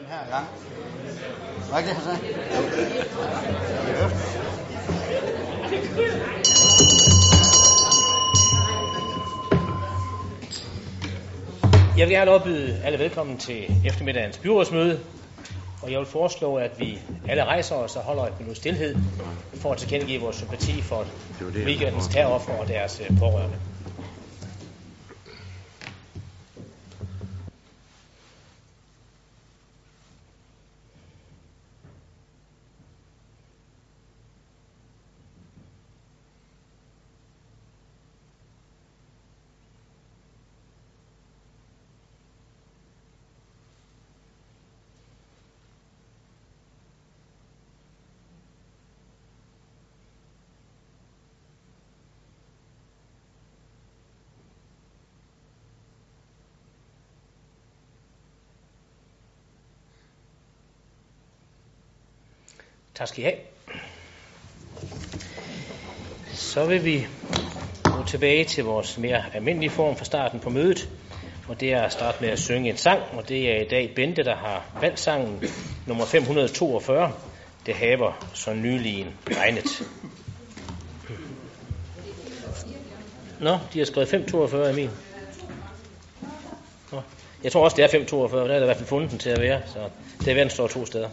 den her gang. Var ikke det, han sagde? Jeg vil gerne opbyde alle velkommen til eftermiddagens byrådsmøde, og jeg vil foreslå, at vi alle rejser os og holder et minut stillhed for at tilkendegive vores sympati for weekendens terroroffer og deres øh, pårørende. Tak skal I have. Så vil vi gå tilbage til vores mere almindelige form for starten på mødet. Og det er at starte med at synge en sang, og det er i dag Bente, der har valgt sangen nummer 542. Det haver så nylig en regnet. Nå, de har skrevet 542 i min. Nå. Jeg tror også, det er 542, der er der i hvert fald fundet den til at være, så det er værd, den står to steder.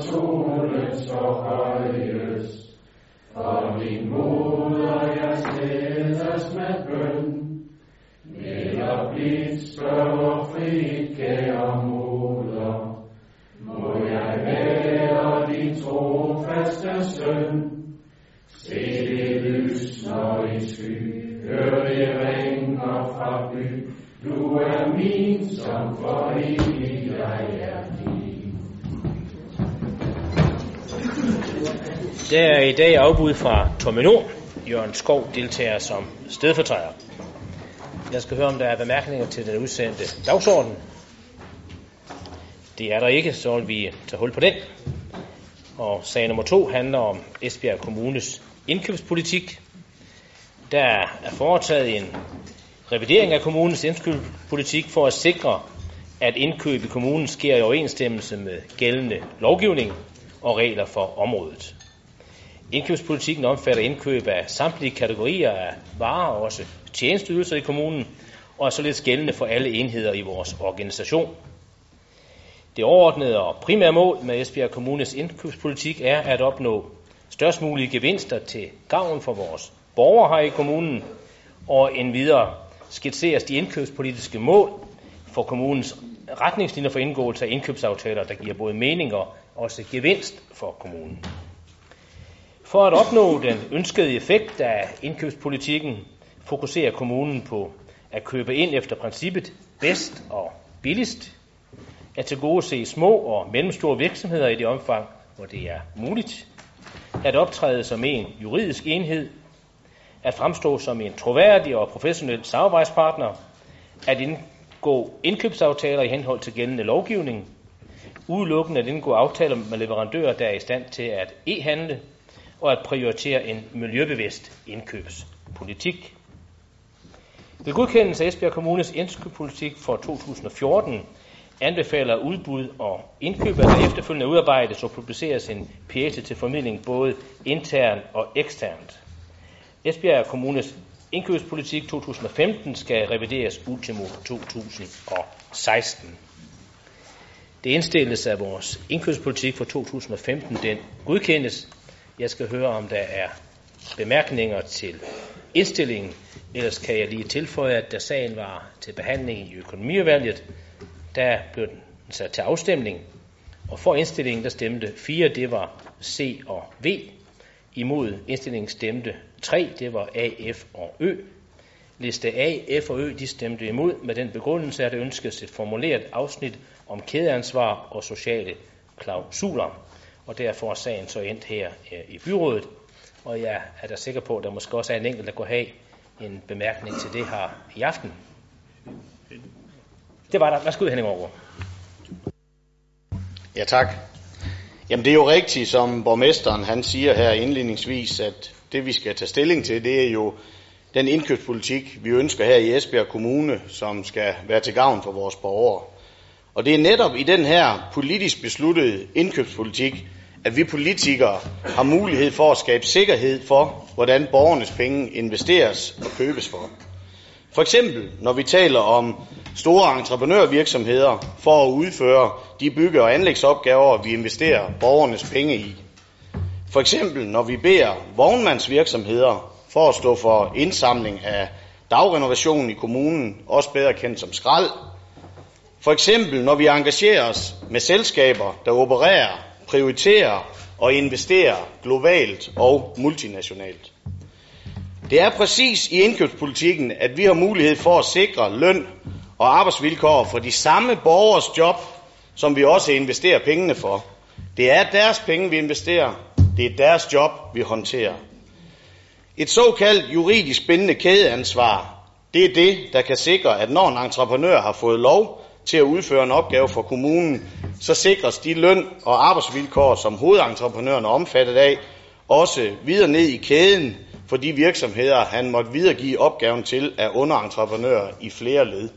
solen står højest, for min moder jeg sættes med bøn, eller blidt og frit kære moder, må jeg være din trofaste søn, se det lys, når i sky, hør det ringer fra by, du er min, som for evig jeg er. Der er i dag afbud fra Tormenor. Jørgen Skov deltager som stedfortræder. Jeg skal høre, om der er bemærkninger til den udsendte dagsorden. Det er der ikke, så vil vi tage hul på den. Og sag nummer to handler om Esbjerg Kommunes indkøbspolitik. Der er foretaget en revidering af kommunens indkøbspolitik for at sikre, at indkøb i kommunen sker i overensstemmelse med gældende lovgivning og regler for området. Indkøbspolitikken omfatter indkøb af samtlige kategorier af varer og også tjenesteydelser i kommunen, og er således gældende for alle enheder i vores organisation. Det overordnede og primære mål med Esbjerg Kommunes indkøbspolitik er at opnå størst mulige gevinster til gavn for vores borgere her i kommunen, og en videre skitseres de indkøbspolitiske mål for kommunens retningslinjer for indgåelse af indkøbsaftaler, der giver både mening og også gevinst for kommunen. For at opnå den ønskede effekt af indkøbspolitikken, fokuserer kommunen på at købe ind efter princippet bedst og billigst, at tilgodese små og mellemstore virksomheder i det omfang, hvor det er muligt, at optræde som en juridisk enhed, at fremstå som en troværdig og professionel samarbejdspartner, at indgå indkøbsaftaler i henhold til gældende lovgivning, udelukkende at indgå aftaler med leverandører, der er i stand til at e-handle, og at prioritere en miljøbevidst indkøbspolitik. Ved godkendelse af Esbjerg Kommunes indkøbspolitik for 2014 anbefaler udbud og indkøb, at der efterfølgende udarbejdes og publiceres en pjæse til formidling både internt og eksternt. Esbjerg Kommunes indkøbspolitik 2015 skal revideres ultimo 2016. Det indstilles, af vores indkøbspolitik for 2015 den godkendes. Jeg skal høre, om der er bemærkninger til indstillingen. Ellers kan jeg lige tilføje, at da sagen var til behandling i økonomiudvalget, der blev den sat til afstemning. Og for indstillingen, der stemte 4, det var C og V. Imod indstillingen stemte 3, det var A, F og Ø. Liste A, F og Ø, de stemte imod med den begrundelse, at det ønskes et formuleret afsnit om kædeansvar og sociale klausuler. Og derfor er sagen så endt her øh, i byrådet. Og jeg er da sikker på, at der måske også er en enkelt, der kunne have en bemærkning til det her i aften. Det var der. Værsgo, Henning Aargaard. Ja, tak. Jamen det er jo rigtigt, som borgmesteren han siger her indledningsvis, at det vi skal tage stilling til, det er jo den indkøbspolitik, vi ønsker her i Esbjerg Kommune, som skal være til gavn for vores borgere. Og det er netop i den her politisk besluttede indkøbspolitik, at vi politikere har mulighed for at skabe sikkerhed for, hvordan borgernes penge investeres og købes for. For eksempel, når vi taler om store entreprenørvirksomheder for at udføre de bygge- og anlægsopgaver, vi investerer borgernes penge i. For eksempel, når vi beder vognmandsvirksomheder for at stå for indsamling af dagrenovation i kommunen, også bedre kendt som skrald. For eksempel, når vi engagerer os med selskaber, der opererer, prioriterer og investerer globalt og multinationalt. Det er præcis i indkøbspolitikken, at vi har mulighed for at sikre løn og arbejdsvilkår for de samme borgers job, som vi også investerer pengene for. Det er deres penge, vi investerer. Det er deres job, vi håndterer. Et såkaldt juridisk bindende kædeansvar, det er det, der kan sikre, at når en entreprenør har fået lov til at udføre en opgave for kommunen, så sikres de løn- og arbejdsvilkår, som hovedentreprenøren er omfattet af, også videre ned i kæden for de virksomheder, han måtte videregive opgaven til af underentreprenører i flere led.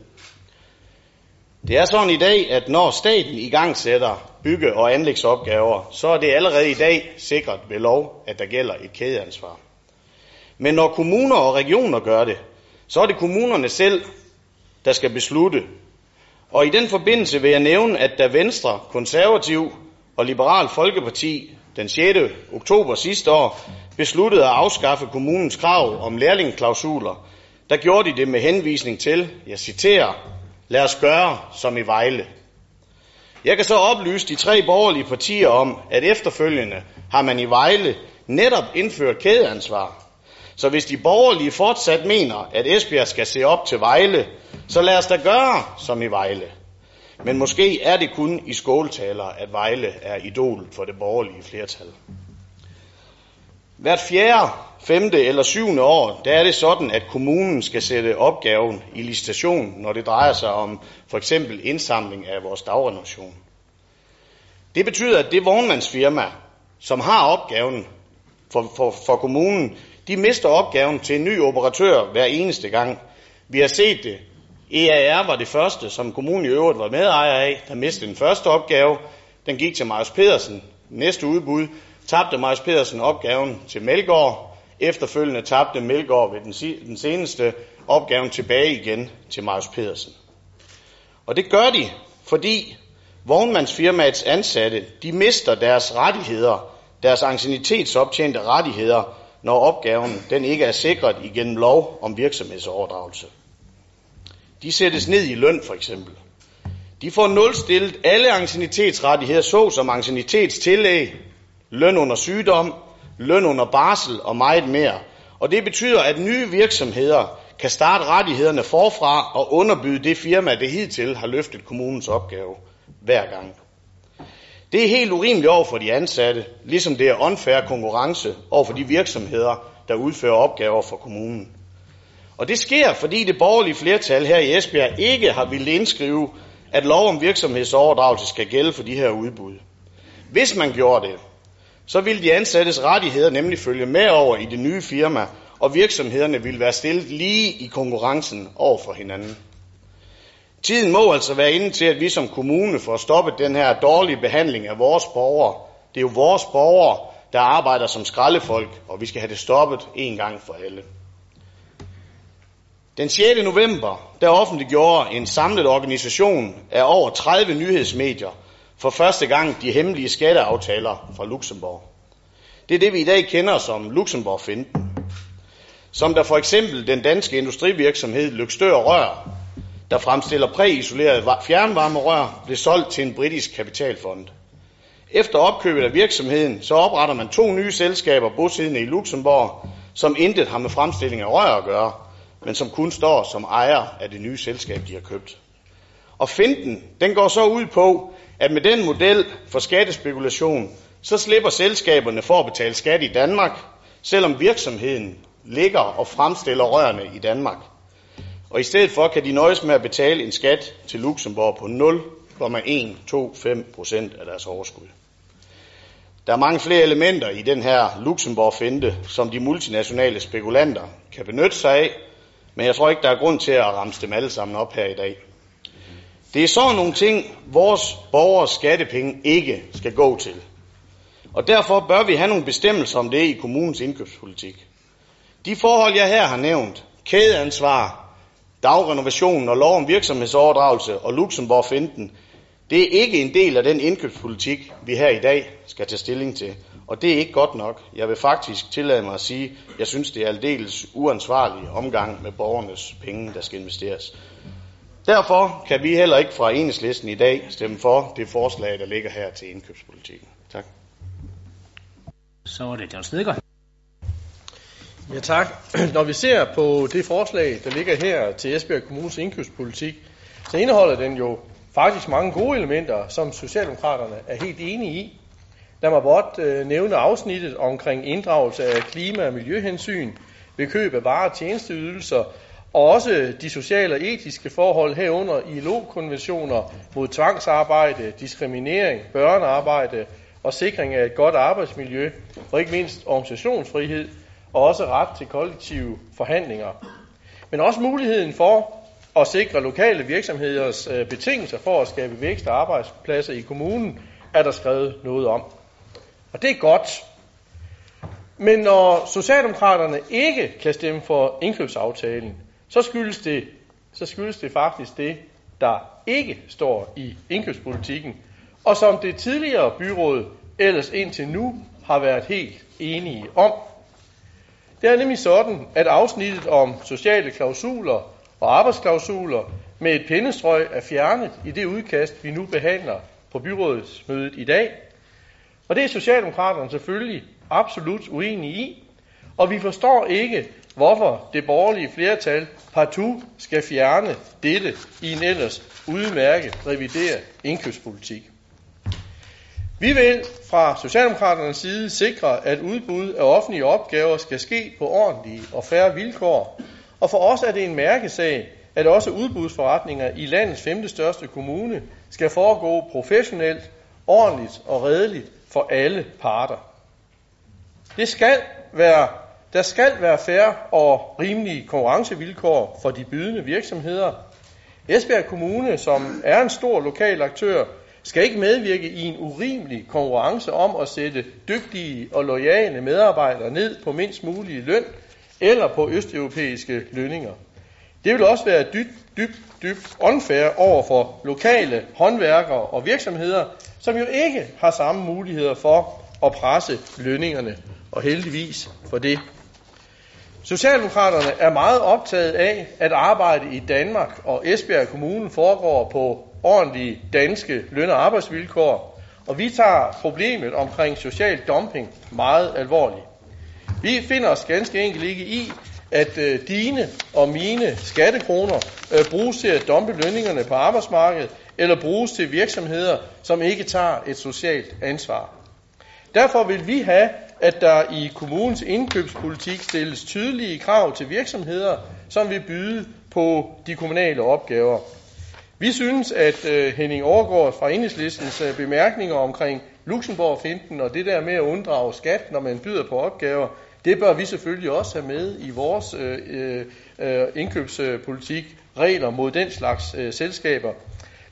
Det er sådan i dag, at når staten i gang sætter bygge- og anlægsopgaver, så er det allerede i dag sikret ved lov, at der gælder et kædeansvar. Men når kommuner og regioner gør det, så er det kommunerne selv, der skal beslutte. Og i den forbindelse vil jeg nævne, at da Venstre, Konservativ og Liberal Folkeparti den 6. oktober sidste år besluttede at afskaffe kommunens krav om lærlingeklausuler, der gjorde de det med henvisning til, jeg citerer, lad os gøre som i Vejle. Jeg kan så oplyse de tre borgerlige partier om, at efterfølgende har man i Vejle netop indført kædeansvar. Så hvis de borgerlige fortsat mener, at Esbjerg skal se op til Vejle, så lad os da gøre som i Vejle. Men måske er det kun i skåltaler, at Vejle er idol for det borgerlige flertal. Hvert fjerde, femte eller syvende år, der er det sådan, at kommunen skal sætte opgaven i licitation, når det drejer sig om for eksempel indsamling af vores dagrenovation. Det betyder, at det vognmandsfirma, som har opgaven for, for, for kommunen, de mister opgaven til en ny operatør hver eneste gang. Vi har set det. EAR var det første, som kommunen i øvrigt var medejer af, der mistede den første opgave. Den gik til Marius Pedersen. Næste udbud tabte Marius Pedersen opgaven til Melgaard. Efterfølgende tabte Melgaard ved den, den seneste opgaven tilbage igen til Marius Pedersen. Og det gør de, fordi vognmandsfirmaets ansatte, de mister deres rettigheder, deres ancienitetsoptjente rettigheder, når opgaven den ikke er sikret igennem lov om virksomhedsoverdragelse. De sættes ned i løn for eksempel. De får nulstillet alle ancienitetsrettigheder, såsom ancienitetstillæg, løn under sygdom, løn under barsel og meget mere. Og det betyder, at nye virksomheder kan starte rettighederne forfra og underbyde det firma, det hidtil har løftet kommunens opgave hver gang. Det er helt urimeligt over for de ansatte, ligesom det er unfair konkurrence over for de virksomheder, der udfører opgaver for kommunen. Og det sker, fordi det borgerlige flertal her i Esbjerg ikke har ville indskrive, at lov om virksomhedsoverdragelse skal gælde for de her udbud. Hvis man gjorde det, så ville de ansattes rettigheder nemlig følge med over i det nye firma, og virksomhederne ville være stillet lige i konkurrencen over for hinanden. Tiden må altså være inde til, at vi som kommune får stoppet den her dårlige behandling af vores borgere. Det er jo vores borgere, der arbejder som skraldefolk, og vi skal have det stoppet en gang for alle. Den 6. november, der offentliggjorde en samlet organisation af over 30 nyhedsmedier for første gang de hemmelige skatteaftaler fra Luxembourg. Det er det, vi i dag kender som Luxembourg-finden. Som der for eksempel den danske industrivirksomhed Lykstør Rør, der fremstiller præisolerede fjernvarmerør, blev solgt til en britisk kapitalfond. Efter opkøbet af virksomheden, så opretter man to nye selskaber bosiddende i Luxembourg, som intet har med fremstilling af rør at gøre, men som kun står som ejer af det nye selskab, de har købt. Og finten, den går så ud på, at med den model for skattespekulation, så slipper selskaberne for at betale skat i Danmark, selvom virksomheden ligger og fremstiller rørene i Danmark. Og i stedet for kan de nøjes med at betale en skat til Luxembourg på 0,125 procent af deres overskud. Der er mange flere elementer i den her Luxembourg-finte, som de multinationale spekulanter kan benytte sig af, men jeg tror ikke, der er grund til at ramse dem alle sammen op her i dag. Det er sådan nogle ting, vores borgers skattepenge ikke skal gå til. Og derfor bør vi have nogle bestemmelser om det i kommunens indkøbspolitik. De forhold, jeg her har nævnt, kædeansvar, dagrenovationen og lov om virksomhedsoverdragelse og Luxembourg-finden, det er ikke en del af den indkøbspolitik, vi her i dag skal tage stilling til. Og det er ikke godt nok. Jeg vil faktisk tillade mig at sige, at jeg synes, det er aldeles uansvarlig omgang med borgernes penge, der skal investeres. Derfor kan vi heller ikke fra enhedslisten i dag stemme for det forslag, der ligger her til indkøbspolitikken. Tak. Så er det John Snedgaard. Ja tak. Når vi ser på det forslag, der ligger her til Esbjerg Kommunes indkøbspolitik, så indeholder den jo faktisk mange gode elementer, som Socialdemokraterne er helt enige i. Lad mig blot øh, nævne afsnittet omkring inddragelse af klima- og miljøhensyn ved køb af varer og tjenesteydelser, og også de sociale og etiske forhold herunder ILO-konventioner mod tvangsarbejde, diskriminering, børnearbejde og sikring af et godt arbejdsmiljø, og ikke mindst organisationsfrihed, og også ret til kollektive forhandlinger. Men også muligheden for at sikre lokale virksomheders øh, betingelser for at skabe vækst og arbejdspladser i kommunen, er der skrevet noget om. Og det er godt. Men når Socialdemokraterne ikke kan stemme for indkøbsaftalen, så skyldes det, så skyldes det faktisk det, der ikke står i indkøbspolitikken, og som det tidligere byråd ellers indtil nu har været helt enige om. Det er nemlig sådan, at afsnittet om sociale klausuler og arbejdsklausuler med et pindestrøg er fjernet i det udkast, vi nu behandler på byrådets møde i dag. Og det er Socialdemokraterne selvfølgelig absolut uenige i, og vi forstår ikke, hvorfor det borgerlige flertal partout skal fjerne dette i en ellers udmærket revideret indkøbspolitik. Vi vil fra Socialdemokraternes side sikre, at udbud af offentlige opgaver skal ske på ordentlige og færre vilkår. Og for os er det en mærkesag, at også udbudsforretninger i landets femte største kommune skal foregå professionelt, ordentligt og redeligt for alle parter. Det skal være, der skal være færre og rimelige konkurrencevilkår for de bydende virksomheder. Esbjerg Kommune, som er en stor lokal aktør, skal ikke medvirke i en urimelig konkurrence om at sætte dygtige og lojale medarbejdere ned på mindst mulige løn eller på østeuropæiske lønninger. Det vil også være dybt, dybt, dybt unfair over for lokale håndværkere og virksomheder, som jo ikke har samme muligheder for at presse lønningerne, og heldigvis for det. Socialdemokraterne er meget optaget af, at arbejde i Danmark og Esbjerg Kommune foregår på ordentlige danske løn- og arbejdsvilkår, og vi tager problemet omkring social dumping meget alvorligt. Vi finder os ganske enkelt ikke i, at øh, dine og mine skattekroner øh, bruges til at dumpe lønningerne på arbejdsmarkedet, eller bruges til virksomheder, som ikke tager et socialt ansvar. Derfor vil vi have, at der i kommunens indkøbspolitik stilles tydelige krav til virksomheder, som vil byde på de kommunale opgaver. Vi synes, at øh, Henning Overgaard fra Enhedslistens øh, bemærkninger omkring Luxembourg-finten og det der med at unddrage skat, når man byder på opgaver, det bør vi selvfølgelig også have med i vores øh, øh, øh indkøbspolitik, regler mod den slags øh, selskaber.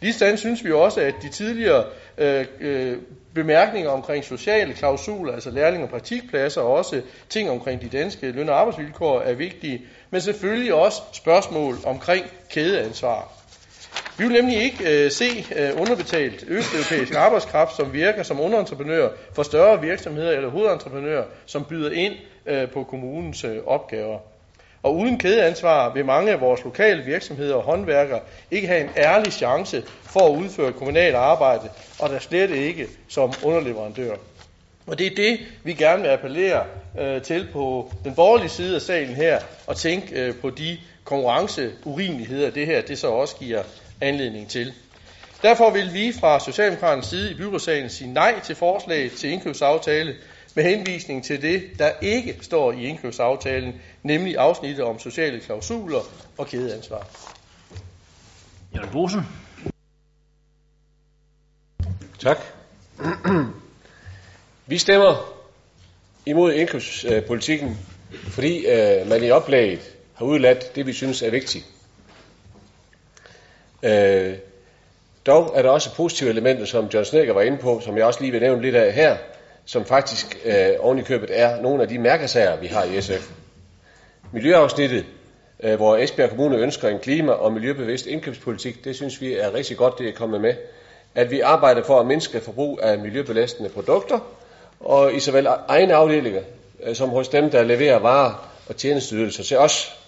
Ligesådan synes vi også, at de tidligere øh, øh, bemærkninger omkring sociale klausuler, altså lærling- og praktikpladser, og også ting omkring de danske løn- og arbejdsvilkår er vigtige, men selvfølgelig også spørgsmål omkring kædeansvar. Vi vil nemlig ikke øh, se øh, underbetalt østeuropæisk arbejdskraft, som virker som underentreprenør for større virksomheder eller hovedentreprenører, som byder ind øh, på kommunens øh, opgaver. Og uden kædeansvar vil mange af vores lokale virksomheder og håndværkere ikke have en ærlig chance for at udføre kommunalt arbejde, og der slet ikke som underleverandør. Og det er det, vi gerne vil appellere øh, til på den borgerlige side af salen her, og tænke øh, på de konkurrenceurimeligheder, det her det så også giver anledning til. Derfor vil vi fra Socialdemokraternes side i byrådssagen sige nej til forslaget til indkøbsaftale med henvisning til det, der ikke står i indkøbsaftalen, nemlig afsnittet om sociale klausuler og kædeansvar. Jørgen Bosen. Tak. Vi stemmer imod indkøbspolitikken, fordi øh, man i oplægget har udladt det, vi synes er vigtigt. Øh, dog er der også positive elementer, som John Snækker var inde på, som jeg også lige vil nævne lidt af her, som faktisk øh, oven i købet er nogle af de mærkesager, vi har i SF. Miljøafsnittet, øh, hvor Esbjerg Kommune ønsker en klima- og miljøbevidst indkøbspolitik, det synes vi er rigtig godt, det er kommet med. At vi arbejder for at mindske forbrug af miljøbelastende produkter, og i såvel egne afdelinger, øh, som hos dem, der leverer varer og tjenesteydelser til os.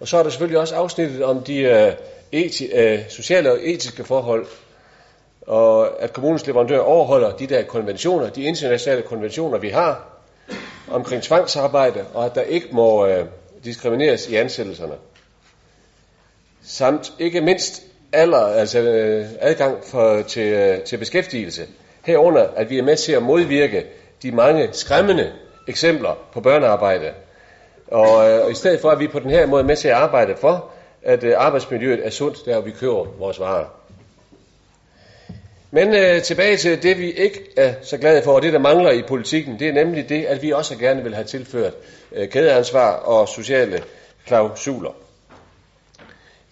Og så er der selvfølgelig også afsnittet om de øh, eti, øh, sociale og etiske forhold, og at kommunens leverandør overholder de der konventioner, de internationale konventioner, vi har omkring tvangsarbejde, og at der ikke må øh, diskrimineres i ansættelserne. Samt ikke mindst alder, altså øh, adgang for, til, øh, til beskæftigelse. Herunder, at vi er med til at modvirke de mange skræmmende eksempler på børnearbejde. Og, øh, og i stedet for, at vi på den her måde er med til at arbejde for, at øh, arbejdsmiljøet er sundt, der vi køber vores varer. Men øh, tilbage til det, vi ikke er så glade for, og det, der mangler i politikken, det er nemlig det, at vi også gerne vil have tilført øh, kædeansvar og sociale klausuler.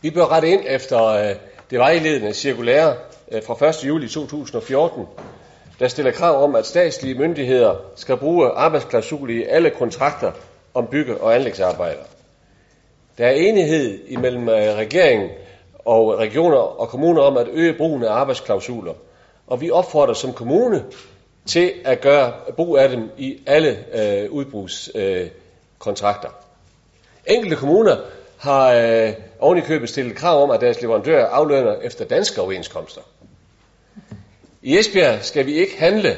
Vi bør rette ind efter øh, det vejledende cirkulære øh, fra 1. juli 2014, der stiller krav om, at statslige myndigheder skal bruge arbejdsklausuler i alle kontrakter om bygge- og anlægsarbejder. Der er enighed imellem øh, regeringen og regioner og kommuner om at øge brugen af arbejdsklausuler. Og vi opfordrer som kommune til at gøre brug af dem i alle øh, udbrugskontrakter. Øh, Enkelte kommuner har øh, oven i købet stillet krav om, at deres leverandører aflønner efter danske overenskomster. I Esbjerg skal vi ikke handle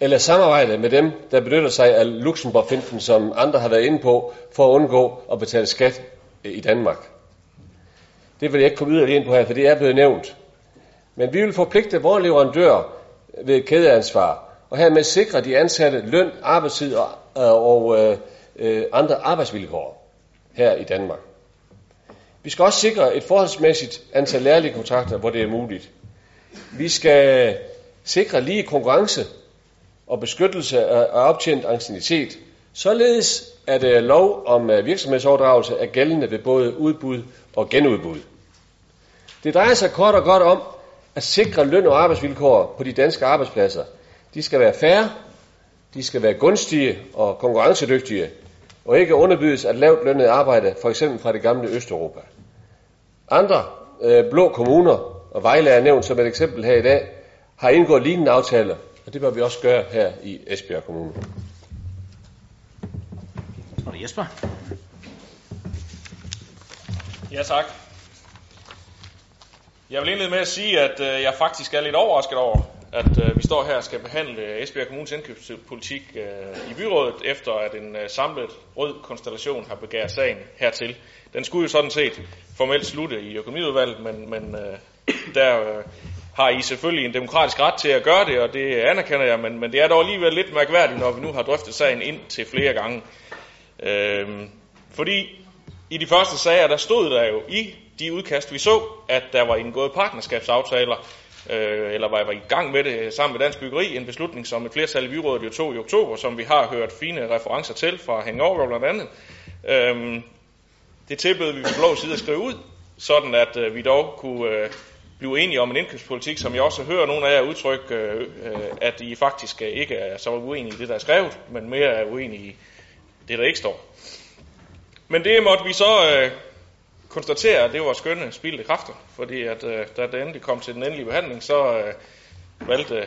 eller samarbejde med dem, der benytter sig af Luxembourg-finten, som andre har været inde på, for at undgå at betale skat øh, i Danmark. Det vil jeg ikke komme yderligere ind på her, for det er blevet nævnt. Men vi vil forpligte vores leverandør ved kædeansvar, og hermed sikre de ansatte løn, arbejdstid og, øh, og øh, øh, andre arbejdsvilkår her i Danmark. Vi skal også sikre et forholdsmæssigt antal lærlingekontrakter, hvor det er muligt. Vi skal sikre lige konkurrence og beskyttelse af optjent ancienitet, således at øh, lov om virksomhedsoverdragelse er gældende ved både udbud og genudbud. Det drejer sig kort og godt om at sikre løn og arbejdsvilkår på de danske arbejdspladser. De skal være færre, de skal være gunstige og konkurrencedygtige, og ikke underbydes af lavt lønnet arbejde, for eksempel fra det gamle Østeuropa. Andre øh, blå kommuner, og Vejle er nævnt som et eksempel her i dag, har indgået lignende aftaler, og det bør vi også gøre her i Esbjerg Kommune. Så er det Jesper. Ja, tak. Jeg vil indlede med at sige, at øh, jeg faktisk er lidt overrasket over, at øh, vi står her og skal behandle øh, Esbjerg Kommunes indkøbspolitik øh, i byrådet, efter at en øh, samlet rød konstellation har begæret sagen hertil. Den skulle jo sådan set formelt slutte i økonomiudvalget, men, men øh, der øh, har I selvfølgelig en demokratisk ret til at gøre det, og det anerkender jeg, men, men det er dog alligevel lidt mærkværdigt, når vi nu har drøftet sagen ind til flere gange. Øh, fordi i de første sager, der stod der jo i de udkast, vi så, at der var indgået partnerskabsaftaler, øh, eller var jeg var i gang med det sammen med Dansk Byggeri, en beslutning, som et flertal i byrådet jo tog i oktober, som vi har hørt fine referencer til fra Hangover blandt andet. Øh, det tilbød vi på blå side at skrive ud, sådan at øh, vi dog kunne øh, blive enige om en indkøbspolitik, som jeg også hører nogle af jer udtrykke, øh, øh at I faktisk øh, ikke er så uenige i det, der er skrevet, men mere er uenige i det, der ikke står. Men det måtte vi så øh, konstatere, at det var skønne spildte kræfter, fordi at, øh, da det endelig kom til den endelige behandling, så øh, valgte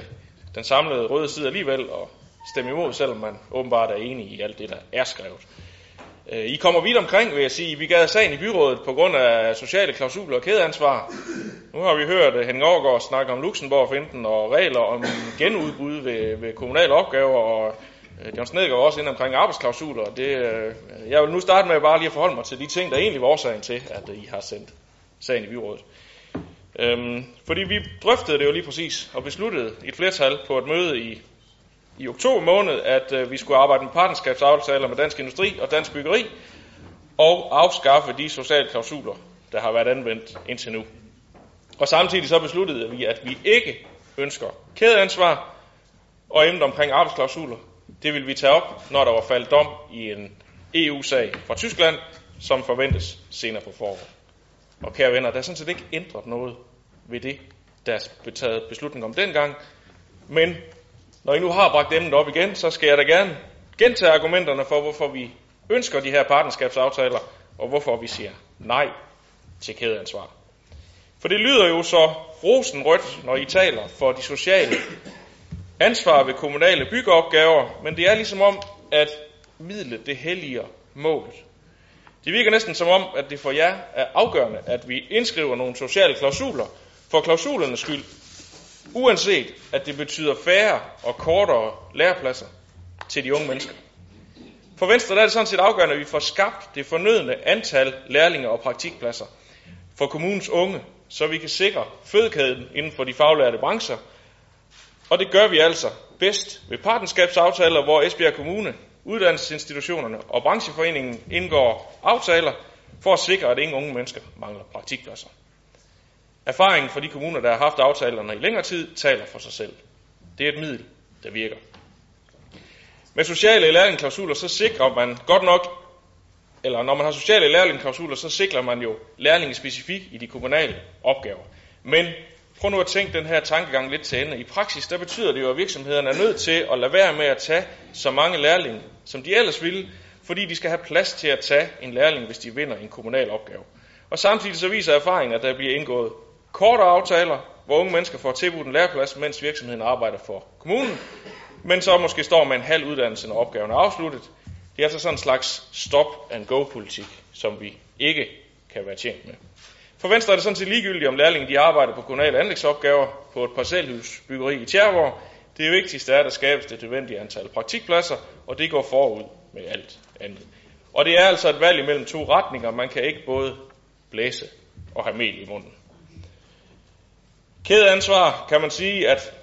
den samlede røde side alligevel at stemme imod, selvom man åbenbart er enig i alt det, der er skrevet. Øh, I kommer vidt omkring, vil jeg sige. Vi gav sagen i byrådet på grund af sociale klausuler og kædeansvar. Nu har vi hørt øh, Henning Aargaard snakke om Luxembourg-finden og regler om genudbud ved, ved kommunale opgaver, og Øh, John Snedgaard også ind omkring arbejdsklausuler. Det, øh, jeg vil nu starte med bare lige at forholde mig til de ting, der egentlig var årsagen til, at øh, I har sendt sagen i byrådet. Øhm, fordi vi drøftede det jo lige præcis og besluttede et flertal på et møde i i oktober måned, at øh, vi skulle arbejde med partnerskabsaftaler med Dansk Industri og Dansk Byggeri, og afskaffe de sociale klausuler, der har været anvendt indtil nu. Og samtidig så besluttede vi, at vi ikke ønsker kædeansvar og emnet omkring arbejdsklausuler. Det vil vi tage op, når der var faldet dom i en EU-sag fra Tyskland, som forventes senere på foråret. Og kære venner, der er sådan set ikke ændret noget ved det, der er taget beslutning om dengang, men når I nu har bragt emnet op igen, så skal jeg da gerne gentage argumenterne for, hvorfor vi ønsker de her partnerskabsaftaler, og hvorfor vi siger nej til kædeansvar. For det lyder jo så rosenrødt, når I taler for de sociale ansvar ved kommunale byggeopgaver, men det er ligesom om, at midlet det helliger målet. Det virker næsten som om, at det for jer er afgørende, at vi indskriver nogle sociale klausuler for klausulernes skyld, Uanset at det betyder færre og kortere lærepladser til de unge mennesker. For Venstre der er det sådan set afgørende, at vi får skabt det fornødne antal lærlinge og praktikpladser for kommunens unge, så vi kan sikre fødekæden inden for de faglærte brancher. Og det gør vi altså bedst ved partnerskabsaftaler, hvor Esbjerg Kommune, uddannelsesinstitutionerne og brancheforeningen indgår aftaler for at sikre, at ingen unge mennesker mangler praktikpladser. Erfaringen fra de kommuner, der har haft aftalerne i længere tid, taler for sig selv. Det er et middel, der virker. Med sociale lærlingklausuler, så sikrer man godt nok, eller når man har sociale lærlingklausuler, så sikrer man jo lærlinge specifikt i de kommunale opgaver. Men prøv nu at tænke den her tankegang lidt til ende. I praksis, der betyder det jo, at virksomhederne er nødt til at lade være med at tage så mange lærlinge, som de ellers ville, fordi de skal have plads til at tage en lærling, hvis de vinder en kommunal opgave. Og samtidig så viser erfaringen, at der bliver indgået korte aftaler, hvor unge mennesker får tilbudt en læreplads, mens virksomheden arbejder for kommunen, men så måske står med en halv uddannelse, når opgaven er afsluttet. Det er altså sådan en slags stop-and-go-politik, som vi ikke kan være tjent med. For Venstre er det sådan set ligegyldigt, om lærlingen de arbejder på kommunale anlægsopgaver på et parcelhusbyggeri i Tjerborg. Det vigtigste er, at der skabes det nødvendige antal praktikpladser, og det går forud med alt andet. Og det er altså et valg imellem to retninger. Man kan ikke både blæse og have mel i munden. Kædeansvar kan man sige, at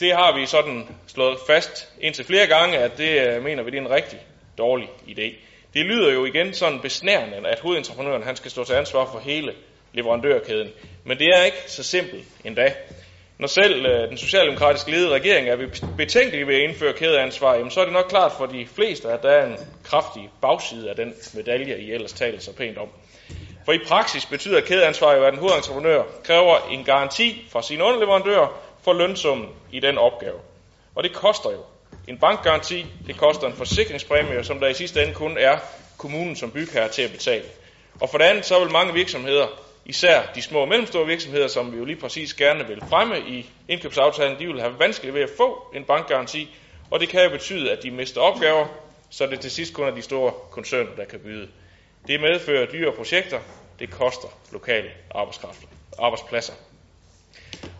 det har vi sådan slået fast indtil flere gange, at det øh, mener vi, det er en rigtig dårlig idé. Det lyder jo igen sådan besnærende, at hovedentreprenøren han skal stå til ansvar for hele leverandørkæden. Men det er ikke så simpelt endda. Når selv øh, den socialdemokratisk ledede regering er betænkelig ved at indføre kædeansvar, jamen, så er det nok klart for de fleste, at der er en kraftig bagside af den medalje, I ellers taler så pænt om. For i praksis betyder kædeansvar jo, at en hovedentreprenør kræver en garanti fra sine underleverandører for lønsummen i den opgave. Og det koster jo. En bankgaranti, det koster en forsikringspræmie, som der i sidste ende kun er kommunen som bygherre til at betale. Og for det andet, så vil mange virksomheder, især de små og mellemstore virksomheder, som vi jo lige præcis gerne vil fremme i indkøbsaftalen, de vil have vanskeligt ved at få en bankgaranti, og det kan jo betyde, at de mister opgaver, så det til sidst kun er de store koncerner, der kan byde. Det medfører dyre projekter, det koster lokale arbejdskræfter. arbejdspladser.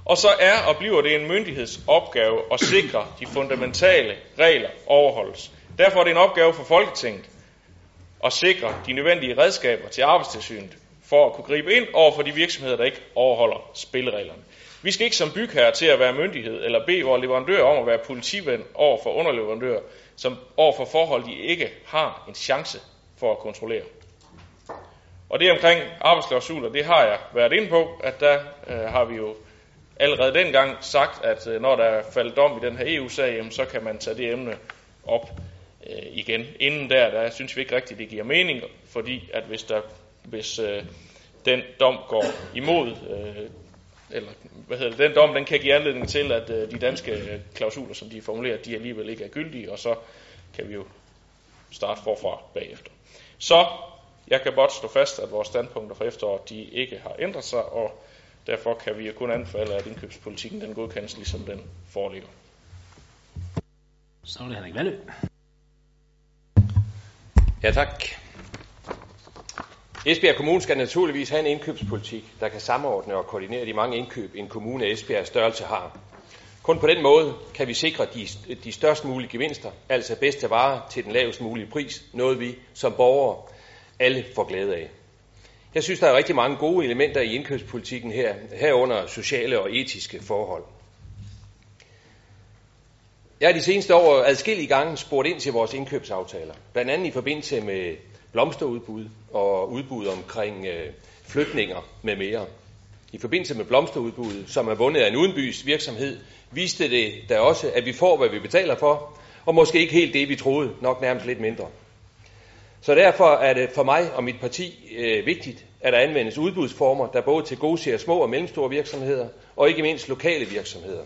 Og så er og bliver det en myndighedsopgave at sikre de fundamentale regler overholdes. Derfor er det en opgave for Folketinget at sikre de nødvendige redskaber til arbejdstilsynet for at kunne gribe ind over for de virksomheder, der ikke overholder spillereglerne. Vi skal ikke som bygherre til at være myndighed eller bede vores leverandør om at være politivend over for underleverandører, som over for forhold, de ikke har en chance for at kontrollere. Og det omkring arbejdsklausuler, det har jeg været inde på, at der øh, har vi jo allerede dengang sagt, at øh, når der er faldet dom i den her EU-sag, jamen, så kan man tage det emne op øh, igen. Inden der, der synes vi ikke rigtigt, det giver mening, fordi at hvis, der, hvis øh, den dom går imod, øh, eller hvad hedder det, den dom, den kan give anledning til, at øh, de danske klausuler, som de er formuleret, de alligevel ikke er gyldige, og så kan vi jo starte forfra bagefter. Så jeg kan godt stå fast, at vores standpunkter for efteråret, de ikke har ændret sig, og derfor kan vi jo kun anbefale, at indkøbspolitikken den godkendes, ligesom den foreligger. Så er det Henrik Valø. Ja, tak. Esbjerg Kommune skal naturligvis have en indkøbspolitik, der kan samordne og koordinere de mange indkøb, en kommune af Esbjergs størrelse har. Kun på den måde kan vi sikre de, de størst mulige gevinster, altså bedste varer til den lavest mulige pris, noget vi som borgere alle får glæde af. Jeg synes, der er rigtig mange gode elementer i indkøbspolitikken her, herunder sociale og etiske forhold. Jeg har de seneste år adskillige gange spurgt ind til vores indkøbsaftaler, blandt andet i forbindelse med blomsterudbud og udbud omkring øh, flytninger med mere. I forbindelse med blomsterudbuddet, som er vundet af en udenbys virksomhed, viste det da også, at vi får, hvad vi betaler for, og måske ikke helt det, vi troede, nok nærmest lidt mindre. Så derfor er det for mig og mit parti øh, vigtigt, at der anvendes udbudsformer, der både til gode ser små og mellemstore virksomheder, og ikke mindst lokale virksomheder.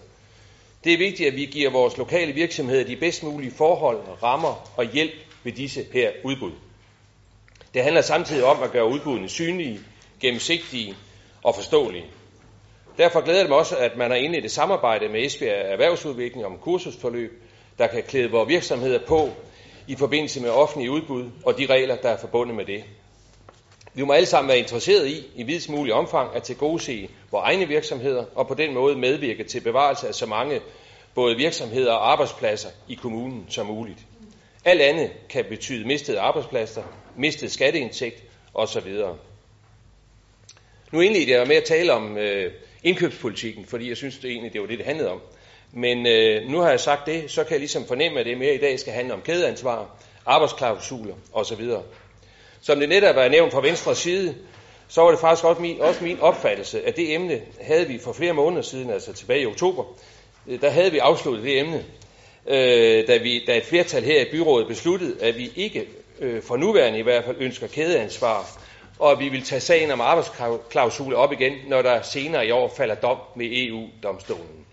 Det er vigtigt, at vi giver vores lokale virksomheder de bedst mulige forhold, rammer og hjælp ved disse her udbud. Det handler samtidig om at gøre udbuddene synlige, gennemsigtige og forståelige. Derfor glæder det mig også, at man har indledt et samarbejde med Esbjerg Erhvervsudvikling om kursusforløb, der kan klæde vores virksomheder på i forbindelse med offentlige udbud og de regler, der er forbundet med det. Vi må alle sammen være interesseret i, i videst mulig omfang, at tilgodese vores egne virksomheder og på den måde medvirke til bevarelse af så mange både virksomheder og arbejdspladser i kommunen som muligt. Alt andet kan betyde mistede arbejdspladser, mistet skatteindtægt osv. Nu indledte jeg med at tale om øh, indkøbspolitikken, fordi jeg synes det egentlig, det var det, det handlede om. Men øh, nu har jeg sagt det, så kan jeg ligesom fornemme, at det mere i dag skal handle om kædeansvar, arbejdsklausuler osv. Som det netop er nævnt fra venstre side, så var det faktisk også min, også min opfattelse, at det emne havde vi for flere måneder siden, altså tilbage i oktober, øh, der havde vi afsluttet det emne, øh, da, vi, da et flertal her i byrådet besluttede, at vi ikke øh, for nuværende i hvert fald ønsker kædeansvar, og at vi vil tage sagen om arbejdsklausuler op igen, når der senere i år falder dom med EU-domstolen.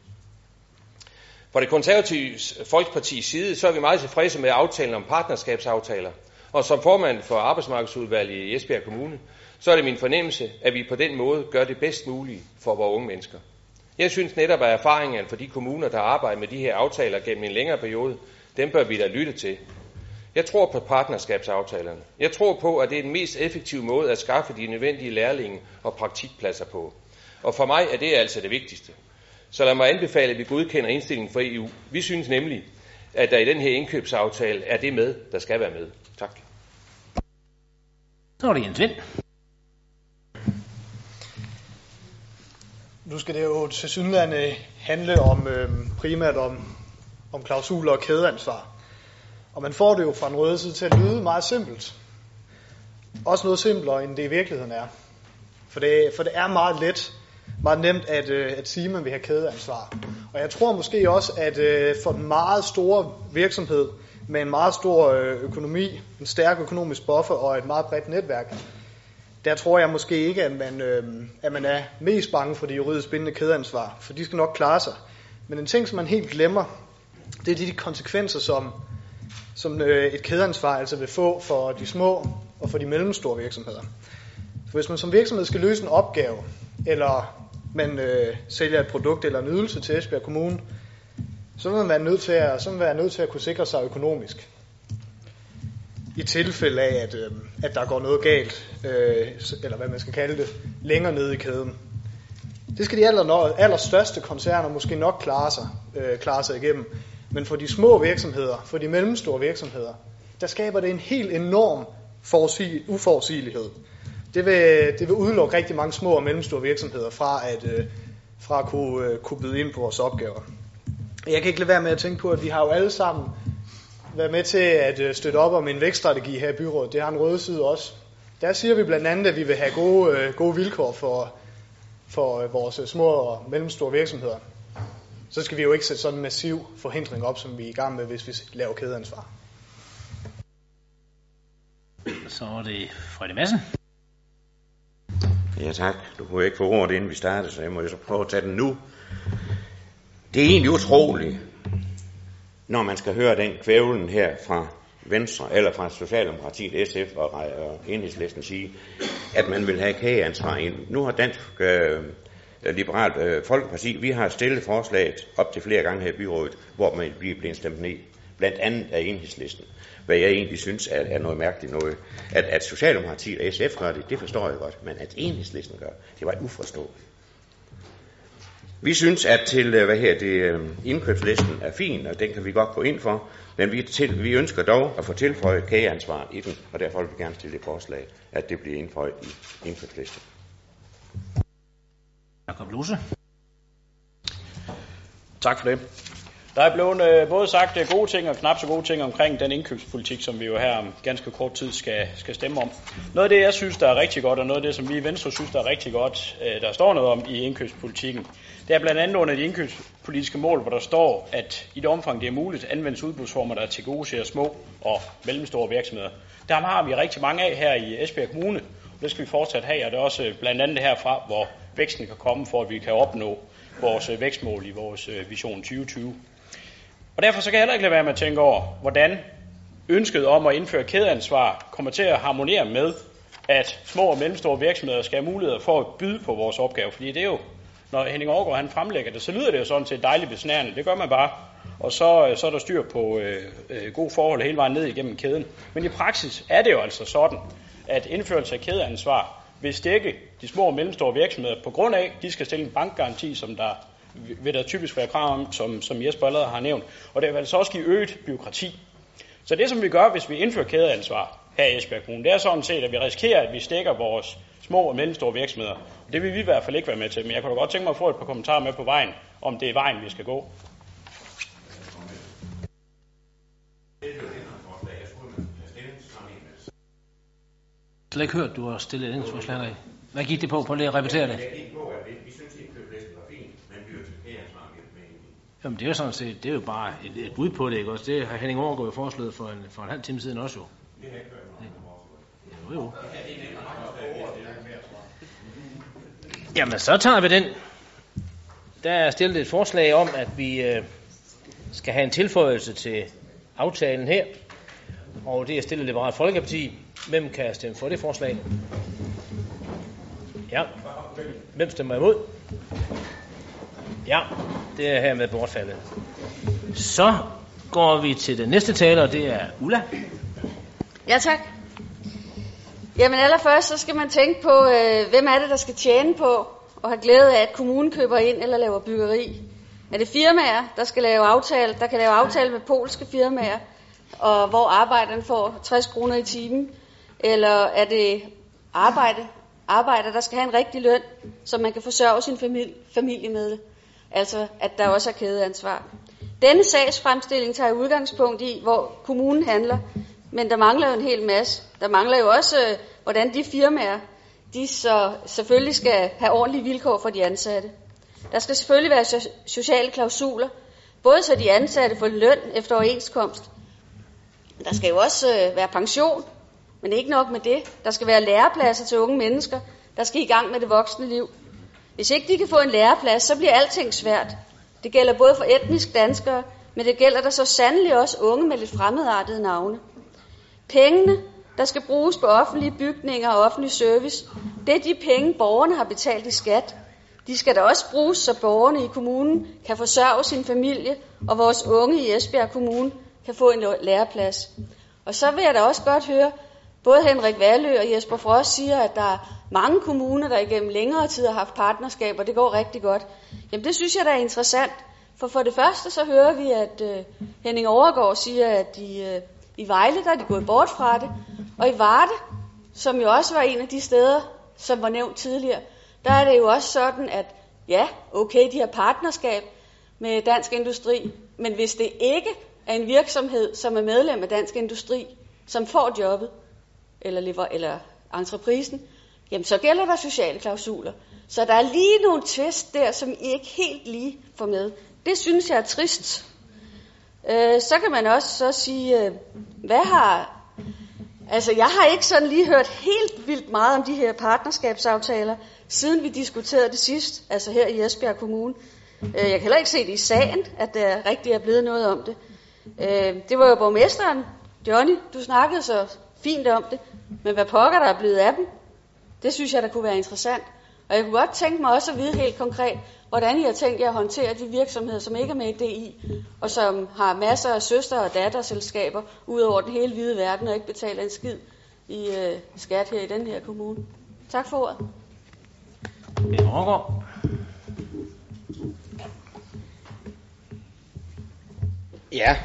Fra det konservative Folkepartis side, så er vi meget tilfredse med aftalen om partnerskabsaftaler. Og som formand for arbejdsmarkedsudvalget i Esbjerg Kommune, så er det min fornemmelse, at vi på den måde gør det bedst muligt for vores unge mennesker. Jeg synes netop, at erfaringerne for de kommuner, der arbejder med de her aftaler gennem en længere periode, dem bør vi da lytte til. Jeg tror på partnerskabsaftalerne. Jeg tror på, at det er den mest effektive måde at skaffe de nødvendige lærlinge og praktikpladser på. Og for mig er det altså det vigtigste. Så lad mig anbefale, at vi godkender indstillingen for EU. Vi synes nemlig, at der i den her indkøbsaftale er det med, der skal være med. Tak. Så er det Jens Vind. Nu skal det jo til synligheden handle om øh, primært om, om klausuler og kædeansvar. Og man får det jo fra en røde side til at lyde meget simpelt. Også noget simplere, end det i virkeligheden er. For det, for det er meget let, meget nemt at, øh, at sige, at man vil have kædeansvar. Og jeg tror måske også, at øh, for en meget stor virksomhed med en meget stor øh, økonomi, en stærk økonomisk buffer og et meget bredt netværk, der tror jeg måske ikke, at man, øh, at man er mest bange for de juridisk bindende kædeansvar, for de skal nok klare sig. Men en ting, som man helt glemmer, det er de konsekvenser, som, som øh, et kædeansvar altså vil få for de små og for de mellemstore virksomheder. For hvis man som virksomhed skal løse en opgave, eller man øh, sælger et produkt eller en ydelse til Esbjerg Kommune, så vil man være nødt til at, så vil man være nødt til at kunne sikre sig økonomisk. I tilfælde af, at, øh, at der går noget galt, øh, eller hvad man skal kalde det, længere nede i kæden. Det skal de aller, allerstørste koncerner måske nok klare sig, øh, klare sig igennem. Men for de små virksomheder, for de mellemstore virksomheder, der skaber det en helt enorm uforudsigelighed. Det vil, det vil udelukke rigtig mange små og mellemstore virksomheder fra at, øh, fra at kunne, øh, kunne byde ind på vores opgaver. Jeg kan ikke lade være med at tænke på, at vi har jo alle sammen været med til at øh, støtte op om en vækststrategi her i byrådet. Det har en røde side også. Der siger vi blandt andet, at vi vil have gode, øh, gode vilkår for, for øh, vores små og mellemstore virksomheder. Så skal vi jo ikke sætte sådan en massiv forhindring op, som vi er i gang med, hvis vi laver kædeansvar. Så er det Frederik Madsen. Ja tak. Du kunne ikke få ordet, inden vi startede, så jeg må jo så prøve at tage den nu. Det er egentlig utroligt, når man skal høre den kvævlen her fra Venstre, eller fra Socialdemokratiet, SF og, og Enhedslisten sige, at man vil have kageansvar ind. Nu har Dansk øh, Øh, Liberalt øh, Folkeparti, vi har stillet forslaget op til flere gange her i byrådet, hvor man bliver blevet stemt ned, blandt andet af Enhedslisten. Hvad jeg egentlig synes er, er noget mærkeligt noget. At, at Socialdemokratiet og SF gør det, det forstår jeg godt, men at Enhedslisten gør, det var uforståeligt. Vi synes, at til øh, hvad her, det, øh, indkøbslisten er fin, og den kan vi godt gå ind for, men vi, til, vi ønsker dog at få tilføjet kageansvar i den, og derfor vil vi gerne stille det forslag, at det bliver indføjet i indkøbslisten. Jakob Lose. Tak for det. Der er blevet øh, både sagt øh, gode ting og knap så gode ting omkring den indkøbspolitik, som vi jo her om ganske kort tid skal, skal stemme om. Noget af det, jeg synes, der er rigtig godt, og noget af det, som vi i Venstre synes, der er rigtig godt, øh, der står noget om i indkøbspolitikken, det er blandt andet under de indkøbspolitiske mål, hvor der står, at i det omfang, det er muligt, anvendes udbudsformer, der til gode ser små og mellemstore virksomheder. Der har vi rigtig mange af her i Esbjerg Kommune, og det skal vi fortsat have, og det er også blandt andet herfra, hvor væksten kan komme, for at vi kan opnå vores øh, vækstmål i vores øh, vision 2020. Og derfor så kan jeg heller ikke lade være med at tænke over, hvordan ønsket om at indføre kædeansvar kommer til at harmonere med, at små og mellemstore virksomheder skal have mulighed for at byde på vores opgave. Fordi det er jo, når Henning Aargaard han fremlægger det, så lyder det jo sådan til dejligt besnærende. Det gør man bare. Og så, øh, så er der styr på øh, øh, god forhold hele vejen ned igennem kæden. Men i praksis er det jo altså sådan, at indførelse af kædeansvar vil stikke de små og mellemstore virksomheder på grund af, at de skal stille en bankgaranti, som der vil der typisk være krav om, som, som Jesper allerede har nævnt. Og det vil altså også give øget byråkrati. Så det, som vi gør, hvis vi indfører kædeansvar her i Esbjerg Kommune, det er sådan set, at vi risikerer, at vi stikker vores små og mellemstore virksomheder. Det vil vi i hvert fald ikke være med til, men jeg kunne da godt tænke mig at få et par kommentarer med på vejen, om det er vejen, vi skal gå. Jeg har ikke hørt, du har stillet et ændringsforslag. Hvad gik det på? Prøv lige at repetere det. Jamen det er jo sådan set, det er jo bare et, et bud på det, ikke også? Det har Henning Aargaard jo foreslået for en, for en halv time siden også jo. Det har ikke hørt Jo, jo. Jamen så tager vi den. Der er stillet et forslag om, at vi øh, skal have en tilføjelse til aftalen her. Og det er stillet Liberalt Folkeparti. Hvem kan stemme for det forslag? Ja. Hvem stemmer imod? Ja, det er hermed bortfaldet. Så går vi til den næste taler, og det er Ulla. Ja, tak. Jamen allerførst, så skal man tænke på, øh, hvem er det, der skal tjene på og have glæde af, at kommunen køber ind eller laver byggeri. Er det firmaer, der skal lave aftale, der kan lave aftale med polske firmaer, og hvor arbejderen får 60 kroner i timen? Eller er det arbejde, arbejder, der skal have en rigtig løn, så man kan forsørge sin familie, familie med det? Altså, at der også er kædeansvar. Denne sagsfremstilling tager udgangspunkt i, hvor kommunen handler, men der mangler jo en hel masse. Der mangler jo også, øh, hvordan de firmaer, de så selvfølgelig skal have ordentlige vilkår for de ansatte. Der skal selvfølgelig være sociale klausuler, både så de ansatte får løn efter overenskomst. Der skal jo også øh, være pension, men ikke nok med det. Der skal være lærepladser til unge mennesker, der skal i gang med det voksne liv. Hvis ikke de kan få en læreplads, så bliver alting svært. Det gælder både for etnisk danskere, men det gælder der så sandelig også unge med lidt fremmedartede navne. Pengene, der skal bruges på offentlige bygninger og offentlig service, det er de penge, borgerne har betalt i skat. De skal da også bruges, så borgerne i kommunen kan forsørge sin familie, og vores unge i Esbjerg Kommune kan få en læreplads. Og så vil jeg da også godt høre, både Henrik Valø og Jesper Frost siger, at der er mange kommuner, der igennem længere tid har haft partnerskaber, og det går rigtig godt. Jamen det synes jeg, der er interessant. For for det første så hører vi, at øh, Henning Overgaard siger, at de, øh, i Vejle der er de gået bort fra det. Og i Varde, som jo også var en af de steder, som var nævnt tidligere, der er det jo også sådan, at ja, okay, de har partnerskab med Dansk Industri, men hvis det ikke er en virksomhed, som er medlem af Dansk Industri, som får jobbet, eller, lever, eller entreprisen, jamen så gælder der sociale klausuler. Så der er lige nogle tvist der, som I ikke helt lige får med. Det synes jeg er trist. Øh, så kan man også så sige, øh, hvad har... Altså, jeg har ikke sådan lige hørt helt vildt meget om de her partnerskabsaftaler, siden vi diskuterede det sidst, altså her i Esbjerg Kommune. Øh, jeg kan heller ikke se det i sagen, at der rigtig er blevet noget om det. Øh, det var jo borgmesteren, Johnny, du snakkede så fint om det, men hvad pokker der er blevet af dem, det synes jeg, der kunne være interessant. Og jeg kunne godt tænke mig også at vide helt konkret, hvordan I har tænkt jer at håndtere de virksomheder, som ikke er med i DI, og som har masser af søster- og datterselskaber ud over den hele hvide verden, og ikke betaler en skid i øh, skat her i den her kommune. Tak for ordet. Ja,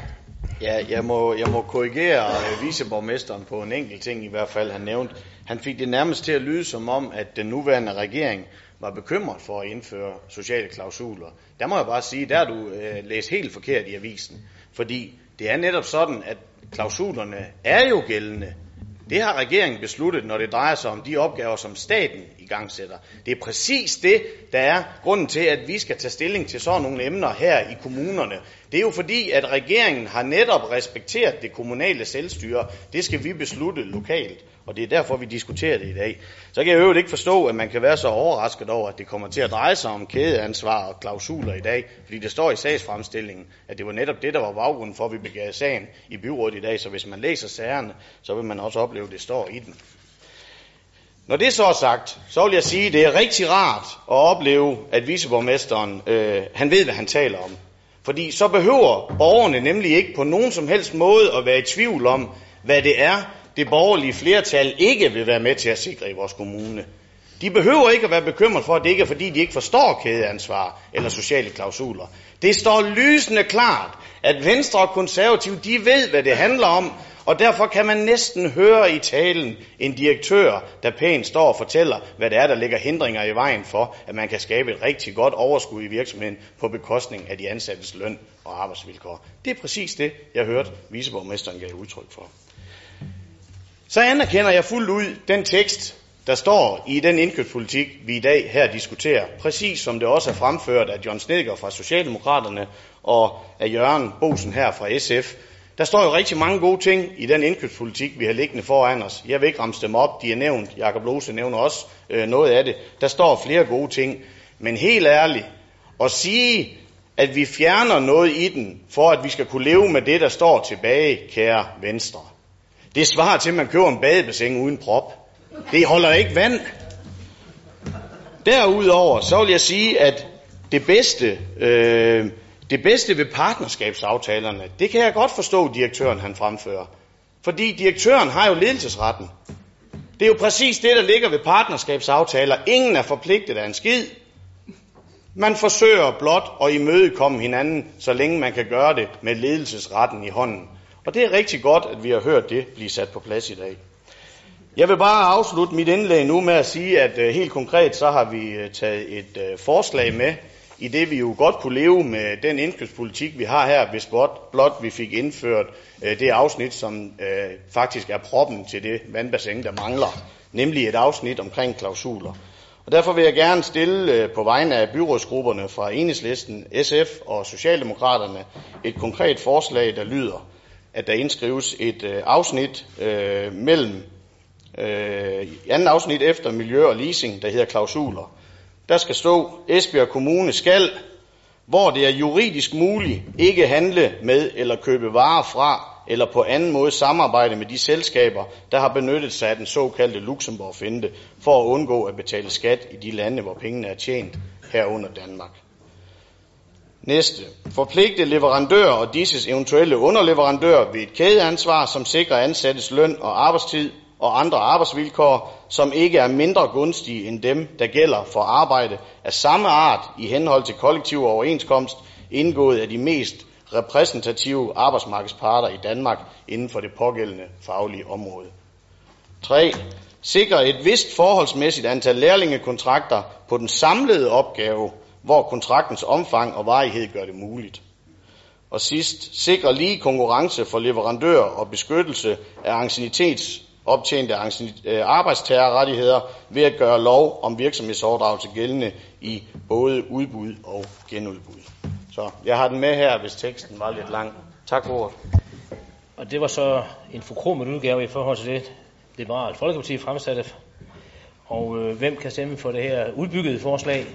ja jeg, må, jeg må korrigere øh, viceborgmesteren på en enkelt ting i hvert fald, han nævnte. Han fik det nærmest til at lyde som om, at den nuværende regering var bekymret for at indføre sociale klausuler. Der må jeg bare sige, der har du øh, læst helt forkert i avisen. Fordi det er netop sådan, at klausulerne er jo gældende. Det har regeringen besluttet, når det drejer sig om de opgaver, som staten i gang sætter. Det er præcis det, der er grunden til, at vi skal tage stilling til sådan nogle emner her i kommunerne. Det er jo fordi, at regeringen har netop respekteret det kommunale selvstyre. Det skal vi beslutte lokalt, og det er derfor, vi diskuterer det i dag. Så kan jeg øvrigt ikke forstå, at man kan være så overrasket over, at det kommer til at dreje sig om kædeansvar og klausuler i dag, fordi det står i sagsfremstillingen, at det var netop det, der var baggrunden for, at vi begav sagen i byrådet i dag. Så hvis man læser sagerne, så vil man også opleve, at det står i den. Når det så er sagt, så vil jeg sige, at det er rigtig rart at opleve, at viceborgmesteren, øh, han ved, hvad han taler om. Fordi så behøver borgerne nemlig ikke på nogen som helst måde at være i tvivl om, hvad det er, det borgerlige flertal ikke vil være med til at sikre i vores kommune. De behøver ikke at være bekymret for, at det ikke er fordi, de ikke forstår kædeansvar eller sociale klausuler. Det står lysende klart, at Venstre og Konservative, de ved, hvad det handler om, og derfor kan man næsten høre i talen en direktør, der pænt står og fortæller, hvad det er, der ligger hindringer i vejen for, at man kan skabe et rigtig godt overskud i virksomheden på bekostning af de ansattes løn og arbejdsvilkår. Det er præcis det, jeg hørte viceborgmesteren gav udtryk for. Så anerkender jeg fuldt ud den tekst, der står i den indkøbspolitik, vi i dag her diskuterer, præcis som det også er fremført af John Snedker fra Socialdemokraterne og af Jørgen Bosen her fra SF, der står jo rigtig mange gode ting i den indkøbspolitik, vi har liggende foran os. Jeg vil ikke ramse dem op, de er nævnt. Jakob Lose nævner også øh, noget af det. Der står flere gode ting. Men helt ærligt, at sige, at vi fjerner noget i den, for at vi skal kunne leve med det, der står tilbage, kære Venstre. Det svarer til, at man køber en badebassin uden prop. Det holder ikke vand. Derudover, så vil jeg sige, at det bedste, øh, det bedste ved partnerskabsaftalerne, det kan jeg godt forstå, direktøren han fremfører. Fordi direktøren har jo ledelsesretten. Det er jo præcis det, der ligger ved partnerskabsaftaler. Ingen er forpligtet af en skid. Man forsøger blot at imødekomme hinanden, så længe man kan gøre det med ledelsesretten i hånden. Og det er rigtig godt, at vi har hørt det blive sat på plads i dag. Jeg vil bare afslutte mit indlæg nu med at sige, at øh, helt konkret så har vi øh, taget et øh, forslag med, i det vi jo godt kunne leve med den indkøbspolitik, vi har her, hvis blot, blot vi fik indført øh, det afsnit, som øh, faktisk er proppen til det vandbassin, der mangler, nemlig et afsnit omkring klausuler. Og derfor vil jeg gerne stille øh, på vegne af byrådsgrupperne fra Enhedslisten, SF og Socialdemokraterne et konkret forslag, der lyder, at der indskrives et øh, afsnit øh, mellem øh, i anden afsnit efter miljø og leasing, der hedder klausuler. Der skal stå, Esbjerg Kommune skal, hvor det er juridisk muligt, ikke handle med eller købe varer fra, eller på anden måde samarbejde med de selskaber, der har benyttet sig af den såkaldte Luxembourg-finte, for at undgå at betale skat i de lande, hvor pengene er tjent, herunder Danmark. Næste. Forpligte leverandører og disses eventuelle underleverandører ved et kædeansvar, som sikrer ansattes løn og arbejdstid og andre arbejdsvilkår, som ikke er mindre gunstige end dem, der gælder for arbejde af samme art i henhold til kollektiv overenskomst, indgået af de mest repræsentative arbejdsmarkedsparter i Danmark inden for det pågældende faglige område. 3. Sikre et vist forholdsmæssigt antal lærlingekontrakter på den samlede opgave, hvor kontraktens omfang og varighed gør det muligt. Og sidst, sikre lige konkurrence for leverandører og beskyttelse af ancienitets optjente øh, arbejdstagerrettigheder ved at gøre lov om virksomhedsoverdragelse gældende i både udbud og genudbud. Så jeg har den med her, hvis teksten var lidt lang. Tak for ordet. Og det var så en forkromet udgave i forhold til det, Liberalt Folkeparti fremsatte. Og øh, hvem kan stemme for det her udbyggede forslag?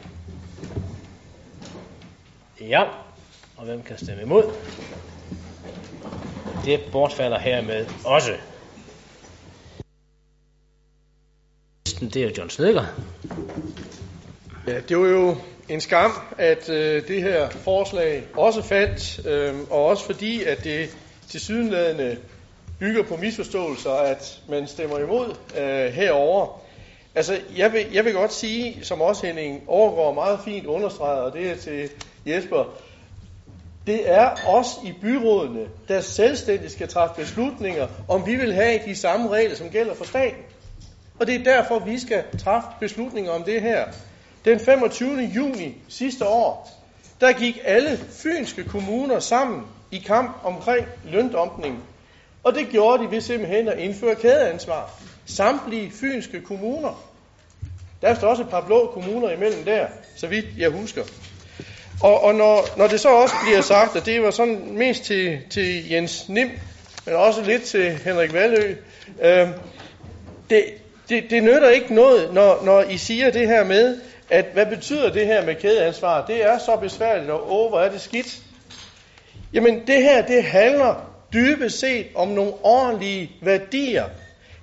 Ja. Og hvem kan stemme imod? Det bortfalder hermed også. Det er John Snedker. Ja, det var jo en skam, at øh, det her forslag også faldt, øh, og også fordi, at det til sydenladende bygger på misforståelser, at man stemmer imod øh, herover. Altså, jeg vil, jeg vil godt sige, som også Henning overgår meget fint understreget, og det er til Jesper, det er os i byrådene, der selvstændigt skal træffe beslutninger, om vi vil have de samme regler, som gælder for staten. Og det er derfor, vi skal træffe beslutninger om det her. Den 25. juni sidste år, der gik alle fynske kommuner sammen i kamp omkring løndumpning. Og det gjorde de ved simpelthen at indføre kædeansvar. Samtlige fynske kommuner. Der er også et par blå kommuner imellem der, så vidt jeg husker. Og, og når, når det så også bliver sagt, at det var sådan mest til, til Jens Nim, men også lidt til Henrik Valø, øh, det, det, det nytter ikke noget, når, når I siger det her med, at hvad betyder det her med kædeansvar? Det er så besværligt, og åh, hvor er det skidt. Jamen det her, det handler dybest set om nogle ordentlige værdier.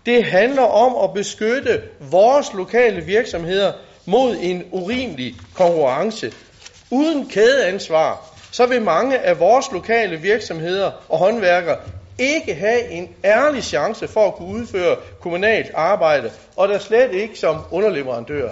Det handler om at beskytte vores lokale virksomheder mod en urimelig konkurrence. Uden kædeansvar, så vil mange af vores lokale virksomheder og håndværkere ikke have en ærlig chance for at kunne udføre kommunalt arbejde, og der slet ikke som underleverandør.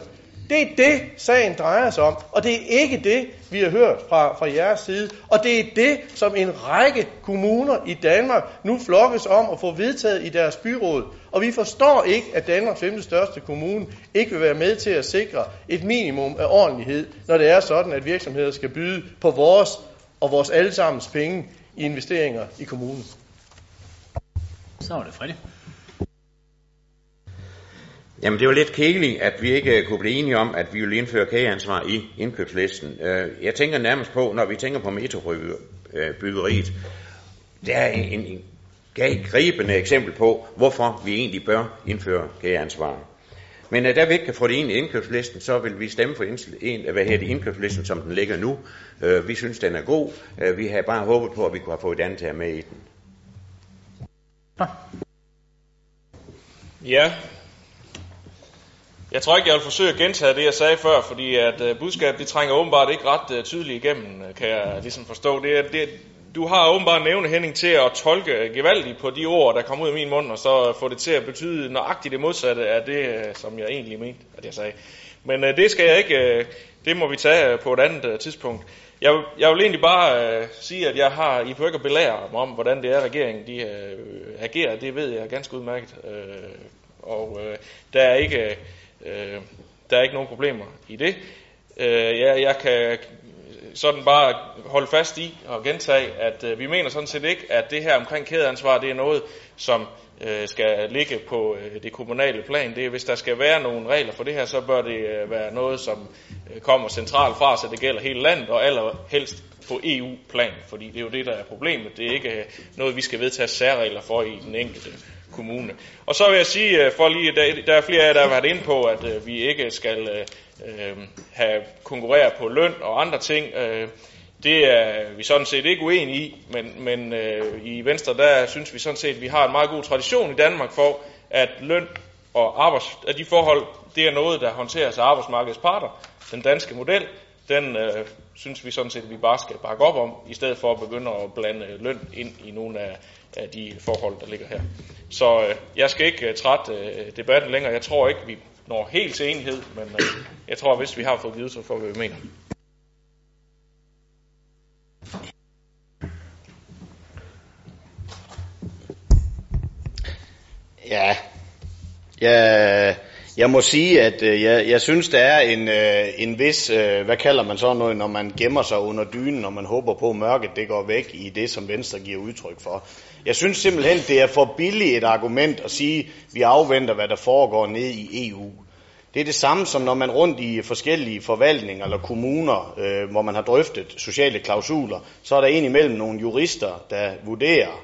Det er det, sagen drejer sig om, og det er ikke det, vi har hørt fra, fra jeres side. Og det er det, som en række kommuner i Danmark nu flokkes om at få vedtaget i deres byråd. Og vi forstår ikke, at Danmarks femte største kommune ikke vil være med til at sikre et minimum af ordentlighed, når det er sådan, at virksomheder skal byde på vores og vores allesammens penge i investeringer i kommunen. Så var det Freddy. Jamen, det var lidt kedeligt, at vi ikke øh, kunne blive enige om, at vi ville indføre kageansvar i indkøbslisten. Øh, jeg tænker nærmest på, når vi tænker på metrobyggeriet, det er en, en gribende eksempel på, hvorfor vi egentlig bør indføre kageansvar. Men øh, da vi ikke kan få det ind i indkøbslisten, så vil vi stemme for en, hvad hedder det, indkøbslisten, som den ligger nu. Vi synes, den er god. Vi har bare håbet på, at vi kunne have fået et andet her med i den. Ja, jeg tror ikke, jeg vil forsøge at gentage det, jeg sagde før, fordi at uh, budskabet det trænger åbenbart ikke ret uh, tydeligt igennem, øh, kan jeg ligesom forstå. Det, er, det, du har åbenbart nævne Henning til at tolke gevaldigt på de ord, der kommer ud af min mund, og så få det til at betyde nøjagtigt det modsatte af det, som jeg egentlig mente, at jeg sagde. Men det skal jeg ikke, det må vi tage på et andet uh, tidspunkt. Jeg, jeg vil egentlig bare øh, sige, at jeg har, I behøver ikke at belære mig om, hvordan det er, regeringen de, øh, agerer. Det ved jeg ganske udmærket. Øh, og øh, der er ikke... Øh, der er ikke nogen problemer i det. Øh, jeg, jeg kan sådan bare holde fast i og gentage, at øh, vi mener sådan set ikke, at det her omkring kædeansvar, det er noget, som øh, skal ligge på øh, det kommunale plan. Det er, hvis der skal være nogle regler for det her, så bør det øh, være noget, som øh, kommer centralt fra, så det gælder hele landet, og allerhelst på EU-plan, fordi det er jo det, der er problemet. Det er ikke øh, noget, vi skal vedtage særregler for i den enkelte kommune. Og så vil jeg sige, øh, for lige, der, der er flere af jer, der har været inde på, at øh, vi ikke skal øh, øh, have konkurrere på løn og andre ting. Øh, det er vi sådan set ikke uenige i, men, men øh, i Venstre, der synes vi sådan set, at vi har en meget god tradition i Danmark for, at løn og arbejds, at de forhold, det er noget, der håndteres af arbejdsmarkedets parter, den danske model, den øh, synes vi sådan set, at vi bare skal bakke op om, i stedet for at begynde at blande løn ind i nogle af, af de forhold, der ligger her. Så øh, jeg skal ikke uh, trætte uh, debatten længere. Jeg tror ikke, vi når helt til enighed, men øh, jeg tror, at hvis vi har fået givet, så får vi, hvad vi mener. Ja, jeg, jeg må sige, at øh, jeg, jeg synes, der er en, øh, en vis, øh, hvad kalder man så noget, når man gemmer sig under dynen, og man håber på, at mørket det går væk i det, som Venstre giver udtryk for. Jeg synes simpelthen, det er for billigt et argument at sige, at vi afventer, hvad der foregår nede i EU. Det er det samme som når man rundt i forskellige forvaltninger eller kommuner, øh, hvor man har drøftet sociale klausuler, så er der en imellem nogle jurister, der vurderer,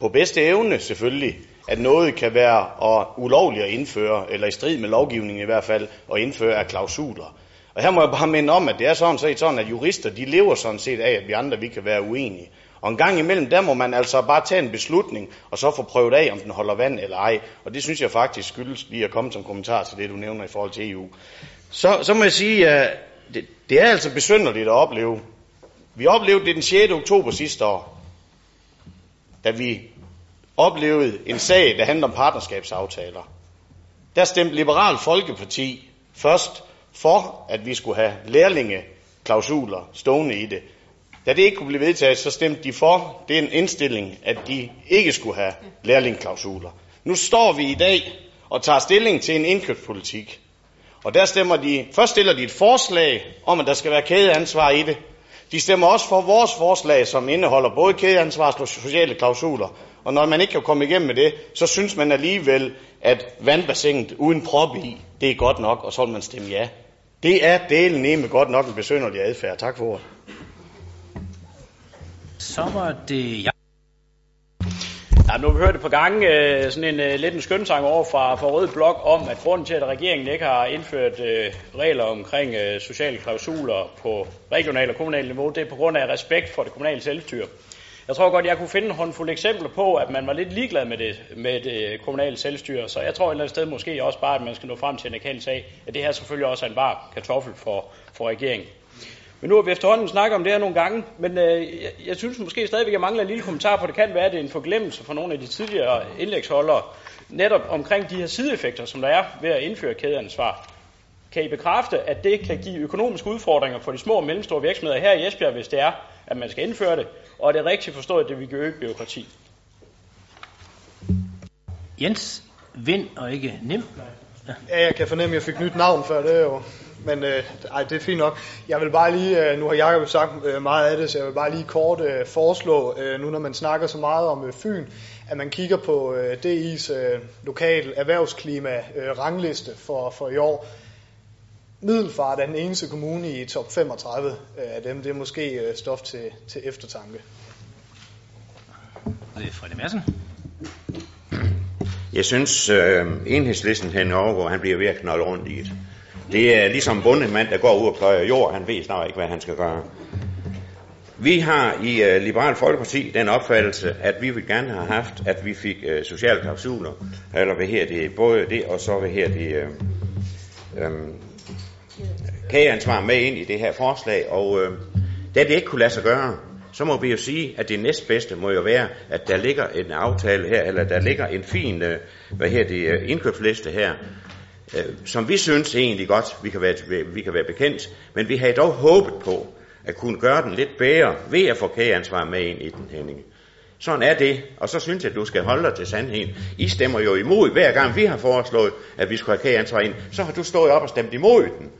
på bedste evne selvfølgelig, at noget kan være og ulovligt at indføre, eller i strid med lovgivningen i hvert fald, at indføre af klausuler. Og her må jeg bare minde om, at det er sådan set sådan, at jurister, de lever sådan set af, at vi andre vi kan være uenige. Og en gang imellem, der må man altså bare tage en beslutning, og så få prøvet af, om den holder vand eller ej. Og det synes jeg faktisk skyldes lige at komme som kommentar til det, du nævner i forhold til EU. Så, så må jeg sige, at det, det er altså besynderligt at opleve. Vi oplevede det den 6. oktober sidste år, da vi oplevede en sag, der handler om partnerskabsaftaler. Der stemte Liberal Folkeparti først for, at vi skulle have lærlingeklausuler stående i det. Da det ikke kunne blive vedtaget, så stemte de for den indstilling, at de ikke skulle have lærlingklausuler. Nu står vi i dag og tager stilling til en indkøbspolitik. Og der stemmer de, først stiller de et forslag om, at der skal være kædeansvar i det. De stemmer også for vores forslag, som indeholder både kædeansvar og sociale klausuler. Og når man ikke kan komme igennem med det, så synes man alligevel, at vandbassinet uden prop i, det er godt nok, og så vil man stemme ja. Det er delen med godt nok en besønderlig adfærd. Tak for ordet. Så var det jeg. Ja, nu har vi hørt et par gange øh, sådan en øh, lidt en skønsang over fra, fra Rød Blok om, at grunden til, at regeringen ikke har indført øh, regler omkring øh, sociale klausuler på regional og kommunal niveau, det er på grund af respekt for det kommunale selvstyre. Jeg tror godt, jeg kunne finde en håndfuld eksempler på, at man var lidt ligeglad med det, med det øh, kommunale selvstyre. Så jeg tror et eller andet sted måske også bare, at man skal nå frem til en erkendelse af, at det her selvfølgelig også er en var kartoffel for, for regeringen. Men nu har vi efterhånden snakket om det her nogle gange, men øh, jeg, jeg synes måske stadigvæk, jeg mangler en lille kommentar på, det kan være, at det er en forglemmelse for nogle af de tidligere indlægsholdere, netop omkring de her sideeffekter, som der er ved at indføre kædeansvar. Kan I bekræfte, at det kan give økonomiske udfordringer for de små og mellemstore virksomheder her i Esbjerg, hvis det er, at man skal indføre det, og er det rigtigt forstået, at det vil øget byråkrati? Jens, vind og ikke nem. Ja, jeg kan fornemme, at jeg fik nyt navn før det jo. Men øh, ej, det er fint nok. Jeg vil bare lige, øh, nu har Jacob sagt øh, meget af det, så jeg vil bare lige kort øh, foreslå, øh, nu når man snakker så meget om øh, Fyn, at man kigger på øh, DI's øh, lokal erhvervsklima øh, rangliste for, for i år. Middelfart er den eneste kommune i top 35 øh, af dem. Det er måske øh, stof til, til eftertanke. Det er Frederik Madsen. Jeg synes, øh, enhedslisten henover, hvor han bliver ved at knolde rundt i det. Det er ligesom bundemand, der går ud og pløjer jord. Han ved snart ikke, hvad han skal gøre. Vi har i uh, Liberal Folkeparti den opfattelse, at vi vil gerne have haft, at vi fik uh, sociale klausuler, eller hvad her det, både det, og så hvad her det, uh, um, kageansvar med ind i det her forslag, og uh, da det ikke kunne lade sig gøre, så må vi jo sige, at det næstbedste må jo være, at der ligger en aftale her, eller der ligger en fin, uh, hvad her det, indkøbsliste her, øh, som vi synes egentlig godt, vi kan, være, vi kan være bekendt, men vi havde dog håbet på at kunne gøre den lidt bedre ved at få kageansvar med ind i den, Henning. Sådan er det, og så synes jeg, at du skal holde dig til sandheden. I stemmer jo imod, hver gang vi har foreslået, at vi skulle have kageansvar ind, så har du stået op og stemt imod den.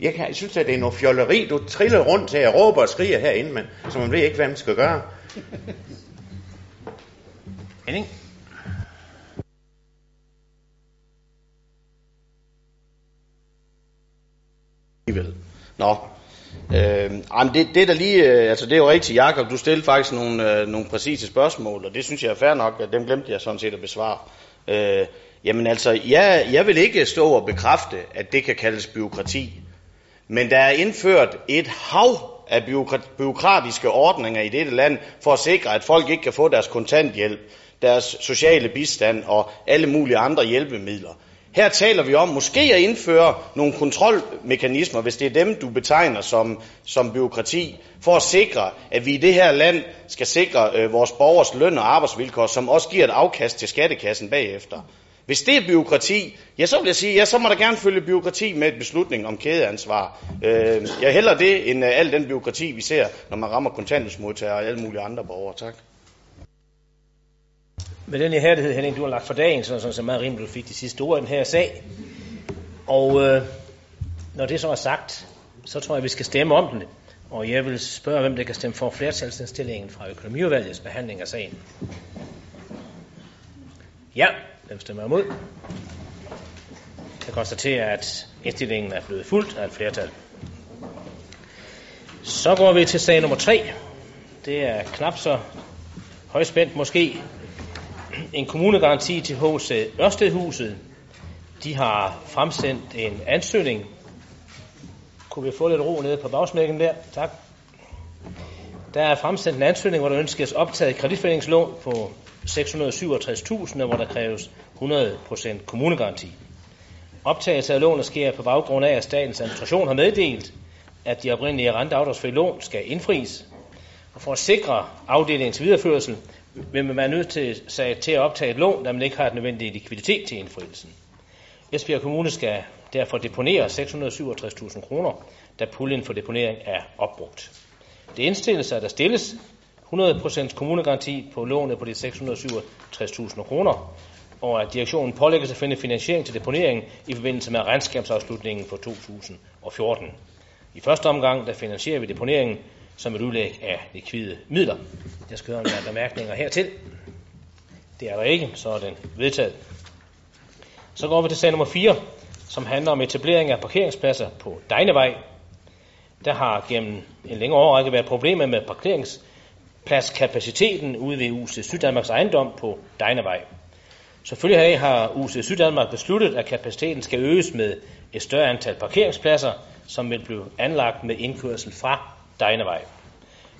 Jeg, kan, jeg synes, at det er noget fjolleri. Du triller rundt til at råbe og skrige herinde, men, så man ved ikke, hvad man skal gøre. Henning? Alligevel. Nå. Øh, jamen det, det der lige, øh, altså det er jo rigtigt, Jakob, du stillede faktisk nogle, øh, nogle præcise spørgsmål, og det synes jeg er fair nok, at dem glemte jeg sådan set at besvare. Øh, jamen altså, jeg, jeg vil ikke stå og bekræfte, at det kan kaldes byråkrati, men der er indført et hav af byråkratiske ordninger i dette land, for at sikre, at folk ikke kan få deres kontanthjælp, deres sociale bistand og alle mulige andre hjælpemidler. Her taler vi om måske at indføre nogle kontrolmekanismer, hvis det er dem, du betegner som, som byråkrati, for at sikre, at vi i det her land skal sikre øh, vores borgers løn og arbejdsvilkår, som også giver et afkast til skattekassen bagefter. Hvis det er byråkrati, ja, så vil jeg sige, ja, så må der gerne følge byråkrati med et beslutning om kædeansvar. Øh, jeg hælder det end øh, al den byråkrati, vi ser, når man rammer kontanthjælpsmodtagere og alle mulige andre borgere. Tak. Med den ihærdighed, Henning, du har lagt for dagen, så, sådan, så meget rimeligt, du fik de sidste ord i den her sag. Og øh, når det så er sagt, så tror jeg, vi skal stemme om den. Og jeg vil spørge, hvem der kan stemme for flertalsindstillingen fra økonomiudvalgets behandling af sagen. Ja, hvem stemmer imod? Jeg konstaterer, at indstillingen er blevet fuldt af et flertal. Så går vi til sag nummer 3. Det er knap så højspændt måske. En kommunegaranti til H.C. Ørstedhuset. De har fremsendt en ansøgning. Kunne vi få lidt ro nede på bagsmækken der? Tak. Der er fremsendt en ansøgning, hvor der ønskes optaget kreditforeningslån på 667.000, hvor der kræves 100% kommunegaranti. Optagelse af lånet sker på baggrund af, at statens administration har meddelt, at de oprindelige renteafdragsfri lån skal indfries. Og for at sikre afdelingens videreførsel, vil man være nødt til, til at optage et lån, da man ikke har den nødvendige likviditet til indfrielsen. Esbjerg Kommune skal derfor deponere 667.000 kroner, da puljen for deponering er opbrugt. Det indstilles, at der stilles 100% kommunegaranti på lånet på de 667.000 kroner, og at direktionen pålægges at finde finansiering til deponeringen i forbindelse med regnskabsafslutningen for 2014. I første omgang der finansierer vi deponeringen som et udlæg af likvide midler. Jeg skal høre, om der er bemærkninger hertil. Det er der ikke, så er den vedtaget. Så går vi til sag nummer 4, som handler om etablering af parkeringspladser på Dejnevej. Der har gennem en længere årrække været problemer med parkeringspladskapaciteten ude ved UC Syddanmarks ejendom på Dejnevej. Selvfølgelig heraf har UC Syddanmark besluttet, at kapaciteten skal øges med et større antal parkeringspladser, som vil blive anlagt med indkørsel fra Dejnevej.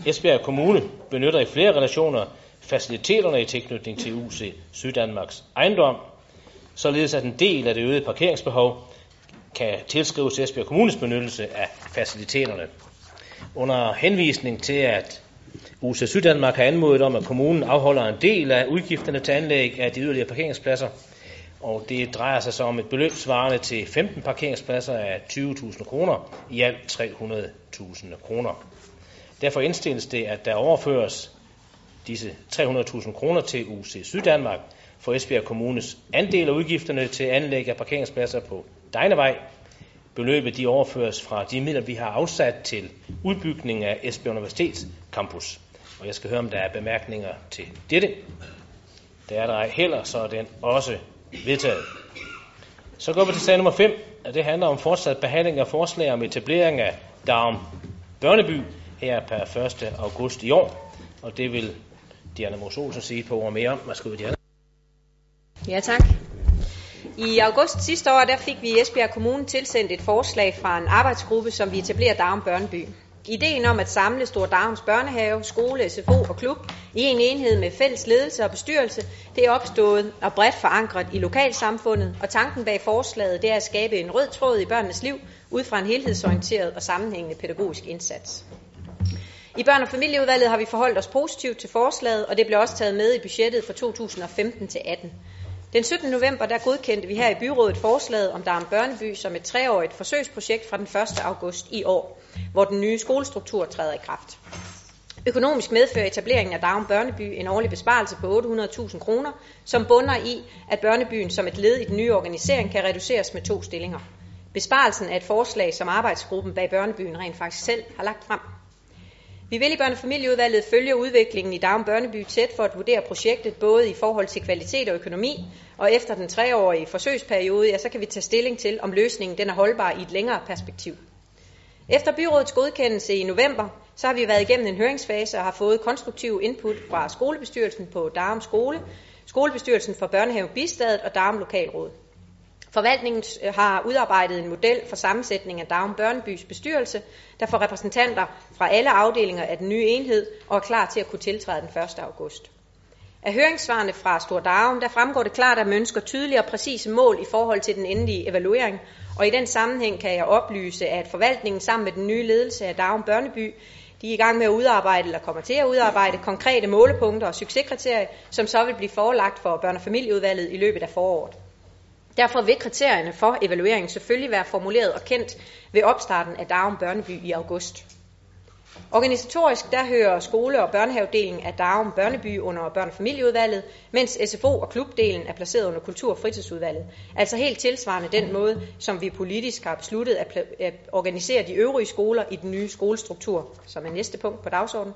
Esbjerg Kommune benytter i flere relationer faciliteterne i tilknytning til UC Syddanmarks ejendom, således at en del af det øgede parkeringsbehov kan tilskrives Esbjerg Kommunes benyttelse af faciliteterne. Under henvisning til, at UC Syddanmark har anmodet om, at kommunen afholder en del af udgifterne til anlæg af de yderligere parkeringspladser, og det drejer sig så om et beløb svarende til 15 parkeringspladser af 20.000 kroner, i alt 300.000 kroner. Derfor indstilles det, at der overføres disse 300.000 kroner til UC Syddanmark for Esbjerg Kommunes andel af udgifterne til anlæg af parkeringspladser på Dejnevej. Beløbet de overføres fra de midler, vi har afsat til udbygning af Esbjerg Universitets campus. Og jeg skal høre, om der er bemærkninger til dette. Der er der heller, så er den også vedtaget. Så går vi til sag nummer 5, og det handler om fortsat behandling af forslag om etablering af Darm Børneby her per 1. august i år. Og det vil Diana Mos Olsen sige på ord mere om. Værsgo, Diana. Ja, tak. I august sidste år, der fik vi i Esbjerg Kommune tilsendt et forslag fra en arbejdsgruppe, som vi etablerer Darm Børneby. Ideen om at samle Stor Darms børnehave, skole, SFO og klub i en enhed med fælles ledelse og bestyrelse, det er opstået og bredt forankret i lokalsamfundet, og tanken bag forslaget det er at skabe en rød tråd i børnenes liv ud fra en helhedsorienteret og sammenhængende pædagogisk indsats. I børn- og familieudvalget har vi forholdt os positivt til forslaget, og det blev også taget med i budgettet for 2015 til 18. Den 17. november der godkendte vi her i byrådet forslaget om Darm Børneby som et treårigt forsøgsprojekt fra den 1. august i år, hvor den nye skolestruktur træder i kraft. Økonomisk medfører etableringen af Darm Børneby en årlig besparelse på 800.000 kroner, som bunder i, at børnebyen som et led i den nye organisering kan reduceres med to stillinger. Besparelsen er et forslag, som arbejdsgruppen bag børnebyen rent faktisk selv har lagt frem. Vi vil i børne- og familieudvalget følge udviklingen i Darm Børneby tæt for at vurdere projektet både i forhold til kvalitet og økonomi, og efter den treårige forsøgsperiode, ja, så kan vi tage stilling til, om løsningen den er holdbar i et længere perspektiv. Efter byrådets godkendelse i november, så har vi været igennem en høringsfase og har fået konstruktiv input fra skolebestyrelsen på Darm Skole, skolebestyrelsen for Børnehave Bistadet og Darm Lokalråd. Forvaltningen øh, har udarbejdet en model for sammensætning af Dagen Børnebys bestyrelse, der får repræsentanter fra alle afdelinger af den nye enhed og er klar til at kunne tiltræde den 1. august. Af høringssvarene fra Stor Dagen, der fremgår det klart, at man ønsker tydelige og præcise mål i forhold til den endelige evaluering, og i den sammenhæng kan jeg oplyse, at forvaltningen sammen med den nye ledelse af Dagen Børneby, de er i gang med at udarbejde, eller kommer til at udarbejde, konkrete målepunkter og succeskriterier, som så vil blive forelagt for børne- og familieudvalget i løbet af foråret. Derfor vil kriterierne for evalueringen selvfølgelig være formuleret og kendt ved opstarten af Darum Børneby i august. Organisatorisk der hører skole- og børnehavedelen af Darum Børneby under børn- og familieudvalget, mens SFO- og klubdelen er placeret under kultur- og fritidsudvalget. Altså helt tilsvarende den måde, som vi politisk har besluttet at, at organisere de øvrige skoler i den nye skolestruktur, som er næste punkt på dagsordenen.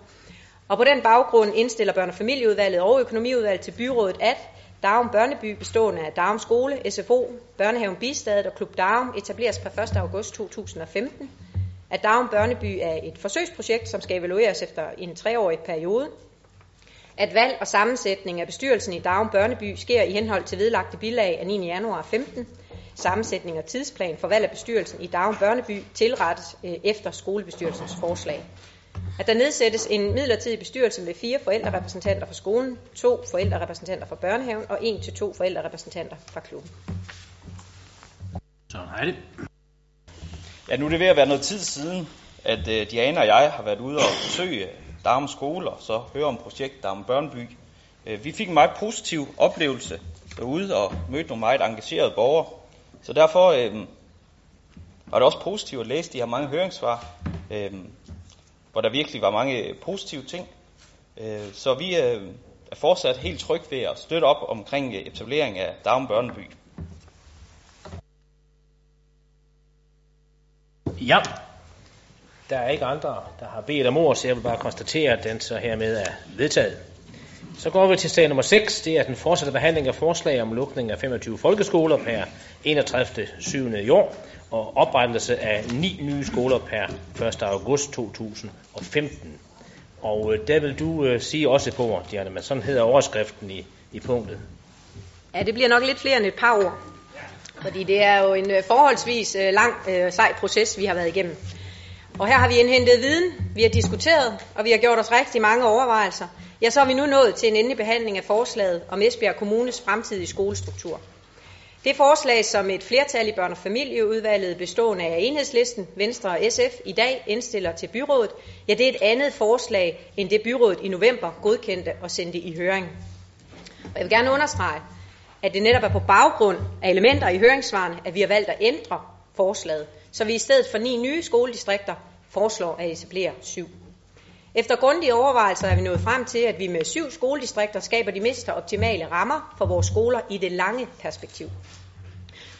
Og på den baggrund indstiller børne- og familieudvalget og økonomiudvalget til byrådet, at Darum Børneby bestående af Darum Skole, SFO, Børnehaven Bistadet og Klub Darum etableres per 1. august 2015 at Darum Børneby er et forsøgsprojekt, som skal evalueres efter en treårig periode. At valg og sammensætning af bestyrelsen i Darum Børneby sker i henhold til vedlagte bilag af 9. januar 15. Sammensætning og tidsplan for valg af bestyrelsen i Darum Børneby tilrettes øh, efter skolebestyrelsens forslag. At der nedsættes en midlertidig bestyrelse med fire forældrerepræsentanter fra skolen, to forældrerepræsentanter fra børnehaven og en til to forældrerepræsentanter fra klubben. Så er det. Ja, nu er det ved at være noget tid siden, at uh, Diana og jeg har været ude og besøge Darum Skole og så høre om projekt Darum Børneby. Uh, vi fik en meget positiv oplevelse derude og mødte nogle meget engagerede borgere. Så derfor uh, var det også positivt at læse de her mange høringssvar, uh, hvor der virkelig var mange positive ting. Øh, så vi øh, er fortsat helt trygge ved at støtte op omkring etablering af Darum Børneby. Ja. Der er ikke andre, der har bedt om ord, så jeg vil bare konstatere, at den så hermed er vedtaget. Så går vi til sag nummer 6. Det er den fortsatte behandling af forslag om lukning af 25 folkeskoler per 31. 7. i år og oprettelse af ni nye skoler per 1. august 2015. Og øh, der vil du øh, sige også på, Diana, men sådan hedder overskriften i, i punktet. Ja, det bliver nok lidt flere end et par ord. Fordi det er jo en øh, forholdsvis øh, lang, øh, sej proces, vi har været igennem. Og her har vi indhentet viden, vi har diskuteret, og vi har gjort os rigtig mange overvejelser. Ja, så er vi nu nået til en endelig behandling af forslaget om Esbjerg Kommunes fremtidige skolestruktur. Det forslag, som et flertal i børne- og familieudvalget bestående af enhedslisten, Venstre og SF i dag indstiller til byrådet, ja, det er et andet forslag end det byrådet i november godkendte og sendte i høring. Og jeg vil gerne understrege, at det netop er på baggrund af elementer i høringssvarene, at vi har valgt at ændre forslaget, så vi i stedet for ni nye skoledistrikter foreslår at etablere syv. Efter grundige overvejelser er vi nået frem til, at vi med syv skoledistrikter skaber de mest optimale rammer for vores skoler i det lange perspektiv.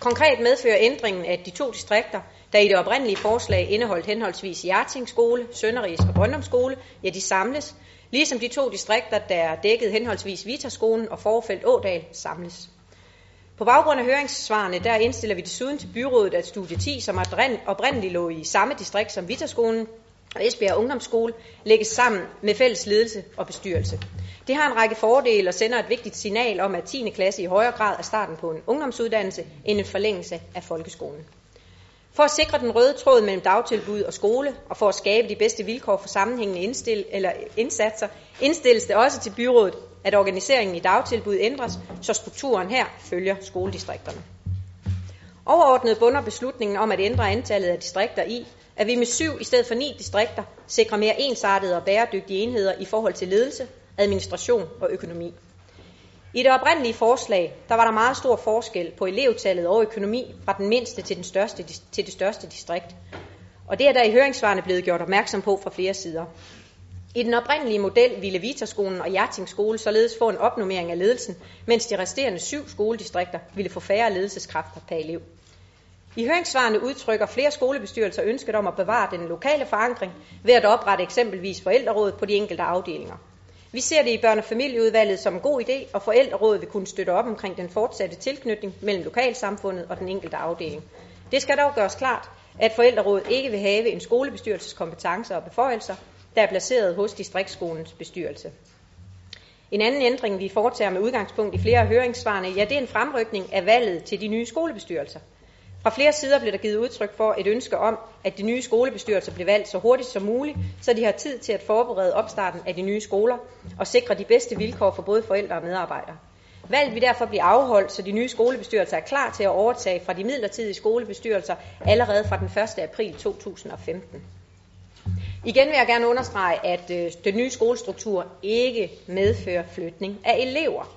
Konkret medfører ændringen, at de to distrikter, der i det oprindelige forslag indeholdt henholdsvis Jarting Skole, Sønderis og Brøndum Skole, ja, de samles, ligesom de to distrikter, der dækkede henholdsvis Vitaskolen og Forfelt Ådal, samles. På baggrund af høringssvarene, der indstiller vi desuden til byrådet, at studie 10, som oprindeligt lå i samme distrikt som Vitaskolen og Esbjerg Ungdomsskole, lægges sammen med fælles ledelse og bestyrelse. Det har en række fordele og sender et vigtigt signal om, at 10. klasse i højere grad er starten på en ungdomsuddannelse end en forlængelse af folkeskolen. For at sikre den røde tråd mellem dagtilbud og skole, og for at skabe de bedste vilkår for sammenhængende indstil, eller indsatser, indstilles det også til byrådet, at organiseringen i dagtilbud ændres, så strukturen her følger skoledistrikterne. Overordnet bunder beslutningen om at ændre antallet af distrikter i, at vi med syv i stedet for ni distrikter sikrer mere ensartede og bæredygtige enheder i forhold til ledelse, administration og økonomi. I det oprindelige forslag, der var der meget stor forskel på elevtallet og økonomi fra den mindste til, den største, til det største distrikt. Og det er der i høringssvarene blevet gjort opmærksom på fra flere sider. I den oprindelige model ville Vitaskolen og Hjerting Skole således få en opnummering af ledelsen, mens de resterende syv skoledistrikter ville få færre ledelseskræfter per elev. I høringssvarene udtrykker flere skolebestyrelser ønsket om at bevare den lokale forankring ved at oprette eksempelvis forældreråd på de enkelte afdelinger. Vi ser det i børne- og familieudvalget som en god idé, og forældrerådet vil kunne støtte op omkring den fortsatte tilknytning mellem lokalsamfundet og den enkelte afdeling. Det skal dog gøres klart, at forældrerådet ikke vil have en skolebestyrelses kompetencer og beføjelser, der er placeret hos distriktskolens bestyrelse. En anden ændring, vi foretager med udgangspunkt i flere af høringssvarene, ja, det er en fremrykning af valget til de nye skolebestyrelser. Fra flere sider blev der givet udtryk for et ønske om, at de nye skolebestyrelser blev valgt så hurtigt som muligt, så de har tid til at forberede opstarten af de nye skoler og sikre de bedste vilkår for både forældre og medarbejdere. Valget vil derfor blive afholdt, så de nye skolebestyrelser er klar til at overtage fra de midlertidige skolebestyrelser allerede fra den 1. april 2015. Igen vil jeg gerne understrege, at øh, den nye skolestruktur ikke medfører flytning af elever.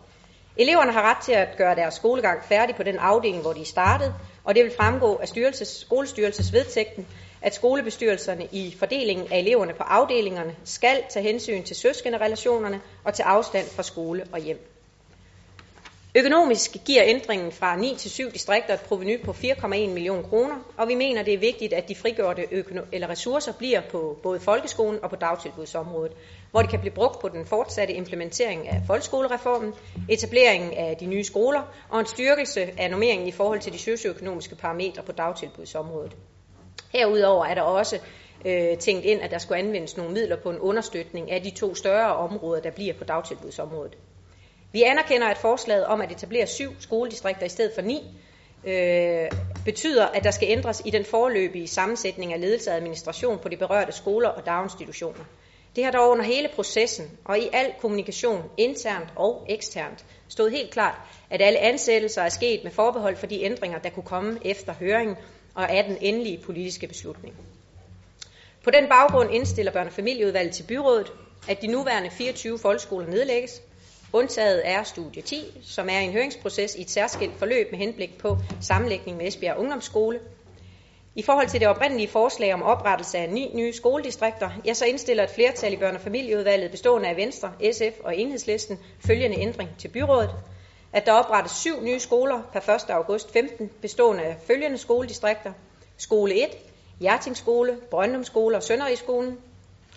Eleverne har ret til at gøre deres skolegang færdig på den afdeling, hvor de startede, og det vil fremgå af styrelses, skolestyrelses vedtægten, at skolebestyrelserne i fordelingen af eleverne på afdelingerne skal tage hensyn til søskenderelationerne og til afstand fra skole og hjem. Økonomisk giver ændringen fra 9 til 7 distrikter et proveny på 4,1 millioner kroner, og vi mener, det er vigtigt, at de frigjorte økono- eller ressourcer bliver på både folkeskolen og på dagtilbudsområdet, hvor de kan blive brugt på den fortsatte implementering af folkeskolereformen, etableringen af de nye skoler og en styrkelse af normeringen i forhold til de socioøkonomiske parametre på dagtilbudsområdet. Herudover er der også øh, tænkt ind, at der skulle anvendes nogle midler på en understøtning af de to større områder, der bliver på dagtilbudsområdet. Vi anerkender, at forslaget om at etablere syv skoledistrikter i stedet for ni øh, betyder, at der skal ændres i den forløbige sammensætning af ledelse og administration på de berørte skoler og daginstitutioner. Det har dog under hele processen og i al kommunikation, internt og eksternt, stået helt klart, at alle ansættelser er sket med forbehold for de ændringer, der kunne komme efter høringen og af den endelige politiske beslutning. På den baggrund indstiller børne- og familieudvalget til byrådet, at de nuværende 24 folkeskoler nedlægges, Undtaget er studie 10, som er en høringsproces i et særskilt forløb med henblik på sammenlægning med Esbjerg Ungdomsskole. I forhold til det oprindelige forslag om oprettelse af ni nye skoledistrikter, ja, så indstiller et flertal i børne- og familieudvalget bestående af Venstre, SF og Enhedslisten følgende ændring til byrådet. At der oprettes syv nye skoler per 1. august 15 bestående af følgende skoledistrikter. Skole 1, Hjerting Skole, Brøndum Skole og Sønderigskolen.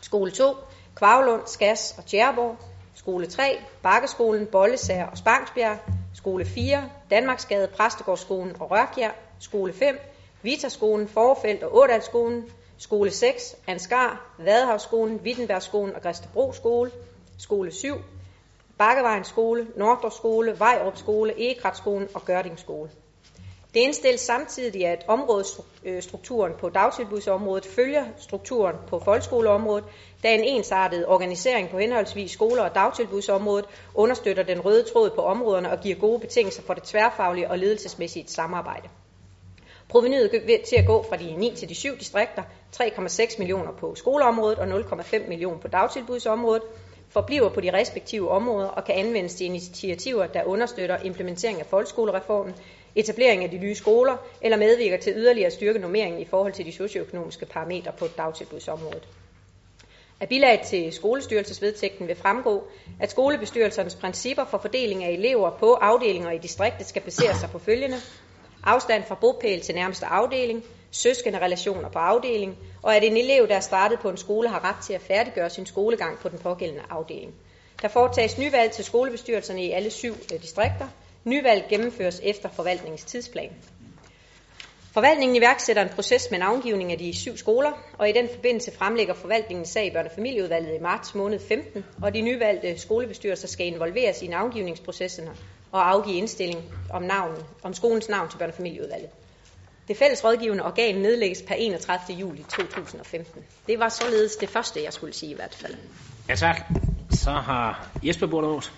Skole 2, Kvavlund, Skas og Tjæreborg. Skole 3, Bakkeskolen, Bollesager og Spangsbjerg. Skole 4, Danmarksgade, Præstegårdsskolen og Rørkjær. Skole 5, Vitaskolen, Forfelt og Ådalsskolen. Skole 6, Ansgar, Vadehavsskolen, Wittenbergskolen og Græstebro Skole. Skole 7, Bakkevejens Skole, Nordrup Skole, Vejrup Skole, Egekratskolen og Gørding Skole. Det indstilles samtidig, at områdestrukturen på dagtilbudsområdet følger strukturen på folkeskoleområdet, da en ensartet organisering på henholdsvis skoler og dagtilbudsområdet understøtter den røde tråd på områderne og giver gode betingelser for det tværfaglige og ledelsesmæssige samarbejde. Provenyet til at gå fra de 9 til de 7 distrikter, 3,6 millioner på skoleområdet og 0,5 millioner på dagtilbudsområdet, forbliver på de respektive områder og kan anvendes til initiativer, der understøtter implementering af folkeskolereformen, etablering af de nye skoler eller medvirker til yderligere styrke normeringen i forhold til de socioøkonomiske parametre på dagtilbudsområdet. Af bilag til skolestyrelsesvedtægten vil fremgå, at skolebestyrelsernes principper for fordeling af elever på afdelinger i distriktet skal basere sig på følgende. Afstand fra bopæl til nærmeste afdeling, søskende relationer på afdeling, og at en elev, der er startet på en skole, har ret til at færdiggøre sin skolegang på den pågældende afdeling. Der foretages nyvalg til skolebestyrelserne i alle syv øh, distrikter. Nyvalg gennemføres efter forvaltningens tidsplan. Forvaltningen iværksætter en proces med navngivning af de syv skoler, og i den forbindelse fremlægger forvaltningen sag i børne- og familieudvalget i marts måned 15, og de nyvalgte skolebestyrelser skal involveres i navngivningsprocessen og afgive indstilling om, navn, om skolens navn til børne- og familieudvalget. Det fælles rådgivende organ nedlægges per 31. juli 2015. Det var således det første, jeg skulle sige i hvert fald. Ja tak. Så har Jesper Bordeaux.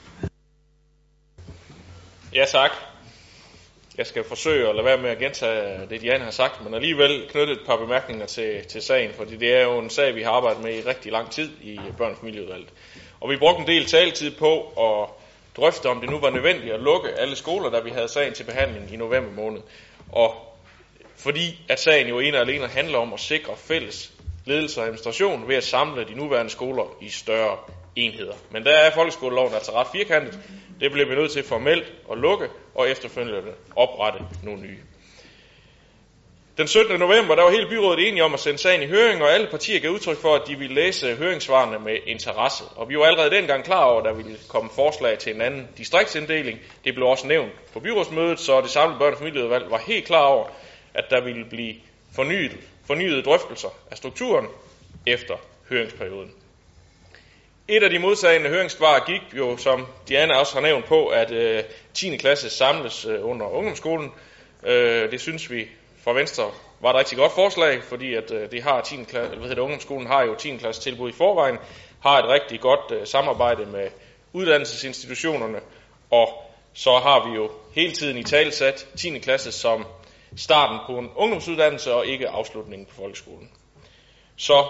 Ja tak. Jeg skal forsøge at lade være med at gentage det, Diane har sagt, men alligevel knytte et par bemærkninger til, til sagen, fordi det er jo en sag, vi har arbejdet med i rigtig lang tid i børn- og. Og vi brugte en del taletid på at drøfte, om det nu var nødvendigt at lukke alle skoler, da vi havde sagen til behandling i november måned. Og fordi at sagen jo en og alene handler om at sikre fælles ledelse og administration ved at samle de nuværende skoler i større enheder. Men der er folkeskoleloven altså ret firkantet. Det bliver vi nødt til formelt at lukke og efterfølgende oprette nogle nye. Den 17. november der var hele byrådet enige om at sende sagen i høring, og alle partier gav udtryk for, at de ville læse høringssvarene med interesse. Og vi var allerede dengang klar over, at der ville komme forslag til en anden distriktsinddeling. Det blev også nævnt på byrådsmødet, så det samlede børne- og familieudvalg var helt klar over, at der ville blive fornyet, fornyede drøftelser af strukturen efter høringsperioden. Et af de modsagende høringssvar gik jo, som Diana også har nævnt på, at øh, 10. klasse samles øh, under ungdomsskolen. Øh, det synes vi fra Venstre var et rigtig godt forslag, fordi at øh, det har 10. klasse, hvad hedder det, ungdomsskolen har jo 10. klasse tilbud i forvejen, har et rigtig godt øh, samarbejde med uddannelsesinstitutionerne, og så har vi jo hele tiden i talsat 10. klasse som starten på en ungdomsuddannelse og ikke afslutningen på folkeskolen. Så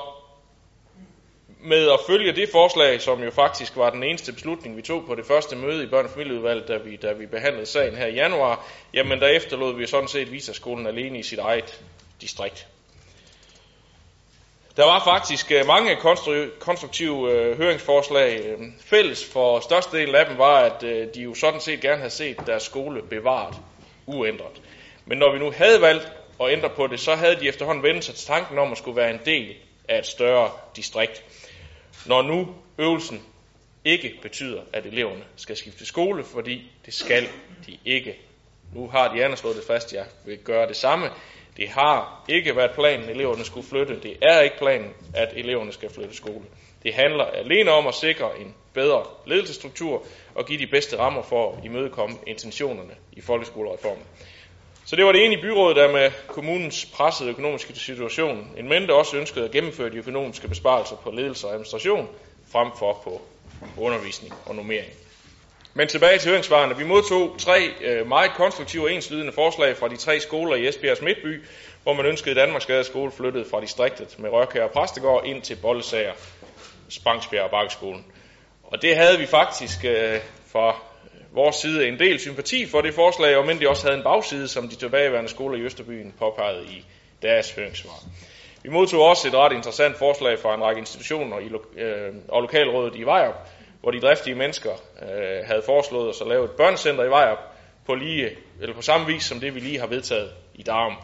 med at følge det forslag, som jo faktisk var den eneste beslutning, vi tog på det første møde i børne- og familieudvalget, da vi, da vi behandlede sagen her i januar, jamen der efterlod vi sådan set Visaskolen alene i sit eget distrikt. Der var faktisk øh, mange konstruktive øh, høringsforslag. Øhm, fælles for størstedelen af dem var, at øh, de jo sådan set gerne havde set deres skole bevaret uændret. Men når vi nu havde valgt at ændre på det, så havde de efterhånden vendt sig til tanken om at skulle være en del af et større distrikt. Når nu øvelsen ikke betyder, at eleverne skal skifte skole, fordi det skal de ikke. Nu har de andre slået det fast, at jeg vil gøre det samme. Det har ikke været planen, at eleverne skulle flytte. Det er ikke planen, at eleverne skal flytte skole. Det handler alene om at sikre en bedre ledelsesstruktur og give de bedste rammer for at imødekomme intentionerne i folkeskolereformen. Så det var det ene i byrådet, der med kommunens pressede økonomiske situation en mente også ønskede at gennemføre de økonomiske besparelser på ledelse og administration frem for på undervisning og normering. Men tilbage til høringssvarene. Vi modtog tre øh, meget konstruktive og enslydende forslag fra de tre skoler i Esbjergs Midtby, hvor man ønskede Danmarks Gade skole flyttet fra distriktet med Rørkær og Præstegård ind til Bollesager, Spangsbjerg og Bakkeskolen. Og det havde vi faktisk øh, fra vores side en del sympati for det forslag, og men det også havde en bagside, som de tilbageværende skoler i Østerbyen påpegede i deres høringssvar. Vi modtog også et ret interessant forslag fra en række institutioner i, øh, og lokalrådet i Vejrup, hvor de driftige mennesker øh, havde foreslået os at lave et børnecenter i Vejrup på, lige, eller på samme vis som det, vi lige har vedtaget i Darum.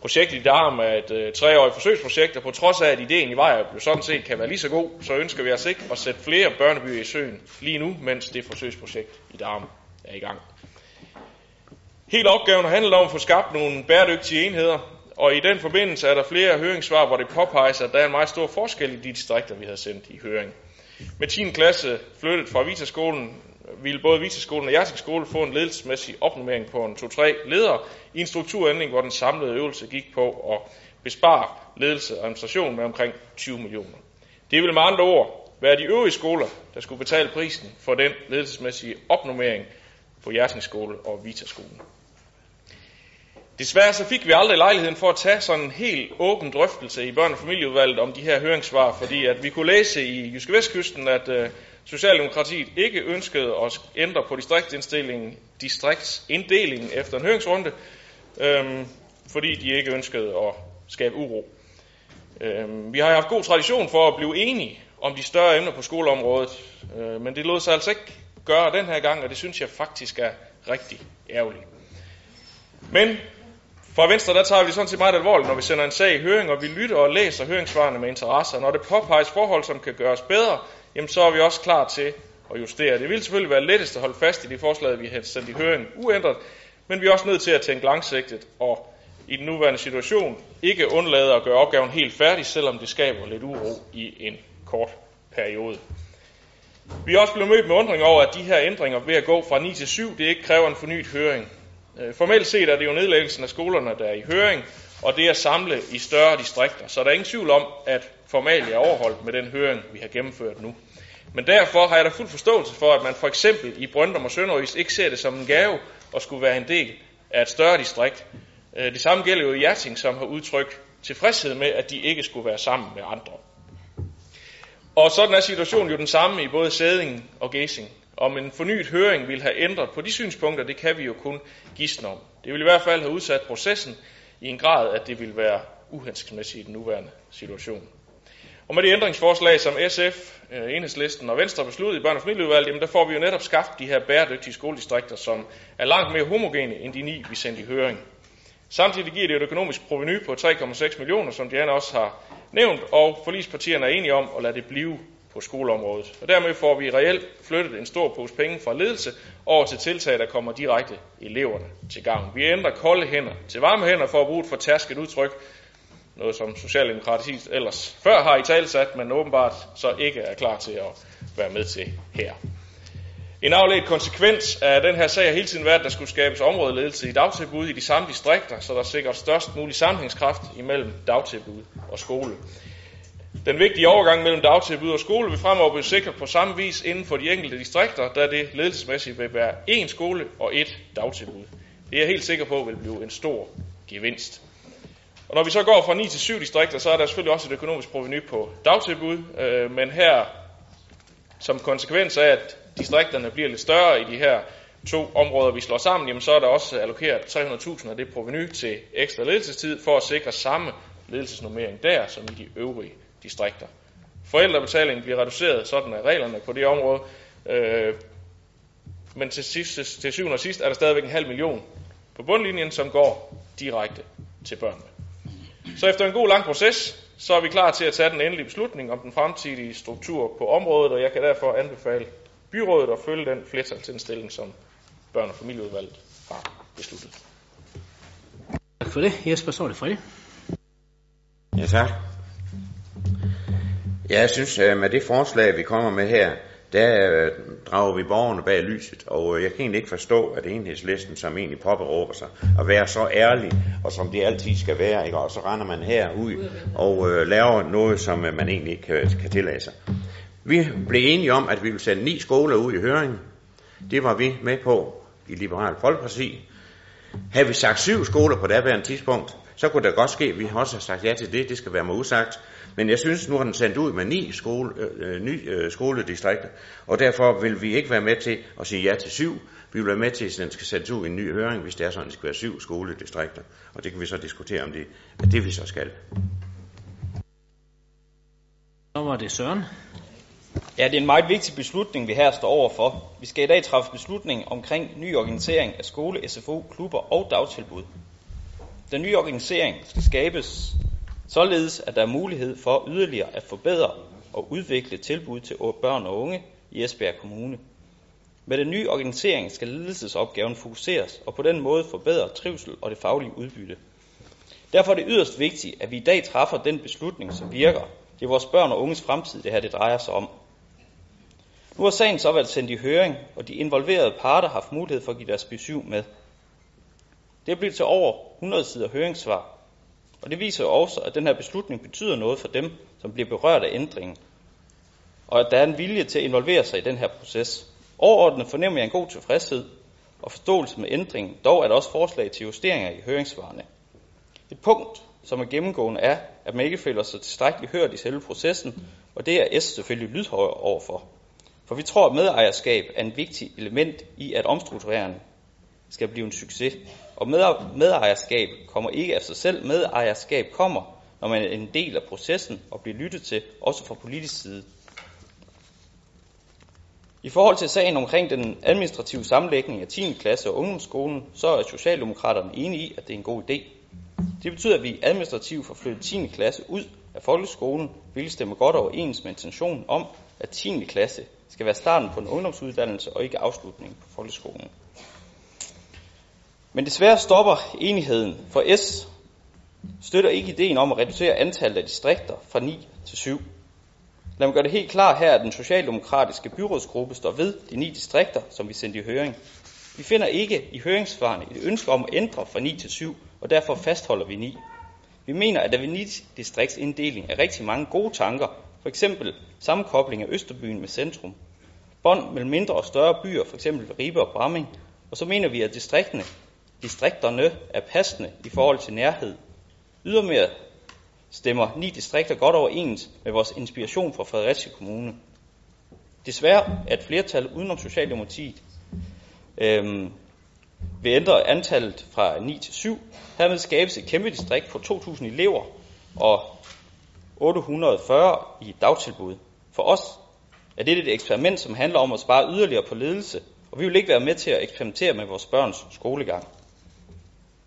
Projektet i Darum er et øh, treårigt forsøgsprojekt, og på trods af, at ideen i vej jo sådan set kan være lige så god, så ønsker vi os ikke at sætte flere børnebyer i søen lige nu, mens det forsøgsprojekt i Darum er i gang. Hele opgaven har handlet om at få skabt nogle bæredygtige enheder, og i den forbindelse er der flere høringssvar, hvor det påpeges, at der er en meget stor forskel i de distrikter, vi har sendt i høring. Med 10. klasse flyttet fra Vitaskolen ville både Vitaskolen og Hjerting Skole få en ledelsesmæssig opnummering på en 2-3 ledere i en strukturændring, hvor den samlede øvelse gik på at bespare ledelse og administration med omkring 20 millioner. Det vil med andre ord være de øvrige skoler, der skulle betale prisen for den ledelsesmæssige opnummering på Hjerting Skole og Vitaskolen. Desværre så fik vi aldrig lejligheden for at tage sådan en helt åben drøftelse i børne- og familieudvalget om de her høringssvar, fordi at vi kunne læse i Jyske Vestkysten, at øh, Socialdemokratiet ikke ønskede at ændre på distriktsindstillingen, distriktsinddelingen efter en høringsrunde, øhm, fordi de ikke ønskede at skabe uro. Øhm, vi har haft god tradition for at blive enige om de større emner på skoleområdet, øh, men det lod sig altså ikke gøre den her gang, og det synes jeg faktisk er rigtig ærgerligt. Men fra Venstre der tager vi det sådan set meget alvorligt, når vi sender en sag i høring, og vi lytter og læser høringssvarene med interesse. Og når det påpeges forhold, som kan gøres bedre, jamen så er vi også klar til at justere. Det vil selvfølgelig være lettest at holde fast i de forslag, vi har sendt i høring uændret, men vi er også nødt til at tænke langsigtet og i den nuværende situation ikke undlade at gøre opgaven helt færdig, selvom det skaber lidt uro i en kort periode. Vi er også blevet mødt med undring over, at de her ændringer ved at gå fra 9 til 7, det ikke kræver en fornyet høring. Øh, formelt set er det jo nedlæggelsen af skolerne, der er i høring, og det er samle i større distrikter. Så der er ingen tvivl om, at formalt er overholdt med den høring, vi har gennemført nu. Men derfor har jeg da fuld forståelse for, at man for eksempel i Brøndum og Sønderøs ikke ser det som en gave at skulle være en del af et større distrikt. Øh, det samme gælder jo i Hjerting, som har udtrykt tilfredshed med, at de ikke skulle være sammen med andre. Og sådan er situationen jo den samme i både Sæding og Gæsing. Om en fornyet høring vil have ændret på de synspunkter, det kan vi jo kun gisne om. Det vil i hvert fald have udsat processen i en grad, at det vil være uhensigtsmæssigt i den nuværende situation. Og med det ændringsforslag, som SF, Øh, Enhedslisten og Venstre besluttede i børne- og familieudvalget, jamen der får vi jo netop skabt de her bæredygtige skoledistrikter, som er langt mere homogene end de ni, vi sendte i høring. Samtidig giver det et økonomisk proveny på 3,6 millioner, som Diana også har nævnt, og forlispartierne er enige om at lade det blive på skoleområdet. Og dermed får vi reelt flyttet en stor pose penge fra ledelse over til tiltag, der kommer direkte eleverne til gavn. Vi ændrer kolde hænder til varme hænder for at bruge et fortærsket udtryk, noget som Socialdemokratiet ellers før har i talsat, men åbenbart så ikke er klar til at være med til her. En afledt konsekvens af den her sag har hele tiden været, at der skulle skabes områdeledelse i dagtilbud i de samme distrikter, så der sikres størst mulig sammenhængskraft imellem dagtilbud og skole. Den vigtige overgang mellem dagtilbud og skole vil fremover blive sikret på samme vis inden for de enkelte distrikter, da det ledelsesmæssigt vil være én skole og ét dagtilbud. Det er jeg helt sikker på vil blive en stor gevinst. Og når vi så går fra 9 til 7 distrikter, så er der selvfølgelig også et økonomisk proveny på dagtilbud, øh, men her som konsekvens af, at distrikterne bliver lidt større i de her to områder, vi slår sammen, jamen så er der også allokeret 300.000 af det proveny til ekstra ledelsestid for at sikre samme ledelsesnormering der som i de øvrige distrikter. Forældrebetalingen bliver reduceret, sådan er reglerne på det område, øh, men til, sidst, til syvende og sidst er der stadigvæk en halv million på bundlinjen, som går direkte til børnene. Så efter en god lang proces, så er vi klar til at tage den endelige beslutning om den fremtidige struktur på området, og jeg kan derfor anbefale byrådet at følge den flertalsindstilling, som børn- og familieudvalget har besluttet. Tak for det. Jesper, så er det Frede. Ja, tak. Ja, jeg synes, at med det forslag, vi kommer med her, der øh, drager vi borgerne bag lyset, og øh, jeg kan egentlig ikke forstå, at enhedslisten, som egentlig påberåber sig at være så ærlig, og som det altid skal være, ikke? og så render man her ud og øh, laver noget, som øh, man egentlig ikke kan, kan tillade sig. Vi blev enige om, at vi ville sende ni skoler ud i høring. Det var vi med på i Liberal Folkeparti. Havde vi sagt syv skoler på daværende tidspunkt, så kunne det godt ske, at vi også har sagt ja til det. Det skal være med usagt. Men jeg synes, nu har den sendt ud med ni skole, øh, ny øh, skoledistrikter, og derfor vil vi ikke være med til at sige ja til syv. Vi vil være med til, at den skal sættes ud i en ny høring, hvis det er sådan, at det skal være syv skoledistrikter. Og det kan vi så diskutere, om det er det, vi så skal. Så var det Søren. Ja, det er en meget vigtig beslutning, vi her står overfor. Vi skal i dag træffe beslutning omkring ny organisering af skole, SFO, klubber og dagtilbud. Den nye organisering skal skabes således, at der er mulighed for yderligere at forbedre og udvikle tilbud til børn og unge i Esbjerg Kommune. Med den nye organisering skal ledelsesopgaven fokuseres og på den måde forbedre trivsel og det faglige udbytte. Derfor er det yderst vigtigt, at vi i dag træffer den beslutning, som virker. Det er vores børn og unges fremtid, det her det drejer sig om. Nu har sagen så været sendt i høring, og de involverede parter har haft mulighed for at give deres besøg med. Det er blevet til over 100 sider høringssvar, og det viser jo også, at den her beslutning betyder noget for dem, som bliver berørt af ændringen, og at der er en vilje til at involvere sig i den her proces. Overordnet fornemmer jeg en god tilfredshed og forståelse med ændringen, dog er der også forslag til justeringer i høringssvarene. Et punkt, som er gennemgående, er, at man ikke føler sig tilstrækkeligt hørt i selve processen, og det er S selvfølgelig lydhøjere overfor. For vi tror, at medejerskab er en vigtig element i, at omstrukturere skal blive en succes. Og medejerskab kommer ikke af sig selv. Medejerskab kommer, når man er en del af processen og bliver lyttet til, også fra politisk side. I forhold til sagen omkring den administrative sammenlægning af 10. klasse og ungdomsskolen, så er Socialdemokraterne enige i, at det er en god idé. Det betyder, at vi administrativt får flyttet 10. klasse ud af folkeskolen, hvilket stemmer godt overens med intentionen om, at 10. klasse skal være starten på en ungdomsuddannelse og ikke afslutningen på folkeskolen. Men desværre stopper enigheden, for S støtter ikke ideen om at reducere antallet af distrikter fra 9 til 7. Lad mig gøre det helt klart her, at den socialdemokratiske byrådsgruppe står ved de ni distrikter, som vi sendte i høring. Vi finder ikke i høringssvarene et ønske om at ændre fra 9 til 7, og derfor fastholder vi 9. Vi mener, at der ved 9 distriktsinddeling er rigtig mange gode tanker, for eksempel sammenkobling af Østerbyen med centrum, bånd mellem mindre og større byer, for eksempel Ribe og Bramming, og så mener vi, at distrikterne distrikterne er passende i forhold til nærhed. Ydermere stemmer ni distrikter godt overens med vores inspiration fra Fredericia Kommune. Desværre er et flertal udenom Socialdemokratiet øhm, vil ændre antallet fra 9 til 7. Hermed skabes et kæmpe distrikt på 2.000 elever og 840 i dagtilbud. For os er det et eksperiment, som handler om at spare yderligere på ledelse, og vi vil ikke være med til at eksperimentere med vores børns skolegang.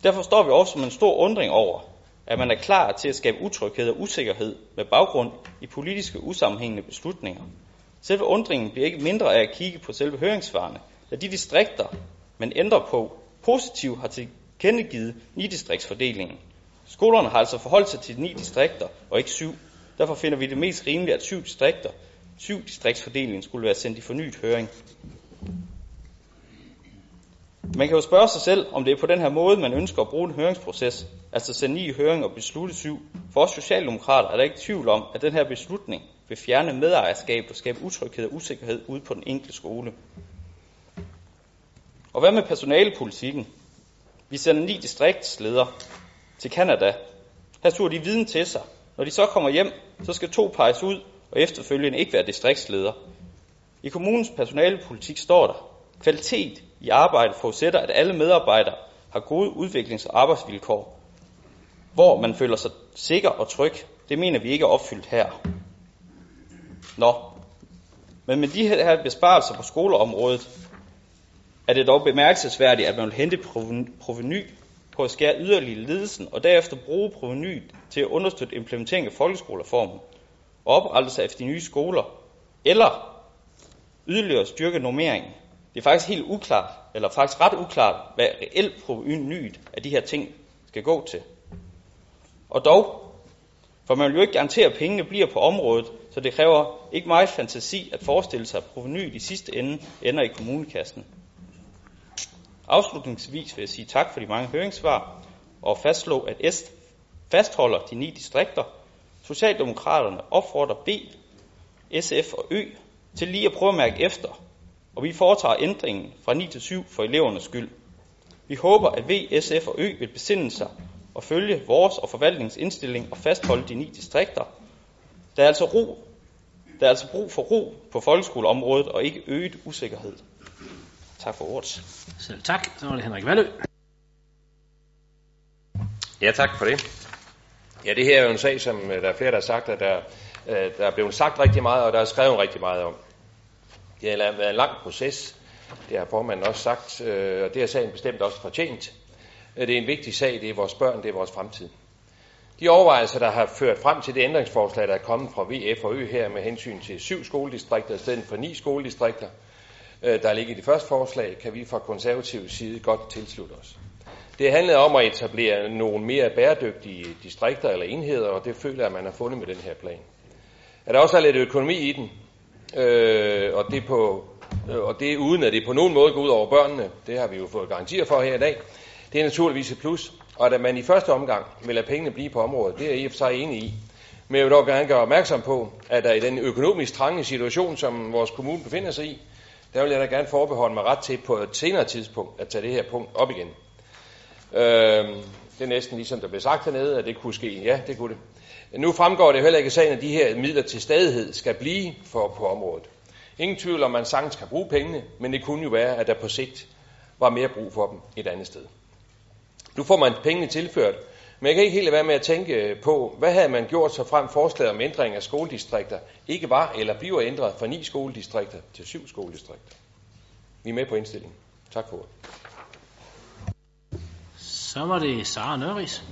Derfor står vi også med en stor undring over, at man er klar til at skabe utryghed og usikkerhed med baggrund i politiske usammenhængende beslutninger. Selve undringen bliver ikke mindre af at kigge på selve høringssvarene, da de distrikter, man ændrer på, positivt har tilkendegivet ni distriktsfordelingen. Skolerne har altså forholdt sig til ni distrikter og ikke syv. Derfor finder vi det mest rimeligt, at syv distrikter, syv distriktsfordelingen skulle være sendt i fornyet høring. Man kan jo spørge sig selv, om det er på den her måde, man ønsker at bruge en høringsproces, altså sende ni i høring og beslutte syv. For os socialdemokrater er der ikke tvivl om, at den her beslutning vil fjerne medejerskab og skabe utryghed og usikkerhed ude på den enkelte skole. Og hvad med personalepolitikken? Vi sender ni distriktsledere til Kanada. Her suger de viden til sig. Når de så kommer hjem, så skal to peges ud og efterfølgende ikke være distriktsleder. I kommunens personalepolitik står der, kvalitet i arbejdet forudsætter, at alle medarbejdere har gode udviklings- og arbejdsvilkår, hvor man føler sig sikker og tryg. Det mener vi ikke er opfyldt her. Nå, men med de her besparelser på skoleområdet, er det dog bemærkelsesværdigt, at man vil hente proveny på at skære yderligere ledelsen, og derefter bruge provenyet til at understøtte implementering af folkeskolereformen og oprettelse af de nye skoler, eller yderligere styrke normeringen. Det er faktisk helt uklart, eller faktisk ret uklart, hvad reelt provenyet af de her ting skal gå til. Og dog, for man vil jo ikke garantere, at pengene bliver på området, så det kræver ikke meget fantasi at forestille sig, at provenyet i sidste ende ender i kommunekassen. Afslutningsvis vil jeg sige tak for de mange høringssvar og fastslå, at S fastholder de ni distrikter. Socialdemokraterne opfordrer B, SF og Ø til lige at prøve at mærke efter, og vi foretager ændringen fra 9 til 7 for elevernes skyld. Vi håber, at V, SF og Ø vil besinde sig og følge vores og forvaltningens indstilling og fastholde de ni distrikter. Der er altså ro. Der er altså brug for ro på folkeskoleområdet og ikke øget usikkerhed. Tak for ordet. Selv tak. Så var det Henrik Valø. Ja, tak for det. Ja, det her er jo en sag, som øh, der er flere, der har sagt, at der, øh, der er blevet sagt rigtig meget, og der er skrevet rigtig meget om. Det har været en lang proces, det har formanden også sagt, øh, og det har sagen bestemt også fortjent. Øh, det er en vigtig sag, det er vores børn, det er vores fremtid. De overvejelser, der har ført frem til det ændringsforslag, der er kommet fra VF og Ø her med hensyn til syv skoledistrikter i stedet for ni skoledistrikter, øh, der ligger i det første forslag, kan vi fra konservativ side godt tilslutte os. Det handlede om at etablere nogle mere bæredygtige distrikter eller enheder, og det føler jeg, at man har fundet med den her plan. At der også er lidt økonomi i den, øh, og, det på, øh, og det uden at det på nogen måde går ud over børnene, det har vi jo fået garantier for her i dag, det er naturligvis et plus. Og at man i første omgang vil lade pengene blive på området, det er jeg i og for sig enig i. Men jeg vil dog gerne gøre opmærksom på, at der i den økonomisk trange situation, som vores kommune befinder sig i, der vil jeg da gerne forbeholde mig ret til på et senere tidspunkt at tage det her punkt op igen. Øh, det er næsten ligesom der blev sagt hernede, at det kunne ske. Ja, det kunne det. Nu fremgår det heller ikke i sagen, at de her midler til stadighed skal blive for på området. Ingen tvivl om, at man sagtens kan bruge pengene, men det kunne jo være, at der på sigt var mere brug for dem et andet sted. Nu får man pengene tilført, men jeg kan ikke helt være med at tænke på, hvad havde man gjort så frem forslaget om ændring af skoledistrikter ikke var eller bliver ændret fra ni skoledistrikter til syv skoledistrikter. Vi er med på indstillingen. Tak for ordet. Så var det Sara Nørris.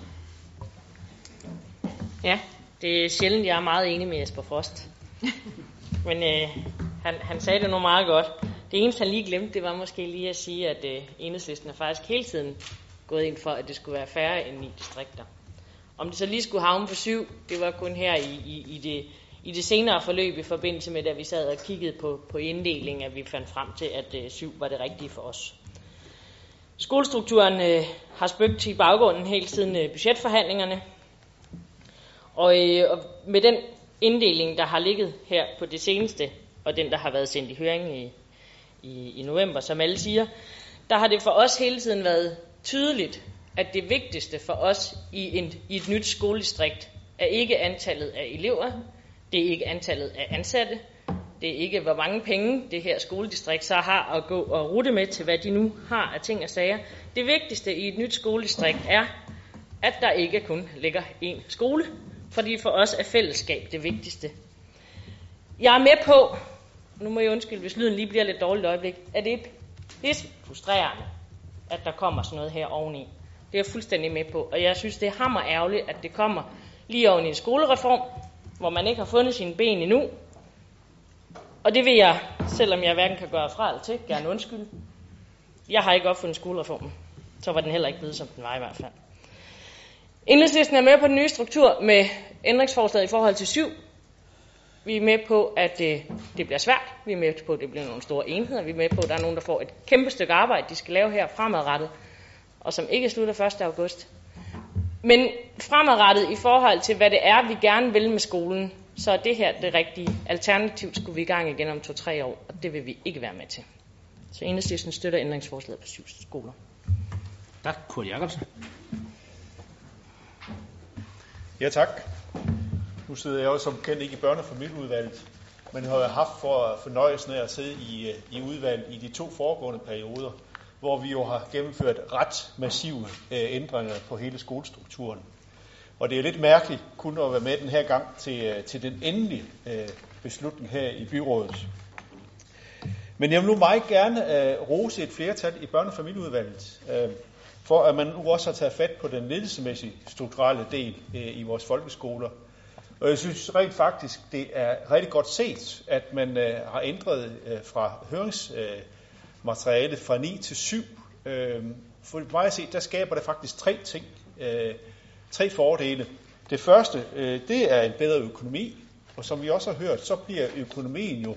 Ja, det er sjældent, jeg er meget enig med Jesper Frost. Men øh, han, han sagde det nu meget godt. Det eneste, han lige glemte, det var måske lige at sige, at øh, enhedslisten er faktisk hele tiden gået ind for, at det skulle være færre end ni distrikter. Om det så lige skulle havne på syv, det var kun her i, i, i, det, i det senere forløb i forbindelse med, da vi sad og kiggede på, på inddelingen, at vi fandt frem til, at øh, syv var det rigtige for os. Skolestrukturen øh, har spøgt i baggrunden helt siden øh, budgetforhandlingerne. Og, øh, og med den inddeling, der har ligget her på det seneste, og den, der har været sendt i høring i, i, i november, som alle siger, der har det for os hele tiden været tydeligt, at det vigtigste for os i, en, i et nyt skoledistrikt er ikke antallet af elever, det er ikke antallet af ansatte, det er ikke, hvor mange penge det her skoledistrikt så har at gå og rute med til, hvad de nu har af ting og sager. Det vigtigste i et nyt skoledistrikt er, at der ikke kun ligger én skole, fordi for os er fællesskab det vigtigste. Jeg er med på, nu må jeg undskylde, hvis lyden lige bliver lidt dårligt et øjeblik, at det er frustrerende, at der kommer sådan noget her oveni. Det er jeg fuldstændig med på, og jeg synes, det er hammer ærgerligt, at det kommer lige oven i en skolereform, hvor man ikke har fundet sine ben endnu, og det vil jeg, selvom jeg hverken kan gøre fra eller til, gerne undskylde. Jeg har ikke opfundet skolereformen. Så var den heller ikke blevet, som den var i hvert fald. Enhedslisten er med på den nye struktur med ændringsforslaget i forhold til syv. Vi er med på, at det, det bliver svært. Vi er med på, at det bliver nogle store enheder. Vi er med på, at der er nogen, der får et kæmpe stykke arbejde, de skal lave her fremadrettet, og som ikke slutter 1. august. Men fremadrettet i forhold til, hvad det er, vi gerne vil med skolen, så er det her det rigtige. Alternativt skulle vi i gang igen om to-tre år, og det vil vi ikke være med til. Så enhedslisten støtter ændringsforslaget på syv skoler. Tak, Kurt Jacobsen. Ja, tak. Nu sidder jeg jo som kendt ikke i børne- og familieudvalget, men har jeg haft for fornøjelsen af at sidde i, øh, i udvalget i de to foregående perioder, hvor vi jo har gennemført ret massive øh, ændringer på hele skolestrukturen. Og det er lidt mærkeligt kun at være med den her gang til, øh, til den endelige øh, beslutning her i byrådet. Men jeg vil nu meget gerne øh, rose et flertal i børne- og familieudvalget, øh, for at man nu også har taget fat på den ledelsesmæssige strukturelle del øh, i vores folkeskoler. Og jeg synes rent faktisk, det er rigtig godt set, at man øh, har ændret øh, fra høringsmaterialet øh, fra 9 til 7. Øh, for mig at se, der skaber det faktisk tre ting, øh, tre fordele. Det første, øh, det er en bedre økonomi, og som vi også har hørt, så bliver økonomien jo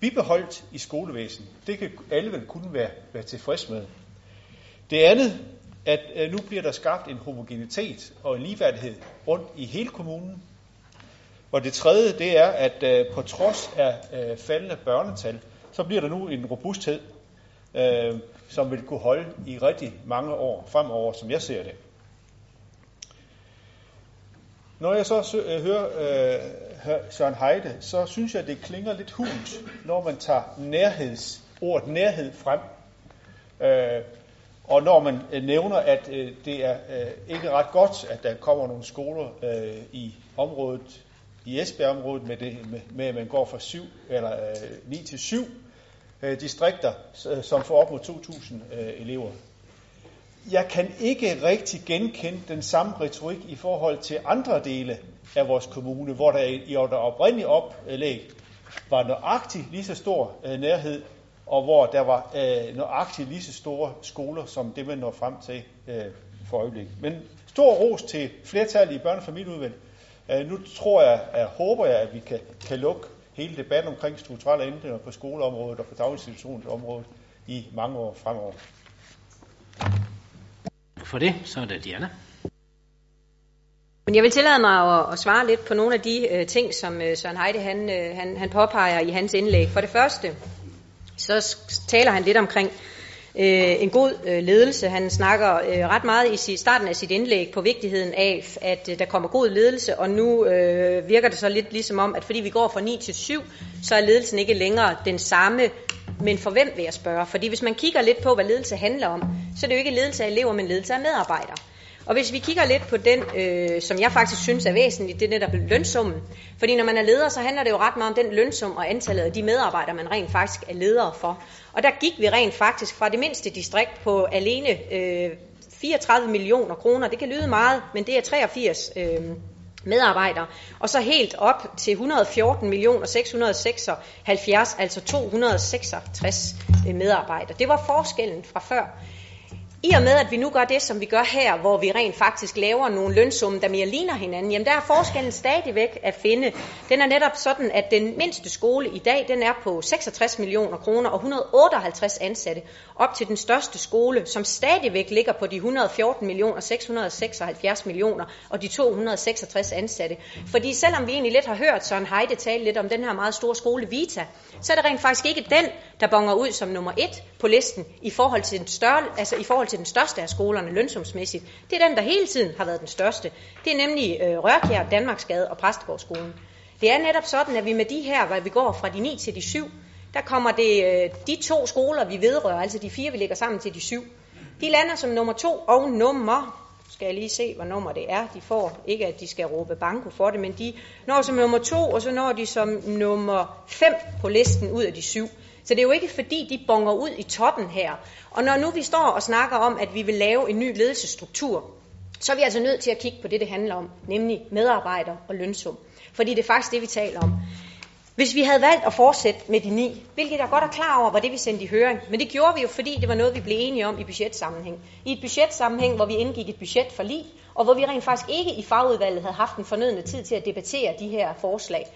bibeholdt i skolevæsenet. Det kan alle vel kun være, være tilfreds med. Det andet, at øh, nu bliver der skabt en homogenitet og en ligeværdighed rundt i hele kommunen. Og det tredje, det er, at øh, på trods af øh, faldende børnetal, så bliver der nu en robusthed, øh, som vil kunne holde i rigtig mange år fremover, som jeg ser det. Når jeg så øh, hører øh, Søren Heide, så synes jeg, det klinger lidt hult, når man tager nærheds, ordet nærhed frem. Øh, og når man øh, nævner, at øh, det er øh, ikke ret godt, at der kommer nogle skoler øh, i området, i Esbjerg-området, med, det, med, med at man går fra 7 eller øh, 9 til 7 øh, distrikter, øh, som får op mod 2.000 øh, elever. Jeg kan ikke rigtig genkende den samme retorik i forhold til andre dele af vores kommune, hvor der i der oprindelige oplæg var nøjagtigt lige så stor øh, nærhed, og hvor der var øh, nøjagtigt lige så store skoler, som det man når frem til øh, for øjeblikket. Men stor ros til flertallet i børne- og familieudvalget. Øh, nu tror jeg, jeg, håber jeg, at vi kan, kan lukke hele debatten omkring strukturelle ændringer på skoleområdet og på daginstitutionsområdet i mange år fremover for det. Så er det Diana. Men jeg vil tillade mig at, at svare lidt på nogle af de uh, ting, som uh, Søren Heide han, uh, han, han påpeger i hans indlæg. For det første, så taler han lidt omkring øh, en god øh, ledelse. Han snakker øh, ret meget i starten af sit indlæg på vigtigheden af, at øh, der kommer god ledelse, og nu øh, virker det så lidt ligesom om, at fordi vi går fra 9 til 7, så er ledelsen ikke længere den samme men for hvem vil jeg spørge? Fordi hvis man kigger lidt på, hvad ledelse handler om, så er det jo ikke ledelse af elever, men ledelse af medarbejdere. Og hvis vi kigger lidt på den, øh, som jeg faktisk synes er væsentligt, det er netop lønsummen. Fordi når man er leder, så handler det jo ret meget om den lønsum og antallet af de medarbejdere, man rent faktisk er leder for. Og der gik vi rent faktisk fra det mindste distrikt på alene øh, 34 millioner kroner. Det kan lyde meget, men det er 83 øh, medarbejdere, og så helt op til 114 millioner 676, altså 266 øh, medarbejdere. Det var forskellen fra før. I og med, at vi nu gør det, som vi gør her, hvor vi rent faktisk laver nogle lønsumme, der mere ligner hinanden, jamen der er forskellen stadigvæk at finde. Den er netop sådan, at den mindste skole i dag, den er på 66 millioner kroner og 158 ansatte, op til den største skole, som stadigvæk ligger på de 114 millioner, 676 millioner og de 266 ansatte. Fordi selvom vi egentlig lidt har hørt Søren Heide tale lidt om den her meget store skole Vita, så er det rent faktisk ikke den, der bonger ud som nummer et på listen i forhold til den, større, altså i forhold til den største af skolerne lønsumsmæssigt. Det er den, der hele tiden har været den største. Det er nemlig øh, Rørkjær, Danmarksgade og Præstegårdsskolen. Det er netop sådan, at vi med de her, hvor vi går fra de 9 til de 7, der kommer det øh, de to skoler, vi vedrører, altså de fire, vi lægger sammen til de syv, de lander som nummer to og nummer skal jeg lige se, hvad nummer det er, de får. Ikke at de skal råbe banko for det, men de når som nummer to, og så når de som nummer fem på listen ud af de syv. Så det er jo ikke fordi, de bonger ud i toppen her. Og når nu vi står og snakker om, at vi vil lave en ny ledelsesstruktur, så er vi altså nødt til at kigge på det, det handler om, nemlig medarbejder og lønsum. Fordi det er faktisk det, vi taler om. Hvis vi havde valgt at fortsætte med de ni, hvilket jeg godt er klar over, var det vi sendte i høring, men det gjorde vi jo, fordi det var noget, vi blev enige om i budgetsammenhæng. I et budgetsammenhæng, hvor vi indgik et budget for lige, og hvor vi rent faktisk ikke i fagudvalget havde haft den fornødne tid til at debattere de her forslag.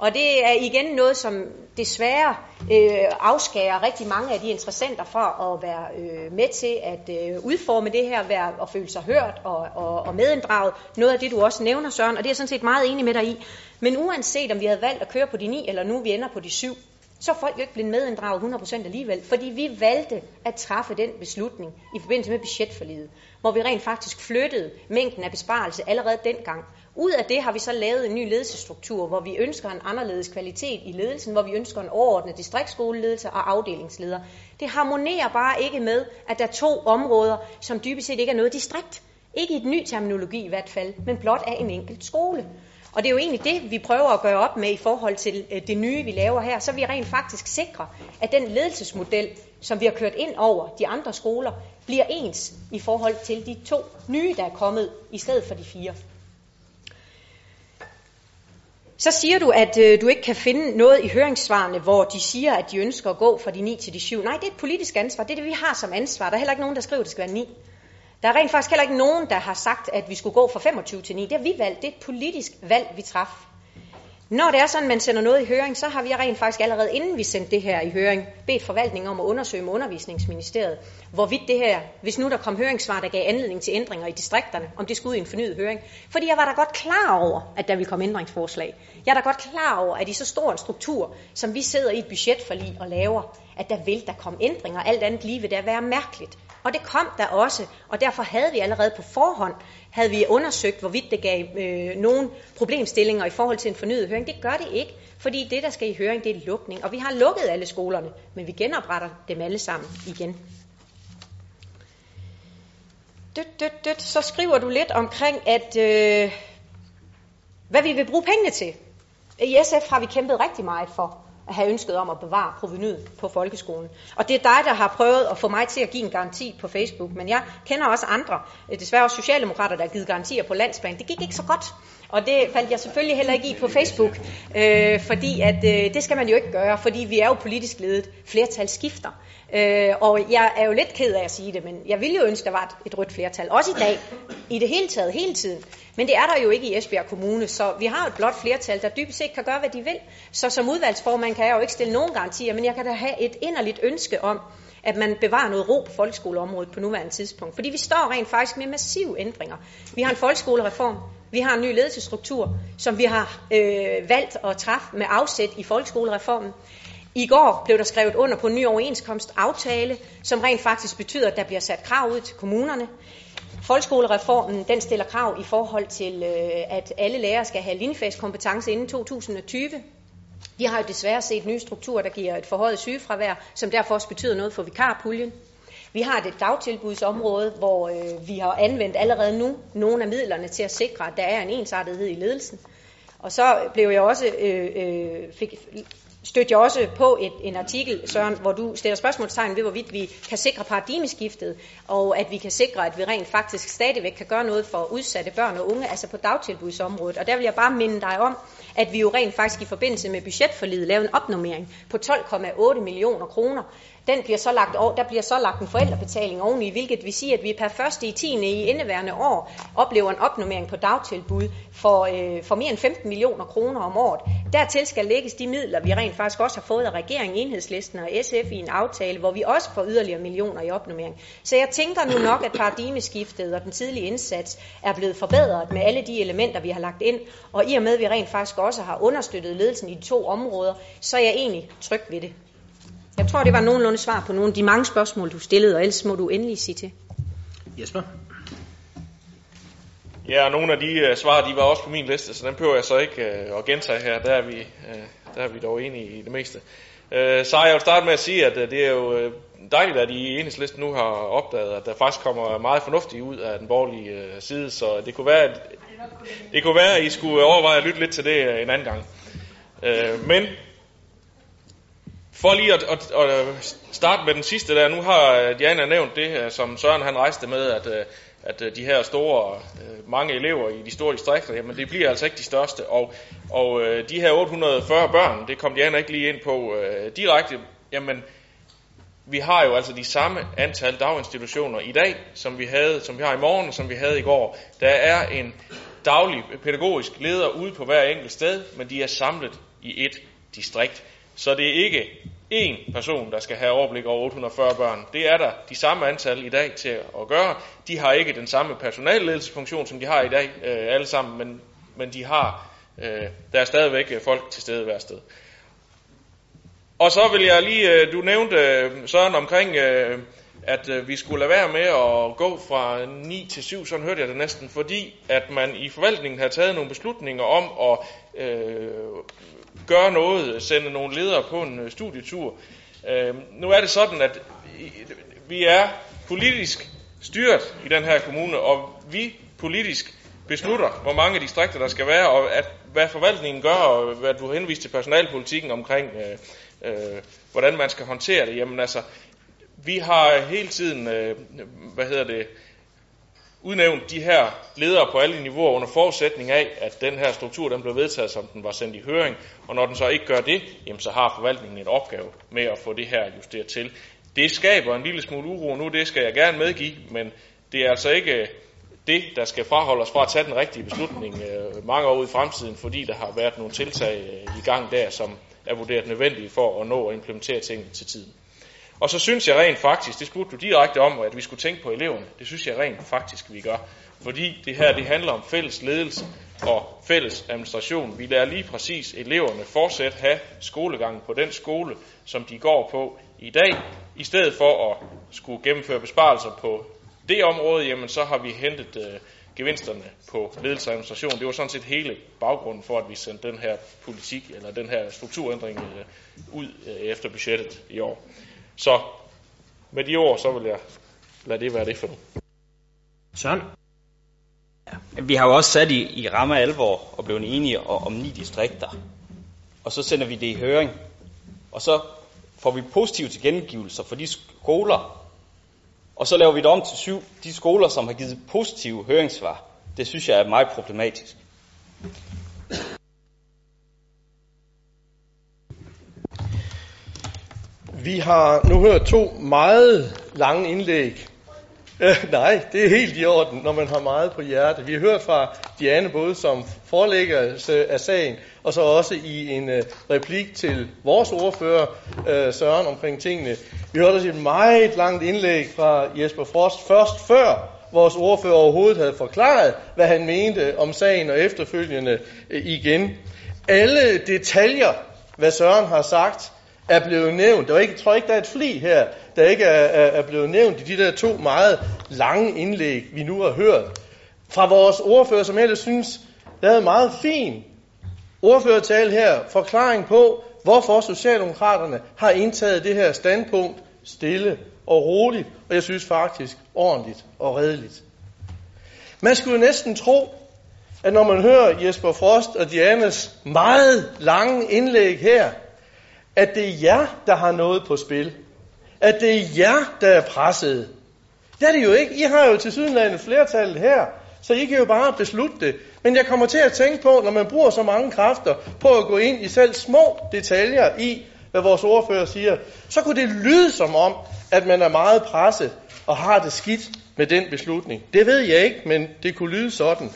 Og det er igen noget, som desværre øh, afskærer rigtig mange af de interessenter fra at være øh, med til at øh, udforme det her, være, og føle sig hørt og, og, og medinddraget. Noget af det, du også nævner, Søren, og det er jeg sådan set meget enig med dig i. Men uanset om vi havde valgt at køre på de ni, eller nu vi ender på de syv, så er folk jo ikke blevet medinddraget 100% alligevel, fordi vi valgte at træffe den beslutning i forbindelse med budgetforliget, hvor vi rent faktisk flyttede mængden af besparelse allerede dengang. Ud af det har vi så lavet en ny ledelsesstruktur, hvor vi ønsker en anderledes kvalitet i ledelsen, hvor vi ønsker en overordnet distriktsskoleledelse og afdelingsleder. Det harmonerer bare ikke med, at der er to områder, som dybest set ikke er noget distrikt. Ikke i et ny terminologi i hvert fald, men blot af en enkelt skole. Og det er jo egentlig det, vi prøver at gøre op med i forhold til øh, det nye, vi laver her. Så vi rent faktisk sikrer, at den ledelsesmodel, som vi har kørt ind over de andre skoler, bliver ens i forhold til de to nye, der er kommet, i stedet for de fire. Så siger du, at øh, du ikke kan finde noget i høringssvarene, hvor de siger, at de ønsker at gå fra de 9 til de 7. Nej, det er et politisk ansvar. Det er det, vi har som ansvar. Der er heller ikke nogen, der skriver, at det skal være 9. Der er rent faktisk heller ikke nogen, der har sagt, at vi skulle gå fra 25 til 9. Det har vi valgt. Det er et politisk valg, vi træffer. Når det er sådan, at man sender noget i høring, så har vi rent faktisk allerede inden vi sendte det her i høring, bedt forvaltningen om at undersøge med undervisningsministeriet, hvorvidt det her, hvis nu der kom høringssvar, der gav anledning til ændringer i distrikterne, om det skulle ud i en fornyet høring. Fordi jeg var da godt klar over, at der ville komme ændringsforslag. Jeg er da godt klar over, at i så stor en struktur, som vi sidder i et budgetforlig og laver, at der vil der komme ændringer. Alt andet lige vil det være mærkeligt. Og det kom der også, og derfor havde vi allerede på forhånd havde vi undersøgt, hvorvidt det gav øh, nogle problemstillinger i forhold til en fornyet høring. Det gør det ikke, fordi det, der skal i høring, det er lukning. Og vi har lukket alle skolerne, men vi genopretter dem alle sammen igen. Dødt, dødt, dødt. Så skriver du lidt omkring, at øh, hvad vi vil bruge pengene til. I SF har vi kæmpet rigtig meget for at have ønsket om at bevare provenyet på folkeskolen. Og det er dig, der har prøvet at få mig til at give en garanti på Facebook, men jeg kender også andre, øh, desværre også socialdemokrater, der har givet garantier på landsplan. Det gik ikke så godt, og det faldt jeg selvfølgelig heller ikke i på Facebook, øh, fordi at, øh, det skal man jo ikke gøre, fordi vi er jo politisk ledet. Flertal skifter. Øh, og jeg er jo lidt ked af at sige det, men jeg ville jo ønske, der var et, et rødt flertal. Også i dag. I det hele taget, hele tiden. Men det er der jo ikke i Esbjerg Kommune, så vi har et blot flertal, der dybest set kan gøre, hvad de vil. Så som udvalgsformand kan jeg jo ikke stille nogen garantier, men jeg kan da have et inderligt ønske om, at man bevarer noget ro på folkeskoleområdet på nuværende tidspunkt. Fordi vi står rent faktisk med massive ændringer. Vi har en folkeskolereform, vi har en ny ledelsesstruktur, som vi har øh, valgt at træffe med afsæt i folkeskolereformen. I går blev der skrevet under på en ny overenskomstaftale, som rent faktisk betyder, at der bliver sat krav ud til kommunerne. Folkeskolereformen den stiller krav i forhold til, øh, at alle lærere skal have linjefagskompetence inden 2020. Vi har jo desværre set nye strukturer, der giver et forhøjet sygefravær, som derfor også betyder noget for vikarpuljen. Vi har et dagtilbudsområde, hvor øh, vi har anvendt allerede nu nogle af midlerne til at sikre, at der er en ensartethed i ledelsen. Og så blev jeg også øh, øh, fik stødte jeg også på et, en artikel, Søren, hvor du stiller spørgsmålstegn ved, hvorvidt vi kan sikre paradigmeskiftet, og at vi kan sikre, at vi rent faktisk stadigvæk kan gøre noget for udsatte børn og unge, altså på dagtilbudsområdet. Og der vil jeg bare minde dig om, at vi jo rent faktisk i forbindelse med budgetforliget lavede en opnummering på 12,8 millioner kroner, den bliver så lagt over, der bliver så lagt en forældrebetaling oveni, hvilket vil sige, at vi per første i 10. i indeværende år oplever en opnummering på dagtilbud for, øh, for mere end 15 millioner kroner om året. Dertil skal lægges de midler, vi rent faktisk også har fået af regeringen, enhedslisten og SF i en aftale, hvor vi også får yderligere millioner i opnummering. Så jeg tænker nu nok, at paradigmeskiftet og den tidlige indsats er blevet forbedret med alle de elementer, vi har lagt ind. Og i og med, at vi rent faktisk også har understøttet ledelsen i de to områder, så er jeg egentlig tryg ved det. Jeg tror, det var nogenlunde svar på nogle af de mange spørgsmål, du stillede, og ellers må du endelig sige til. Jesper? Ja, og nogle af de uh, svar, de var også på min liste, så den behøver jeg så ikke uh, at gentage her. Der er vi, uh, der er vi dog enige i det meste. Uh, så jeg vil starte med at sige, at uh, det er jo uh, dejligt, at I i enhedslisten nu har opdaget, at der faktisk kommer meget fornuftigt ud af den borgerlige uh, side, så det kunne være, at, det kunne være, at I skulle overveje at lytte lidt til det uh, en anden gang. Uh, men for lige at, at, at starte med den sidste der, nu har øh, Diana nævnt det, øh, som Søren han rejste med, at, øh, at de her store, mange elever i de store distrikter, jamen det bliver altså ikke de største. Og, og de her 840 børn, det kom Diana ikke lige ind på direkte, jamen vi har jo altså de samme antal daginstitutioner i dag, som vi havde, som vi har i morgen, og som vi havde i går. Der er en daglig pædagogisk leder ude på hver enkelt sted, men de er samlet i et distrikt. Så det er ikke én person, der skal have overblik over 840 børn. Det er der de samme antal i dag til at gøre. De har ikke den samme personalledelsesfunktion, som de har i dag øh, alle sammen, men, men de har, øh, der er stadigvæk øh, folk til stede hver sted. Og så vil jeg lige, øh, du nævnte øh, Søren omkring, øh, at vi skulle lade være med at gå fra 9 til 7, sådan hørte jeg det næsten, fordi at man i forvaltningen har taget nogle beslutninger om at øh, gøre noget, sende nogle ledere på en øh, studietur. Øh, nu er det sådan, at vi er politisk styret i den her kommune, og vi politisk beslutter, hvor mange distrikter der skal være, og at, hvad forvaltningen gør, og hvad du henviste til personalpolitikken omkring øh, øh, hvordan man skal håndtere det. Jamen altså, vi har hele tiden, øh, hvad hedder det, udnævnt de her ledere på alle niveauer under forudsætning af, at den her struktur den blev vedtaget, som den var sendt i høring, og når den så ikke gør det, jamen så har forvaltningen en opgave med at få det her justeret til. Det skaber en lille smule uro nu, det skal jeg gerne medgive, men det er altså ikke øh, det, der skal fraholde os fra at tage den rigtige beslutning øh, mange år ud i fremtiden, fordi der har været nogle tiltag øh, i gang der, som er vurderet nødvendige for at nå at implementere tingene til tiden. Og så synes jeg rent faktisk, det spurgte du direkte om, at vi skulle tænke på eleverne. Det synes jeg rent faktisk, vi gør. Fordi det her, det handler om fælles ledelse og fælles administration. Vi lader lige præcis eleverne fortsat have skolegangen på den skole, som de går på i dag. I stedet for at skulle gennemføre besparelser på det område, jamen så har vi hentet øh, gevinsterne på ledelse og administration. Det var sådan set hele baggrunden for, at vi sendte den her politik, eller den her strukturændring øh, ud øh, efter budgettet i år. Så med de ord, så vil jeg lade det være det for nu. Søren? Ja, vi har jo også sat i, i ramme alvor og blevet enige om, om ni distrikter. Og så sender vi det i høring. Og så får vi positive tilkendegivelser for de skoler, og så laver vi det om til syv. De skoler, som har givet positive høringssvar, det synes jeg er meget problematisk. Vi har nu hørt to meget lange indlæg. Øh, nej, det er helt i orden, når man har meget på hjerte. Vi har hørt fra Diane både som forelægger af sagen, og så også i en øh, replik til vores ordfører, øh, Søren, omkring tingene. Vi hørte også et meget langt indlæg fra Jesper Frost, først før vores ordfører overhovedet havde forklaret, hvad han mente om sagen, og efterfølgende øh, igen. Alle detaljer, hvad Søren har sagt, er blevet nævnt. Der er ikke, jeg tror ikke, der er et fli her, der ikke er, er, er blevet nævnt i de der to meget lange indlæg, vi nu har hørt. Fra vores ordfører, som ellers synes, der er meget fin ordførertale her, forklaring på, hvorfor Socialdemokraterne har indtaget det her standpunkt stille og roligt, og jeg synes faktisk ordentligt og redeligt. Man skulle næsten tro, at når man hører Jesper Frost og Dianas meget lange indlæg her, at det er jer, der har noget på spil. At det er jer, der er presset. Det er det jo ikke. I har jo til sydenlande flertallet her, så I kan jo bare beslutte det. Men jeg kommer til at tænke på, når man bruger så mange kræfter på at gå ind i selv små detaljer i, hvad vores ordfører siger, så kunne det lyde som om, at man er meget presset og har det skidt med den beslutning. Det ved jeg ikke, men det kunne lyde sådan.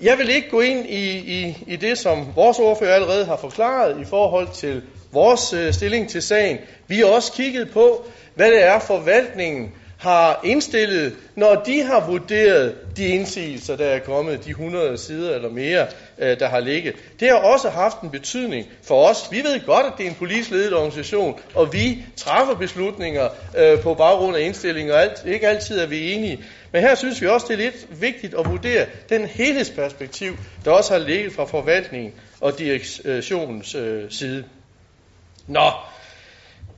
Jeg vil ikke gå ind i, i, i det, som vores ordfører allerede har forklaret i forhold til vores øh, stilling til sagen. Vi har også kigget på, hvad det er, forvaltningen har indstillet, når de har vurderet de indsigelser, der er kommet, de 100 sider eller mere, øh, der har ligget. Det har også haft en betydning for os. Vi ved godt, at det er en politisk ledet organisation, og vi træffer beslutninger øh, på baggrund af indstillinger, og alt, ikke altid er vi enige. Men her synes vi også, det er lidt vigtigt at vurdere den helhedsperspektiv, der også har ligget fra forvaltningen og direktionens øh, side. Nå,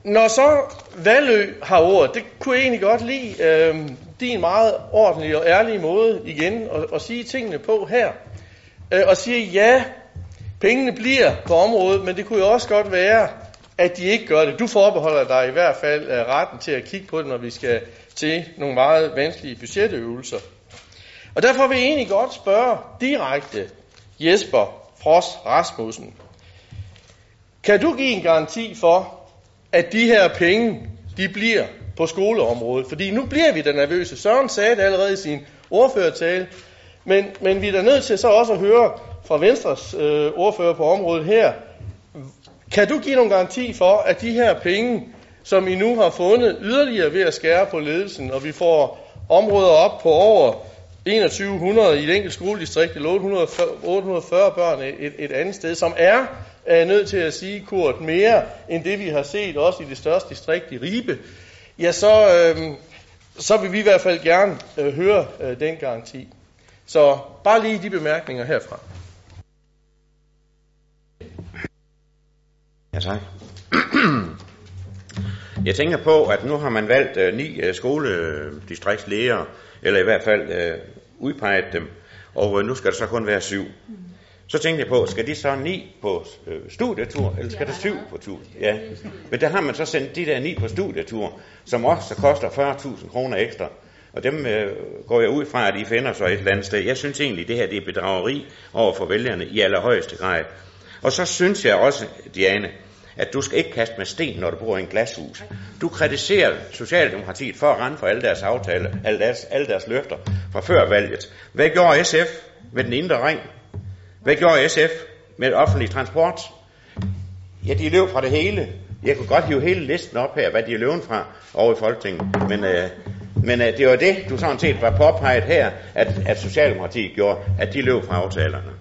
når så Valø har ordet, det kunne jeg egentlig godt lide øh, din meget ordentlige og ærlige måde igen at, at sige tingene på her. Øh, og sige, ja, pengene bliver på området, men det kunne jo også godt være, at de ikke gør det. Du forbeholder dig i hvert fald øh, retten til at kigge på det, når vi skal til nogle meget vanskelige budgetøvelser. Og derfor vil jeg egentlig godt spørge direkte Jesper Frost Rasmussen. Kan du give en garanti for, at de her penge, de bliver på skoleområdet? Fordi nu bliver vi da nervøse. Søren sagde det allerede i sin ordførertale, men, men vi er da nødt til så også at høre fra Venstres øh, ordfører på området her, Kan du give nogle garanti for, at de her penge, som I nu har fundet yderligere ved at skære på ledelsen, og vi får områder op på over 2100 i et enkelt skoledistrikt, eller 840, 840 børn et, et andet sted, som er, er jeg nødt til at sige, Kurt, mere end det vi har set også i det største distrikt i Ribe, ja, så, øh, så vil vi i hvert fald gerne øh, høre øh, den garanti. Så bare lige de bemærkninger herfra. Ja, tak. Jeg tænker på, at nu har man valgt øh, ni øh, skoledistriktslæger, eller i hvert fald øh, udpeget dem, og øh, nu skal der så kun være syv. Så tænkte jeg på, skal de så ni på øh, studietur, eller skal der syv på tur? Ja. Men der har man så sendt de der ni på studietur, som også koster 40.000 kroner ekstra. Og dem øh, går jeg ud fra, at I finder så et eller andet sted. Jeg synes egentlig, det her det er bedrageri over for vælgerne i allerhøjeste grad. Og så synes jeg også, Diane, at du skal ikke kaste med sten, når du bor i en glashus. Du kritiserer Socialdemokratiet for at rende for alle deres aftaler, alle deres, alle deres løfter fra før valget. Hvad gjorde SF med den indre ring? Hvad gjorde SF med offentlig transport? Ja, de løb fra det hele. Jeg kunne godt hive hele listen op her, hvad de er løbet fra over i Folketinget. Men, øh, men øh, det var det, du sådan set var påpeget her, at, at Socialdemokratiet gjorde, at de løb fra aftalerne.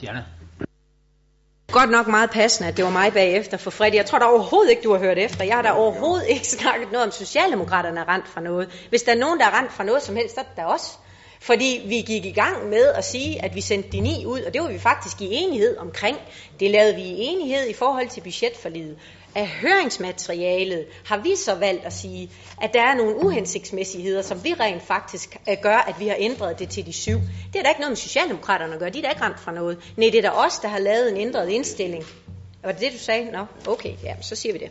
Diana. Godt nok meget passende, at det var mig bagefter for Freddy. Jeg tror da overhovedet ikke, du har hørt efter. Jeg har da overhovedet ikke snakket noget om Socialdemokraterne er rent fra noget. Hvis der er nogen, der er rent fra noget som helst, så er det da os. Fordi vi gik i gang med at sige, at vi sendte de ni ud, og det var vi faktisk i enighed omkring. Det lavede vi i enighed i forhold til budgetforlidet. Af høringsmaterialet har vi så valgt at sige, at der er nogle uhensigtsmæssigheder, som vi rent faktisk øh, gør, at vi har ændret det til de syv. Det er da ikke noget med Socialdemokraterne at gøre, de er da ikke ramt fra noget. Nej, det er da os, der har lavet en ændret indstilling. Var det det, du sagde? Nå, okay, ja, så siger vi det.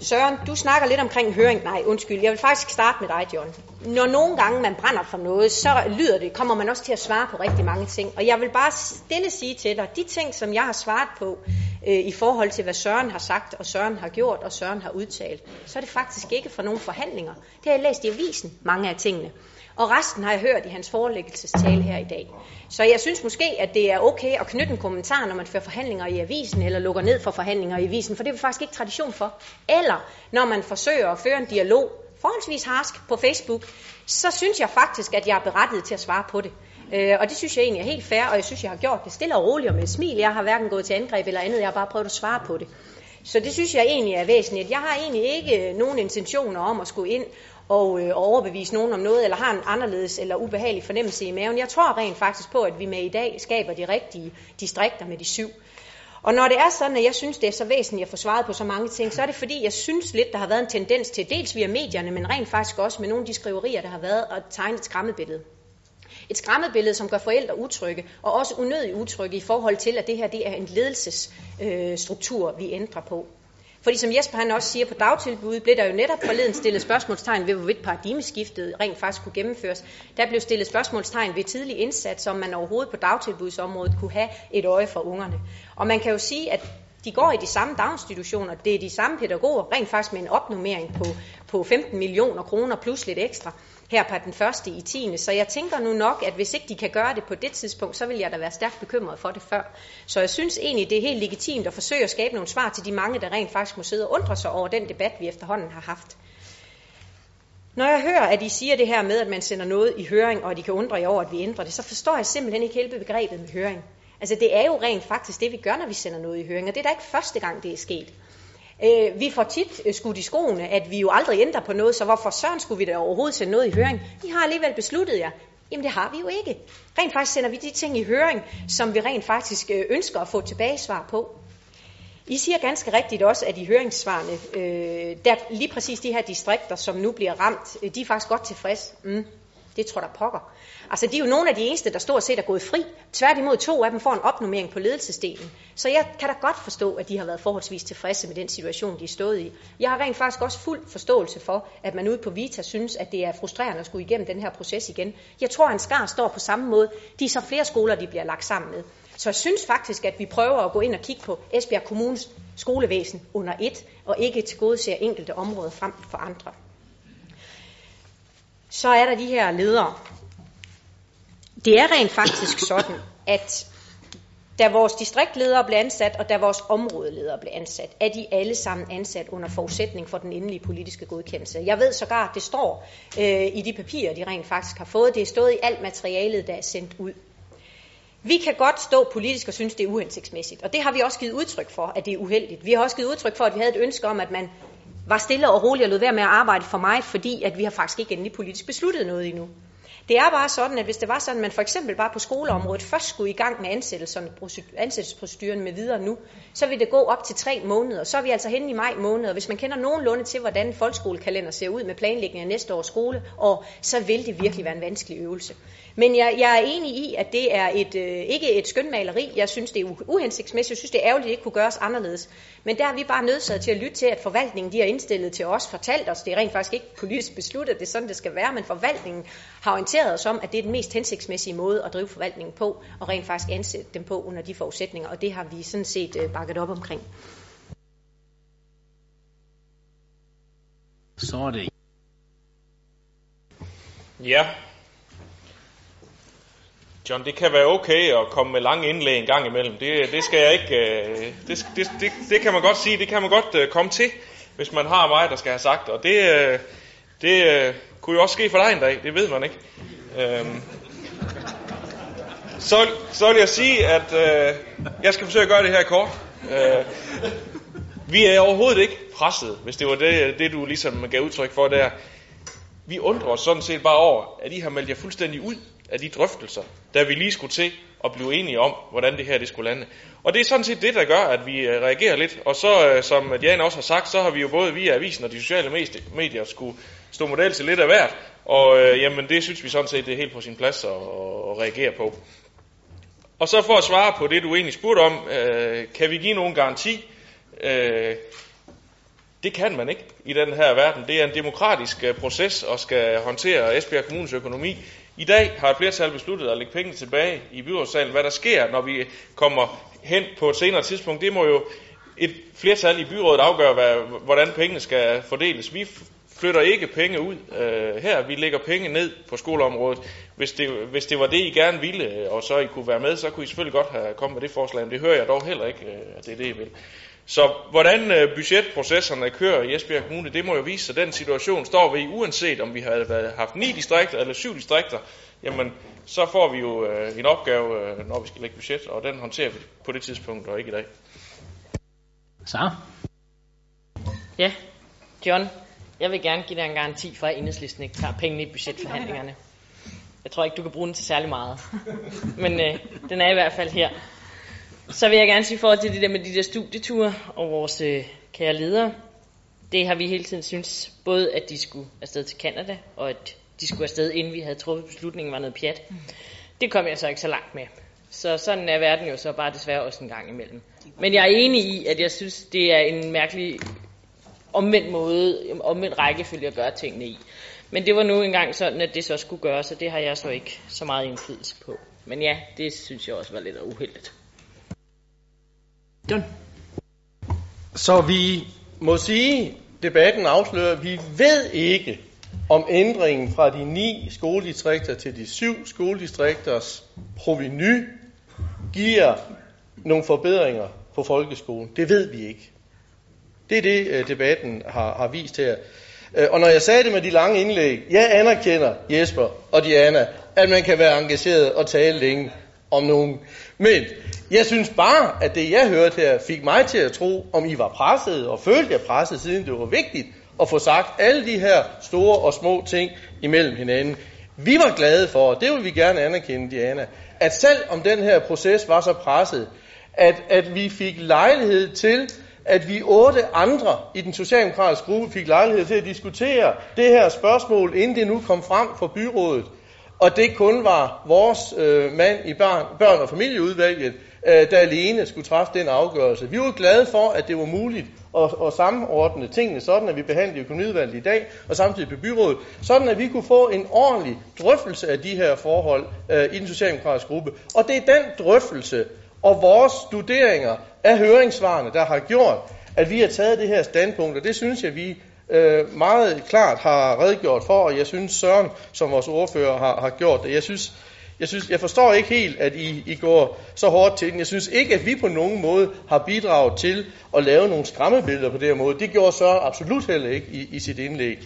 Søren, du snakker lidt omkring høring. Nej, undskyld, jeg vil faktisk starte med dig, John. Når nogle gange man brænder for noget, så lyder det, kommer man også til at svare på rigtig mange ting. Og jeg vil bare stille sige til dig, de ting, som jeg har svaret på øh, i forhold til, hvad Søren har sagt, og Søren har gjort, og Søren har udtalt, så er det faktisk ikke fra nogen forhandlinger. Det har jeg læst i avisen, mange af tingene. Og resten har jeg hørt i hans forelæggelsestale her i dag. Så jeg synes måske, at det er okay at knytte en kommentar, når man fører forhandlinger i avisen, eller lukker ned for forhandlinger i avisen, for det er vi faktisk ikke tradition for. Eller når man forsøger at føre en dialog, forholdsvis harsk på Facebook, så synes jeg faktisk, at jeg er berettiget til at svare på det. Øh, og det synes jeg egentlig er helt fair, og jeg synes, jeg har gjort det stille og roligt og med et smil. Jeg har hverken gået til angreb eller andet, jeg har bare prøvet at svare på det. Så det synes jeg egentlig er væsentligt. Jeg har egentlig ikke nogen intentioner om at skulle ind og, øh, overbevise nogen om noget, eller har en anderledes eller ubehagelig fornemmelse i maven. Jeg tror rent faktisk på, at vi med i dag skaber de rigtige distrikter med de syv. Og når det er sådan, at jeg synes, det er så væsentligt at få svaret på så mange ting, så er det fordi, jeg synes lidt, der har været en tendens til, dels via medierne, men rent faktisk også med nogle af de skriverier, der har været, at tegne et skræmmebillede. Et skræmmebillede, som gør forældre utrygge, og også unødigt utrygge i forhold til, at det her det er en ledelsesstruktur, øh, vi ændrer på. Fordi som Jesper han også siger, på dagtilbud blev der jo netop forleden stillet spørgsmålstegn ved, hvorvidt paradigmeskiftet rent faktisk kunne gennemføres. Der blev stillet spørgsmålstegn ved tidlig indsats, om man overhovedet på dagtilbudsområdet kunne have et øje for ungerne. Og man kan jo sige, at de går i de samme daginstitutioner, det er de samme pædagoger, rent faktisk med en opnummering på, på 15 millioner kroner plus lidt ekstra her på den første i 10. Så jeg tænker nu nok, at hvis ikke de kan gøre det på det tidspunkt, så vil jeg da være stærkt bekymret for det før. Så jeg synes egentlig, det er helt legitimt at forsøge at skabe nogle svar til de mange, der rent faktisk må sidde og undre sig over den debat, vi efterhånden har haft. Når jeg hører, at I siger det her med, at man sender noget i høring, og at I kan undre jer over, at vi ændrer det, så forstår jeg simpelthen ikke hele begrebet med høring. Altså det er jo rent faktisk det, vi gør, når vi sender noget i høring, og det er da ikke første gang, det er sket. Øh, vi får tit øh, skudt i skoene, at vi jo aldrig ændrer på noget, så hvorfor søren skulle vi da overhovedet sende noget i høring? Vi har alligevel besluttet jer. Jamen det har vi jo ikke. Rent faktisk sender vi de ting i høring, som vi rent faktisk øh, ønsker at få tilbagesvar på. I siger ganske rigtigt også, at i høringssvarene, øh, der lige præcis de her distrikter, som nu bliver ramt, øh, de er faktisk godt tilfreds. Mm, det tror der pokker. Altså, de er jo nogle af de eneste, der stort set er gået fri. Tværtimod to af dem får en opnummering på ledelsesdelen. Så jeg kan da godt forstå, at de har været forholdsvis tilfredse med den situation, de er stået i. Jeg har rent faktisk også fuld forståelse for, at man ude på Vita synes, at det er frustrerende at skulle igennem den her proces igen. Jeg tror, at en skar står på samme måde. De er så flere skoler, de bliver lagt sammen med. Så jeg synes faktisk, at vi prøver at gå ind og kigge på Esbjerg Kommunes skolevæsen under et, og ikke til gode ser enkelte områder frem for andre. Så er der de her ledere, det er rent faktisk sådan, at Da vores distriktledere blev ansat, og da vores områdeledere blev ansat, er de alle sammen ansat under forudsætning for den endelige politiske godkendelse. Jeg ved sågar, det står øh, i de papirer, de rent faktisk har fået. Det er stået i alt materialet, der er sendt ud. Vi kan godt stå politisk og synes, det er uhensigtsmæssigt, og det har vi også givet udtryk for, at det er uheldigt. Vi har også givet udtryk for, at vi havde et ønske om, at man var stille og rolig og lod være med at arbejde for mig, fordi at vi har faktisk ikke endelig politisk besluttet noget endnu. Det er bare sådan, at hvis det var sådan, at man for eksempel bare på skoleområdet først skulle i gang med ansættelsesproceduren med videre nu, så vil det gå op til tre måneder. Så er vi altså henne i maj måned, og hvis man kender nogenlunde til, hvordan folkeskolekalender ser ud med planlægning af næste års skole, og så vil det virkelig være en vanskelig øvelse. Men jeg, jeg er enig i, at det er et, øh, ikke et skønmaleri. Jeg synes, det er uhensigtsmæssigt. Jeg synes, det er ærgerligt, at det ikke kunne gøres anderledes. Men der er vi bare nødsaget til at lytte til, at forvaltningen de har indstillet til os, fortalt os. Det er rent faktisk ikke politisk besluttet, det er sådan, det skal være, men forvaltningen har orienteret os om, at det er den mest hensigtsmæssige måde at drive forvaltningen på, og rent faktisk ansætte dem på under de forudsætninger, og det har vi sådan set øh, bakket op omkring. Så er det Ja. John, det kan være okay at komme med lange indlæg en gang imellem. Det, det skal jeg ikke... øh, Det, det, det, det kan man godt sige, det kan man godt øh, komme til, hvis man har mig, der skal have sagt. Og det, øh, det kunne jo også ske for dig en dag, det ved man ikke. Øhm, så, så vil jeg sige, at øh, jeg skal forsøge at gøre det her kort. Øh, vi er overhovedet ikke presset, hvis det var det, det du ligesom gav udtryk for der. Vi undrer os sådan set bare over, at I har meldt jer fuldstændig ud af de drøftelser, da vi lige skulle til at blive enige om, hvordan det her det skulle lande. Og det er sådan set det, der gør, at vi øh, reagerer lidt. Og så, øh, som Diana også har sagt, så har vi jo både via avisen og de sociale medier skulle stå model til lidt af hvert. Og øh, jamen, det synes vi sådan set, det er helt på sin plads at, at reagere på. Og så for at svare på det, du egentlig spurgte om, øh, kan vi give nogen garanti? Øh, det kan man ikke i den her verden. Det er en demokratisk øh, proces og skal håndtere Esbjerg Kommunes økonomi. I dag har et flertal besluttet at lægge penge tilbage i byrådssalen. Hvad der sker, når vi kommer hen på et senere tidspunkt, det må jo et flertal i byrådet afgøre, hvad, hvordan pengene skal fordeles. Vi flytter ikke penge ud øh, her. Vi lægger penge ned på skoleområdet. Hvis det, hvis det var det, I gerne ville, og så I kunne være med, så kunne I selvfølgelig godt have kommet med det forslag. Men det hører jeg dog heller ikke, øh, at det er det, I vil. Så hvordan øh, budgetprocesserne kører i Esbjerg Kommune, det må jo vise sig. Den situation står vi i, uanset om vi havde været, haft ni distrikter eller syv distrikter, jamen så får vi jo øh, en opgave, øh, når vi skal lægge budget, og den håndterer vi på det tidspunkt, og ikke i dag. Så. Ja, John, jeg vil gerne give dig en garanti for, at enhedslisten ikke tager pengene i budgetforhandlingerne. Jeg tror ikke, du kan bruge den til særlig meget. Men øh, den er i hvert fald her. Så vil jeg gerne sige forhold til det der med de der studieture og vores øh, kære ledere. Det har vi hele tiden synes, både at de skulle afsted til Kanada, og at de skulle afsted, inden vi havde truffet beslutningen, var noget pjat. Det kom jeg så ikke så langt med. Så sådan er verden jo så bare desværre også en gang imellem. Men jeg er enig i, at jeg synes, det er en mærkelig omvendt måde, omvendt rækkefølge at gøre tingene i. Men det var nu engang sådan, at det så skulle gøres, og det har jeg så ikke så meget indflydelse på. Men ja, det synes jeg også var lidt uheldigt. John. Så vi må sige, debatten afslører, at vi ved ikke, om ændringen fra de ni skoledistrikter til de syv skoledistrikters proveny giver nogle forbedringer på folkeskolen. Det ved vi ikke. Det er det, øh, debatten har, har vist her. Øh, og når jeg sagde det med de lange indlæg, jeg anerkender Jesper og Diana, at man kan være engageret og tale længe om nogen. Men jeg synes bare, at det jeg hørte her, fik mig til at tro, om I var presset, og følte jer presset, siden det var vigtigt at få sagt alle de her store og små ting imellem hinanden. Vi var glade for, og det vil vi gerne anerkende, Diana, at selv om den her proces var så presset, at, at vi fik lejlighed til, at vi otte andre i den socialdemokratiske gruppe fik lejlighed til at diskutere det her spørgsmål, inden det nu kom frem for byrådet. Og det kun var vores øh, mand i børn, børn- og familieudvalget, øh, der alene skulle træffe den afgørelse. Vi var glade for, at det var muligt at, at samordne tingene, sådan at vi behandlede økonomiudvalget i dag, og samtidig på byrådet, sådan at vi kunne få en ordentlig drøftelse af de her forhold øh, i den socialdemokratiske gruppe. Og det er den drøftelse og vores studeringer af høringssvarene, der har gjort, at vi har taget det her standpunkt, og det synes jeg, vi øh, meget klart har redegjort for, og jeg synes Søren, som vores ordfører, har, har gjort det. Jeg synes, Jeg, synes, jeg forstår ikke helt, at I, I går så hårdt til den. Jeg synes ikke, at vi på nogen måde har bidraget til at lave nogle skræmmebilleder på den her måde. Det gjorde så absolut heller ikke i, i sit indlæg.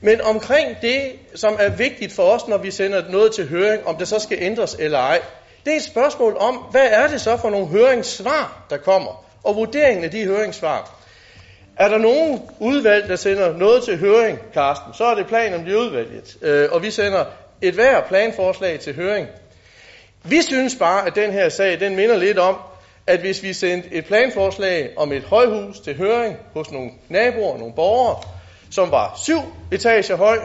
Men omkring det, som er vigtigt for os, når vi sender noget til høring, om det så skal ændres eller ej, det er et spørgsmål om, hvad er det så for nogle høringssvar, der kommer, og vurderingen af de høringssvar. Er der nogen udvalg, der sender noget til høring, Karsten, så er det planen om det udvalget. Øh, og vi sender et hver planforslag til høring. Vi synes bare, at den her sag, den minder lidt om, at hvis vi sendte et planforslag om et højhus til høring hos nogle naboer, nogle borgere, som var syv etager høj,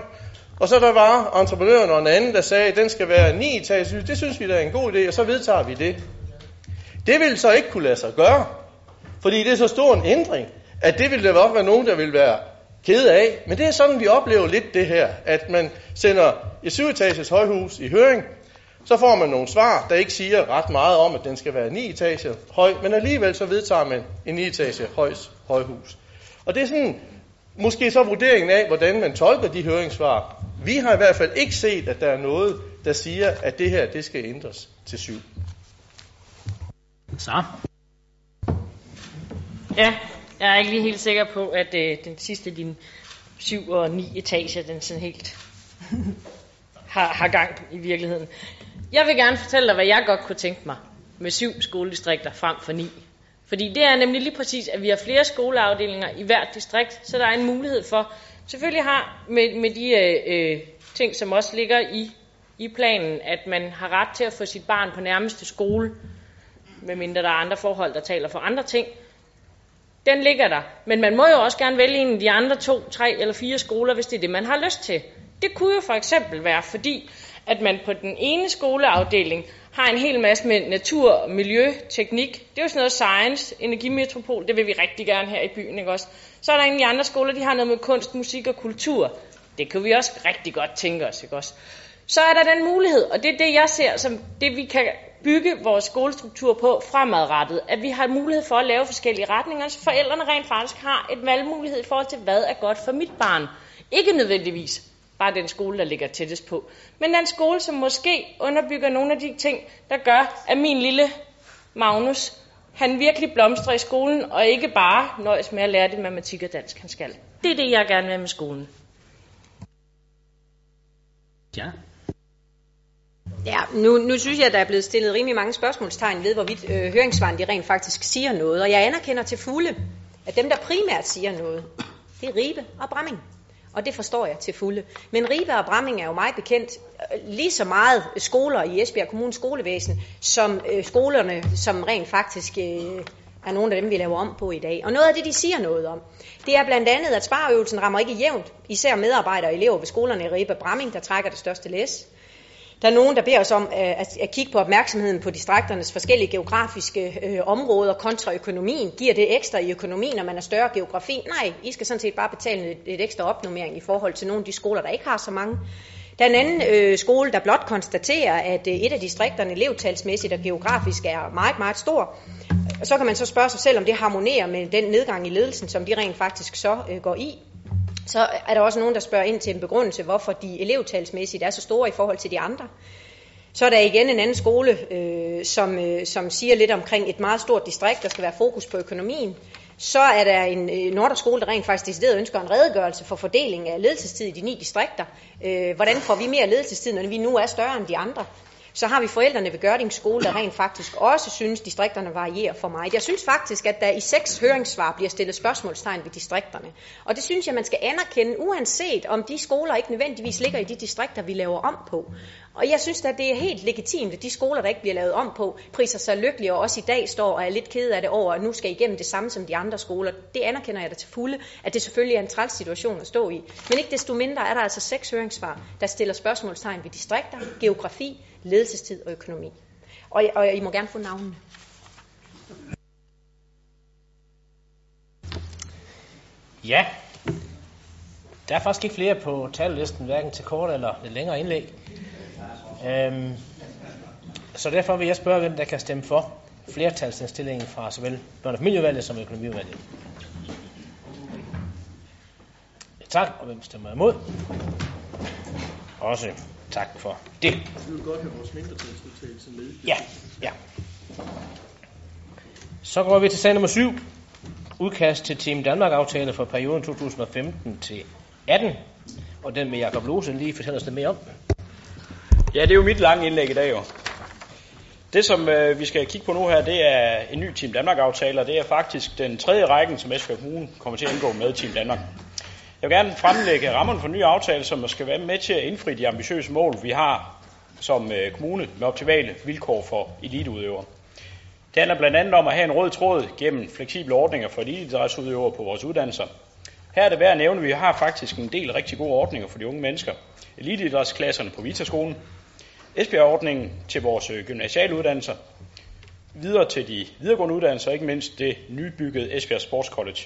og så der var entreprenøren og en anden, der sagde, at den skal være ni etager, det synes vi der er en god idé, og så vedtager vi det. Det ville så ikke kunne lade sig gøre, fordi det er så stor en ændring, at det ville der nok være nogen, der ville være kede af. Men det er sådan, vi oplever lidt det her, at man sender et syvetages højhus i høring, så får man nogle svar, der ikke siger ret meget om, at den skal være 9 etager høj, men alligevel så vedtager man en 9 etager højs højhus. Og det er sådan, måske så vurderingen af, hvordan man tolker de høringssvar. Vi har i hvert fald ikke set, at der er noget, der siger, at det her, det skal ændres til syv. Så. Ja, jeg er ikke lige helt sikker på, at øh, den sidste, din 7 og 9 etager, den sådan helt har, har gang i virkeligheden. Jeg vil gerne fortælle dig, hvad jeg godt kunne tænke mig med syv skoledistrikter frem for ni. Fordi det er nemlig lige præcis, at vi har flere skoleafdelinger i hvert distrikt, så der er en mulighed for, selvfølgelig har med, med de øh, øh, ting, som også ligger i, i planen, at man har ret til at få sit barn på nærmeste skole, medmindre der er andre forhold, der taler for andre ting, den ligger der. Men man må jo også gerne vælge en af de andre to, tre eller fire skoler, hvis det er det, man har lyst til. Det kunne jo for eksempel være, fordi at man på den ene skoleafdeling har en hel masse med natur, miljø, teknik. Det er jo sådan noget science, energimetropol, det vil vi rigtig gerne her i byen, ikke også? Så er der egentlig de andre skoler, de har noget med kunst, musik og kultur. Det kan vi også rigtig godt tænke os, ikke også? Så er der den mulighed, og det er det, jeg ser som det, vi kan bygge vores skolestruktur på fremadrettet. At vi har mulighed for at lave forskellige retninger, så forældrene rent faktisk har et valgmulighed i forhold til, hvad er godt for mit barn. Ikke nødvendigvis bare den skole, der ligger tættest på, men den skole, som måske underbygger nogle af de ting, der gør, at min lille Magnus, han virkelig blomstrer i skolen, og ikke bare nøjes med at lære det matematik og dansk, han skal. Det er det, jeg gerne vil med skolen. Ja. Ja, nu, nu synes jeg, at der er blevet stillet rimelig mange spørgsmålstegn ved, hvorvidt øh, høringssvaren de rent faktisk siger noget. Og jeg anerkender til fulde, at dem, der primært siger noget, det er Ribe og Bramming. Og det forstår jeg til fulde. Men Ribe og Bramming er jo meget bekendt øh, lige så meget skoler i Esbjerg Kommunes skolevæsen, som øh, skolerne, som rent faktisk øh, er nogle af dem, vi laver om på i dag. Og noget af det, de siger noget om, det er blandt andet, at spareøvelsen rammer ikke jævnt, især medarbejdere og elever ved skolerne i Ribe og Bramming, der trækker det største læs. Der er nogen, der beder os om øh, at, at kigge på opmærksomheden på distrikternes forskellige geografiske øh, områder kontra økonomien. Giver det ekstra i økonomien, når man er større geografi? Nej, I skal sådan set bare betale et, et ekstra opnummering i forhold til nogle af de skoler, der ikke har så mange. Der er en anden øh, skole, der blot konstaterer, at øh, et af distrikterne elevtalsmæssigt og geografisk er meget, meget stor. Så kan man så spørge sig selv, om det harmonerer med den nedgang i ledelsen, som de rent faktisk så øh, går i. Så er der også nogen, der spørger ind til en begrundelse, hvorfor de elevtalsmæssigt er så store i forhold til de andre. Så er der igen en anden skole, øh, som, øh, som siger lidt omkring et meget stort distrikt, der skal være fokus på økonomien. Så er der en øh, Norderskole, der rent faktisk decideret ønsker en redegørelse for fordeling af ledelsestid i de ni distrikter. Øh, hvordan får vi mere ledelsestid, når vi nu er større end de andre? Så har vi forældrene ved Gørding skole, der rent faktisk også synes, at distrikterne varierer for meget. Jeg synes faktisk, at der i seks høringssvar bliver stillet spørgsmålstegn ved distrikterne. Og det synes jeg, man skal anerkende, uanset om de skoler ikke nødvendigvis ligger i de distrikter, vi laver om på. Og jeg synes at det er helt legitimt, at de skoler, der ikke bliver lavet om på, priser sig lykkelige og også i dag står og er lidt ked af det over, at nu skal igennem det samme som de andre skoler. Det anerkender jeg da til fulde, at det selvfølgelig er en træls situation at stå i. Men ikke desto mindre er der altså seks høringssvar, der stiller spørgsmålstegn ved distrikter, geografi, ledelsestid og økonomi. Og, og I må gerne få navnene. Ja, der er faktisk ikke flere på tallisten, hverken til kort eller lidt længere indlæg. Øhm, så derfor vil jeg spørge, hvem der kan stemme for flertalsindstillingen fra såvel børne- og familieudvalget som økonomiudvalget. Tak, og hvem stemmer imod? Også Tak for det. Vi vil godt have vores mindretalsudtalelse med. Ja, ja. Så går vi til sag nummer 7. Udkast til Team Danmark-aftale for perioden 2015 til 18. Og den med Jakob Lose lige fortæller os lidt mere om. Ja, det er jo mit lange indlæg i dag jo. Det, som øh, vi skal kigge på nu her, det er en ny Team Danmark-aftale, og det er faktisk den tredje rækken, som Esbjerg Kommune kommer til at indgå med Team Danmark. Jeg vil gerne fremlægge rammerne for en ny aftale, som skal være med til at indfri de ambitiøse mål, vi har som øh, kommune med optimale vilkår for eliteudøvere. Det handler blandt andet om at have en rød tråd gennem fleksible ordninger for eliteidrætsudøvere på vores uddannelser. Her er det værd at nævne, at vi har faktisk en del rigtig gode ordninger for de unge mennesker. Eliteidrætsklasserne på Vitaskolen, Esbjerg-ordningen til vores øh, gymnasiale uddannelser, videre til de videregående uddannelser, og ikke mindst det nybyggede Esbjerg Sports College.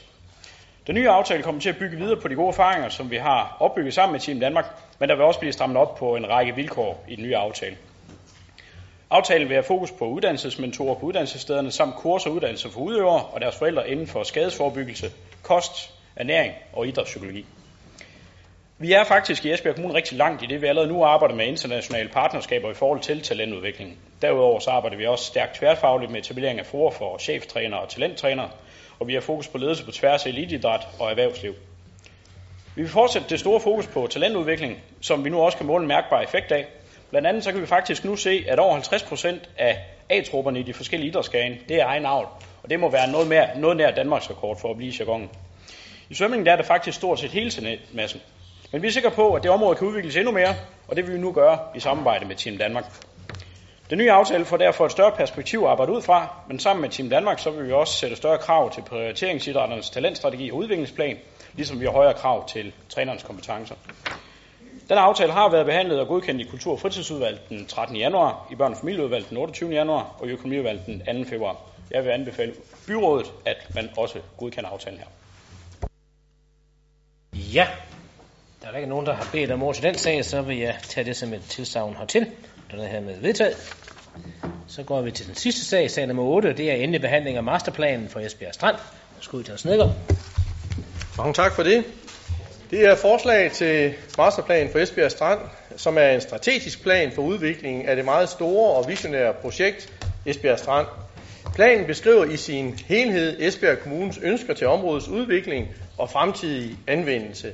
Den nye aftale kommer til at bygge videre på de gode erfaringer, som vi har opbygget sammen med Team Danmark, men der vil også blive strammet op på en række vilkår i den nye aftale. Aftalen vil have fokus på uddannelsesmentorer på uddannelsesstederne samt kurser og uddannelser for udøvere og deres forældre inden for skadesforebyggelse, kost, ernæring og idrætspsykologi. Vi er faktisk i Esbjerg Kommune rigtig langt i det, vi allerede nu arbejder med internationale partnerskaber i forhold til talentudvikling. Derudover så arbejder vi også stærkt tværfagligt med etablering af forer for cheftrænere og talenttrænere, og vi har fokus på ledelse på tværs af elitidræt og erhvervsliv. Vi vil fortsætte det store fokus på talentudvikling, som vi nu også kan måle en mærkbar effekt af. Blandt andet så kan vi faktisk nu se, at over 50% af A-trupperne i de forskellige idrætsgrene, det er egen avl. Og det må være noget, mere, noget nær Danmarks rekord for at blive jargonen. I svømningen der er det faktisk stort set hele massen. Men vi er sikre på, at det område kan udvikles endnu mere, og det vil vi nu gøre i samarbejde med Team Danmark. Den nye aftale får derfor et større perspektiv at arbejde ud fra, men sammen med Team Danmark, så vil vi også sætte større krav til prioriteringsidrætternes talentstrategi og udviklingsplan, ligesom vi har højere krav til trænerens kompetencer. Den aftale har været behandlet og godkendt i Kultur- og Fritidsudvalget den 13. januar, i Børn- og Familieudvalget den 28. januar og i Økonomiudvalget den 2. februar. Jeg vil anbefale byrådet, at man også godkender aftalen her. Ja, der er ikke nogen, der har bedt om ord til den sag, så vil jeg tage det som et tilsavn hertil. Den er hermed vedtaget. Så går vi til den sidste sag, sag nummer 8, det er endelig behandling af masterplanen for Esbjerg Strand. Værsgo, til Snedger. Mange tak for det. Det er forslag til masterplan for Esbjerg Strand, som er en strategisk plan for udviklingen af det meget store og visionære projekt Esbjerg Strand. Planen beskriver i sin helhed Esbjerg Kommunes ønsker til områdets udvikling og fremtidige anvendelse.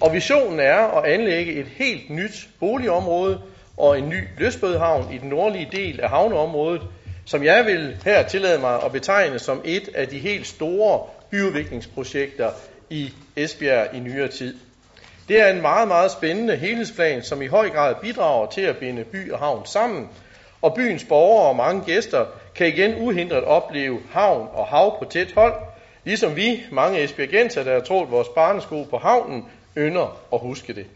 Og visionen er at anlægge et helt nyt boligområde og en ny løsbådhavn i den nordlige del af havneområdet, som jeg vil her tillade mig at betegne som et af de helt store byudviklingsprojekter i Esbjerg i nyere tid. Det er en meget, meget spændende helhedsplan, som i høj grad bidrager til at binde by og havn sammen, og byens borgere og mange gæster kan igen uhindret opleve havn og hav på tæt hold, ligesom vi, mange esbjergenser, der har trådt vores barnesko på havnen, ynder at huske det.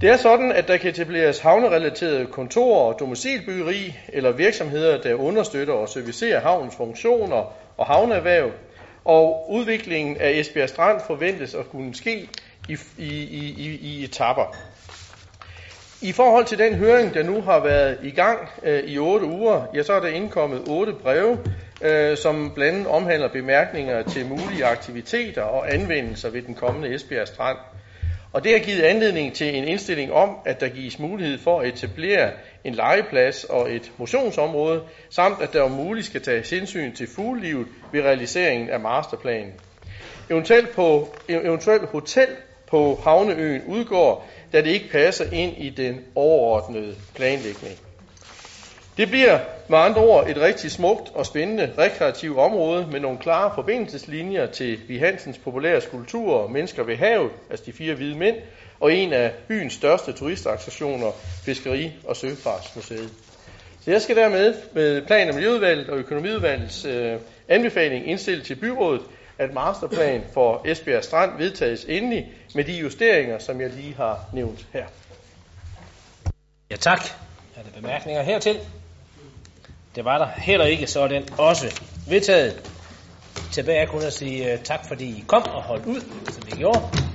Det er sådan, at der kan etableres havnerelaterede kontorer og domicilbyggeri eller virksomheder, der understøtter og servicerer havnens funktioner og havneerhverv, og udviklingen af Esbjerg Strand forventes at kunne ske i, i, i, i etapper. I forhold til den høring, der nu har været i gang øh, i otte uger, ja, så er der indkommet otte breve, øh, som blandt andet omhandler bemærkninger til mulige aktiviteter og anvendelser ved den kommende Esbjerg Strand. Og det har givet anledning til en indstilling om, at der gives mulighed for at etablere en legeplads og et motionsområde, samt at der om muligt skal tages hensyn til fuglelivet ved realiseringen af masterplanen. Eventuelt, på, eventuelt hotel på Havneøen udgår, da det ikke passer ind i den overordnede planlægning. Det bliver med andre ord et rigtig smukt og spændende rekreativt område med nogle klare forbindelseslinjer til Vi Hansens populære skulpturer Mennesker ved havet, altså de fire hvide mænd, og en af byens største turistattraktioner, Fiskeri- og Søfartsmuseet. Så jeg skal dermed med plan- og miljøudvalget og økonomiudvalgets øh, anbefaling indstille til byrådet, at masterplan for Esbjerg Strand vedtages endelig med de justeringer, som jeg lige har nævnt her. Ja tak. Er der bemærkninger hertil? Det var der heller ikke, så er den også vedtaget. Tilbage kun at sige uh, tak, fordi I kom og holdt ud, som I gjorde.